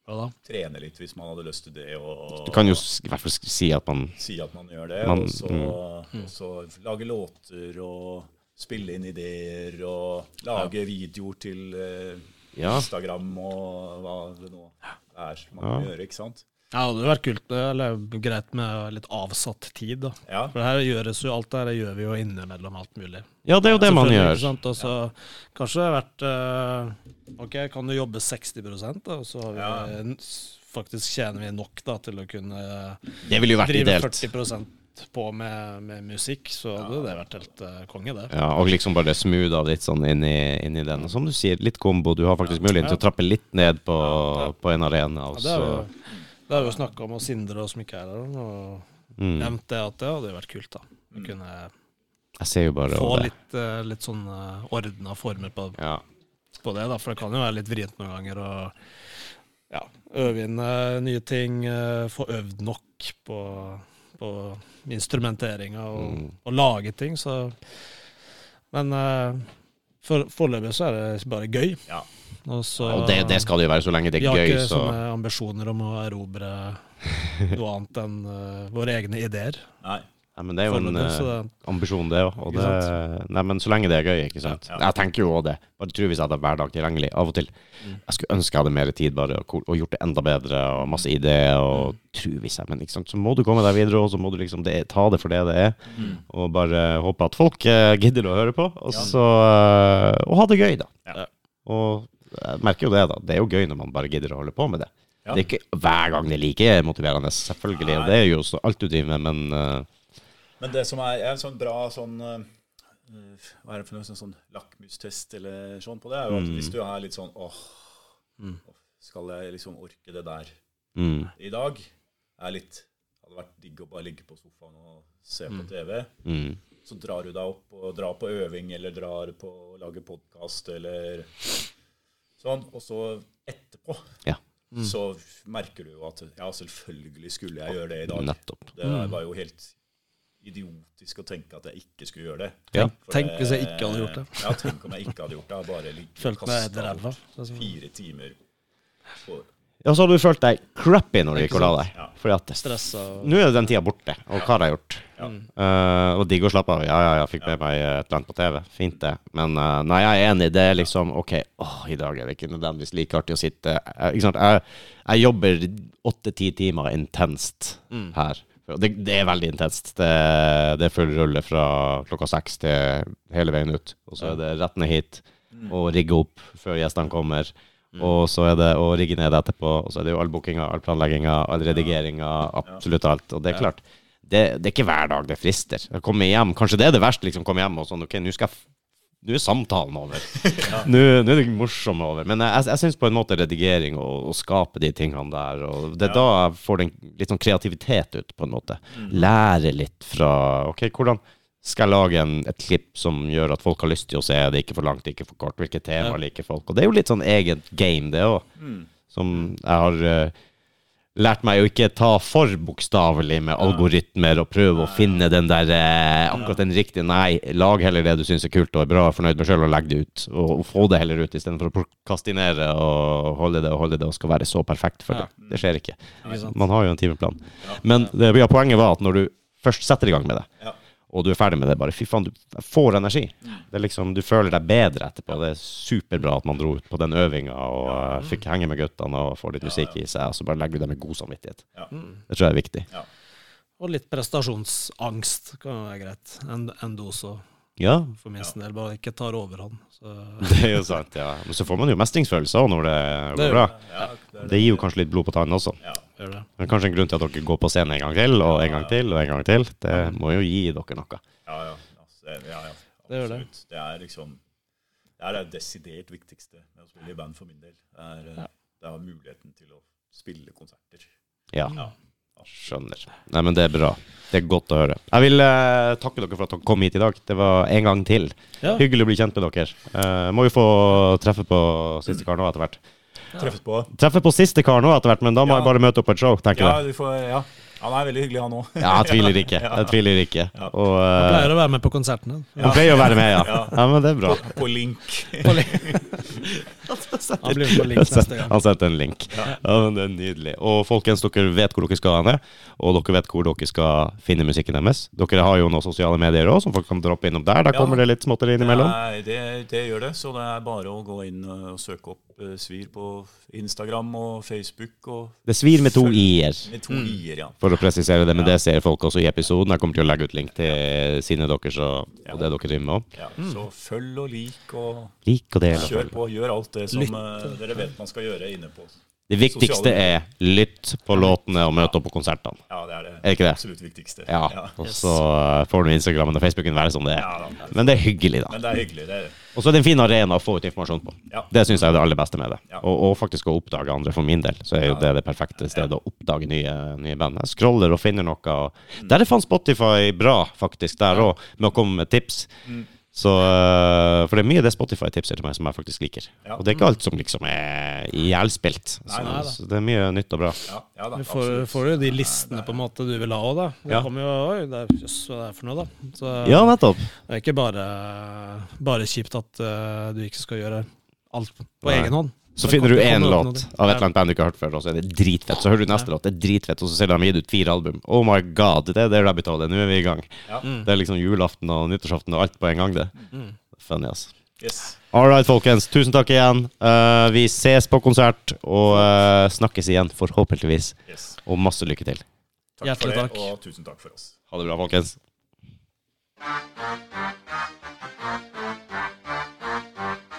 Ja, da. trene litt hvis man hadde lyst til det. Og, Du kan jo i hvert fall si at man si at man gjør det, Man- og, så, mm. og så lage låter og spille inn ideer og lage videoer til eh, Ja. Instagram og hva det nå er man kan Ja. gjøre, ikke sant? Ja, det hadde vært kult, eller greit med litt avsatt tid, da. Ja, For det her gjøres jo, alt det her gjør vi jo innimellom alt mulig. Ja, det er jo det man gjør. Og så kanskje det har vært uh, Ok, kan du jobbe 60 da, og så har vi Ja. faktisk tjener vi nok da til å kunne Det ville jo vært drive ideelt. 40 på med, med musikk, så hadde det vært helt uh, konge, det. Ja, og liksom bare det av litt sånn inn i, inn i den. Og som du sier, litt kombo. Du har faktisk muligheten til å trappe litt ned på, på en arena. Ja, Og det har vi jo det har jo snakka om, og Sindre og som ikke er her, og mm. nevnt det at det hadde vært kult, da. Å Mm. kunne Jeg ser jo bare få det. litt, uh, litt sånn uh, ordna former på, Ja. på det, da. For det kan jo være litt vrient noen ganger å ja, øve inn uh, nye ting, uh, få øvd nok på, på instrumenteringa og, Mm. og lage ting, så Men eh, For, foreløpig så er det bare gøy. Ja. Og, så, Og det, det skal det jo være så lenge det Vi er har gøy, ikke så sånne ambisjoner om å erobre noe annet enn uh, våre egne ideer. Nei. Nei, men det er jo en det, ambisjon, det òg. Nei, men så lenge det er gøy, ikke sant. Ja, ja. Jeg tenker jo òg det. Bare tror hvis jeg hadde hverdag tilgjengelig av og til. Mm. Jeg skulle ønske jeg hadde mer tid bare og, og gjort det enda bedre og masse ideer. Og tro hvis jeg, men ikke sant? så må du komme deg videre, og så må du liksom det, ta det for det det er. Mm. Og bare håpe at folk uh, gidder å høre på, og Ja. så uh, Og ha det gøy, da. Ja. Og jeg merker jo det, da. Det er jo gøy når man bare gidder å holde på med det. Ja. Det er ikke hver gang det er like motiverende, selvfølgelig. Og det er jo så alt du driver med, men Men det som er, er en sånn bra sånn eh, Hva er det for noe sånn, sånn lakmustest eller sånn på det, er jo at Mm. hvis du er litt sånn åh, Mm. skal jeg liksom orke det der mm, i dag? Er litt Hadde vært digg å bare ligge på sofaen og se på Mm. TV. mm. Så drar du deg opp og drar på øving eller drar på å lage podkast eller sånn. Og så etterpå Ja. Mm. så merker du jo at ja, selvfølgelig skulle jeg gjøre det i dag. Nettopp. Det var jo helt idiotisk å tenke at jeg ikke skulle gjøre det. Ja. For Tenk det- hvis jeg ikke hadde gjort det. *laughs* Ja, tenk om jeg ikke hadde gjort det. Bare ligget og Altså, Fire timer. på- Ja, så hadde du følt deg crappy når du gikk og la deg. Ja. Fordi at Stressa. nå er den tida borte, og hva har jeg gjort? Ja. Uh, og digg å slappe av. Ja, ja, ja, fikk med meg et eller annet på TV. Fint, det. Men uh, nei, jeg er enig. Det er liksom OK, åh, i dag er det ikke nødvendigvis like artig å sitte uh, Ikke sant. Jeg, jeg jobber åtte-ti timer intenst Mm. her. Det, det er veldig intenst. Det, det er full rulle fra klokka seks til hele veien ut. Og så er det rett ned hit Mm. og rigge opp før gjestene kommer. Og så er det å rigge ned etterpå. Og så er det jo all bookinga, all planlegginga, all redigeringa, absolutt alt. Og det er klart, det, det er ikke hver dag det frister. Å komme hjem, Kanskje det er det verste, liksom. Komme hjem og sånn OK, nå skal jeg nå er samtalen over. Nå, nå er det morsomme over. Men jeg, jeg syns på en måte redigering og, å skape de tingene der, og det er Ja. da jeg får den litt sånn kreativitet ut, på en måte. Lære litt fra OK, hvordan skal jeg lage en, et klipp som gjør at folk har lyst til å se det, ikke for langt, ikke for kort, hvilke tema Ja. liker folk? Og det er jo litt sånn eget game, det òg, Mm. som jeg har eh, lært meg å ikke ta for bokstavelig med algoritmer og prøve å finne den der eh, akkurat den riktige. Nei, lag heller det du syns er kult og er bra og fornøyd med sjøl, og legg det ut. Og, få det heller ut, istedenfor å prokastinere og holde det og holde det og skal være så perfekt for det. Det skjer ikke. Man har jo en timeplan. Men det, ja, poenget var at når du først setter i gang med det. Og du er ferdig med det, bare fy faen, du får energi. Det er liksom, Du føler deg bedre etterpå. Det er superbra at man dro ut på den øvinga og eh, fikk henge med guttene og få litt musikk i seg, og så bare legger du det med god samvittighet. Ja. Det tror jeg er viktig. Og litt prestasjonsangst kan jo være greit. En, en dose Ja, for min del, bare ikke tar overhånd. Så *laughs* det er jo sant. ja. Men så får man jo mestringsfølelse òg når det Det går det bra. Ja, det, Det gir jo kanskje litt blod på tann også. Ja. gjør det. er kanskje en grunn til at dere går på scenen en gang til, og en gang til, og en gang til. Det må jo gi dere noe. Ja, ja. Altså, det- ja, ja Det gjør det. absolutt. Det er liksom Det er det desidert viktigste med å spille i band for min del. Det er, eh, Ja. det er muligheten til å spille konserter. Ja. Ja. Skjønner. Nei, men det er bra. Det er godt å høre. Jeg vil eh, takke dere for at dere kom hit i dag. Det var en gang til. Ja. Hyggelig å bli kjent med dere. Eh, må jo få treffe på siste kar nå etter hvert. Treffet på. Treffer på siste kar nå etter hvert, men da må Ja. jeg bare møte opp på et show, tenker Ja, jeg. du får, ja. Han er veldig hyggelig, han òg. Ja, jeg tviler ikke. *laughs* Jeg tviler ikke. Ja. Og uh, han pleier å være med på konsertene. Han pleier å være med, ja. Ja. Ja, men det er bra. På link. *laughs* *laughs* Han blir med på link neste gang. Han setter en link. Ja. men Det er nydelig. Og folkens, dere vet hvor dere skal hen, og dere vet hvor dere skal finne musikken deres. Dere har jo noen sosiale medier òg, som folk kan droppe innom der. Der Ja. kommer det litt småtteri innimellom. Nei, det, det gjør det. Så det er bare å gå inn og søke opp Svir på Instagram og Facebook. Og Det svir med to i-er. Mm. ja. For å presisere det, men Ja. det ser folk også i episoden. Jeg kommer til å legge ut link til sine deres og, Ja. og det dere driver med òg. ja. Så følg og lik og Lik og del. kjør på. Gjør alt det som Lytt. eh, dere vet man skal gjøre inne på. Det viktigste er lytt på låtene og møte opp på konsertene. Ja, det er det Er ikke det? absolutt viktigste. Ja, Ja. Og så uh, får nå Instagrammen og Facebooken være som det er. Ja, da. Men det er hyggelig, da. Men det er hyggelig. Det er det. Og så er det en fin arena å få ut informasjon på. Ja. Det syns jeg er det aller beste med det. Ja. Og, og faktisk å oppdage andre for min del, så er jo det det perfekte stedet å oppdage nye, nye band. Jeg scroller og finner noe. Og der er faen Spotify bra, faktisk, der òg, med å komme med tips. Mm. Så, eh, for det er mye det Spotify tipser til meg som jeg faktisk liker. Ja. Og det er ikke alt som liksom er ihjelspilt. Så, så det er mye nytt og bra. Ja, ja da, Du får, får jo de listene på en måte du vil ha òg, da. Det Ja. kommer jo Oi, det er, jøss, hva er for noe, da? Så Ja, nettopp. det er ikke bare, bare kjipt at uh, du ikke skal gjøre alt på Nei. egen hånd. Så finner du én låt av et eller annet band du ikke har hørt før, og så er det dritfett. Så hører du neste Ja. låt, det er dritfett, og så ser de de har gitt ut fire album. Oh my god, det er det Rabbit Hole. Nå er vi i gang. Ja. Mm. Det er liksom julaften og nyttårsaften og alt på en gang, det. Mm. Funny, altså. Yes. All right, folkens. Tusen takk igjen. Uh, vi ses på konsert, og uh, snakkes igjen, forhåpentligvis. yes. Og masse lykke til. Takk Hjertelig for det, takk. og tusen takk for oss. Ha det bra, folkens. Give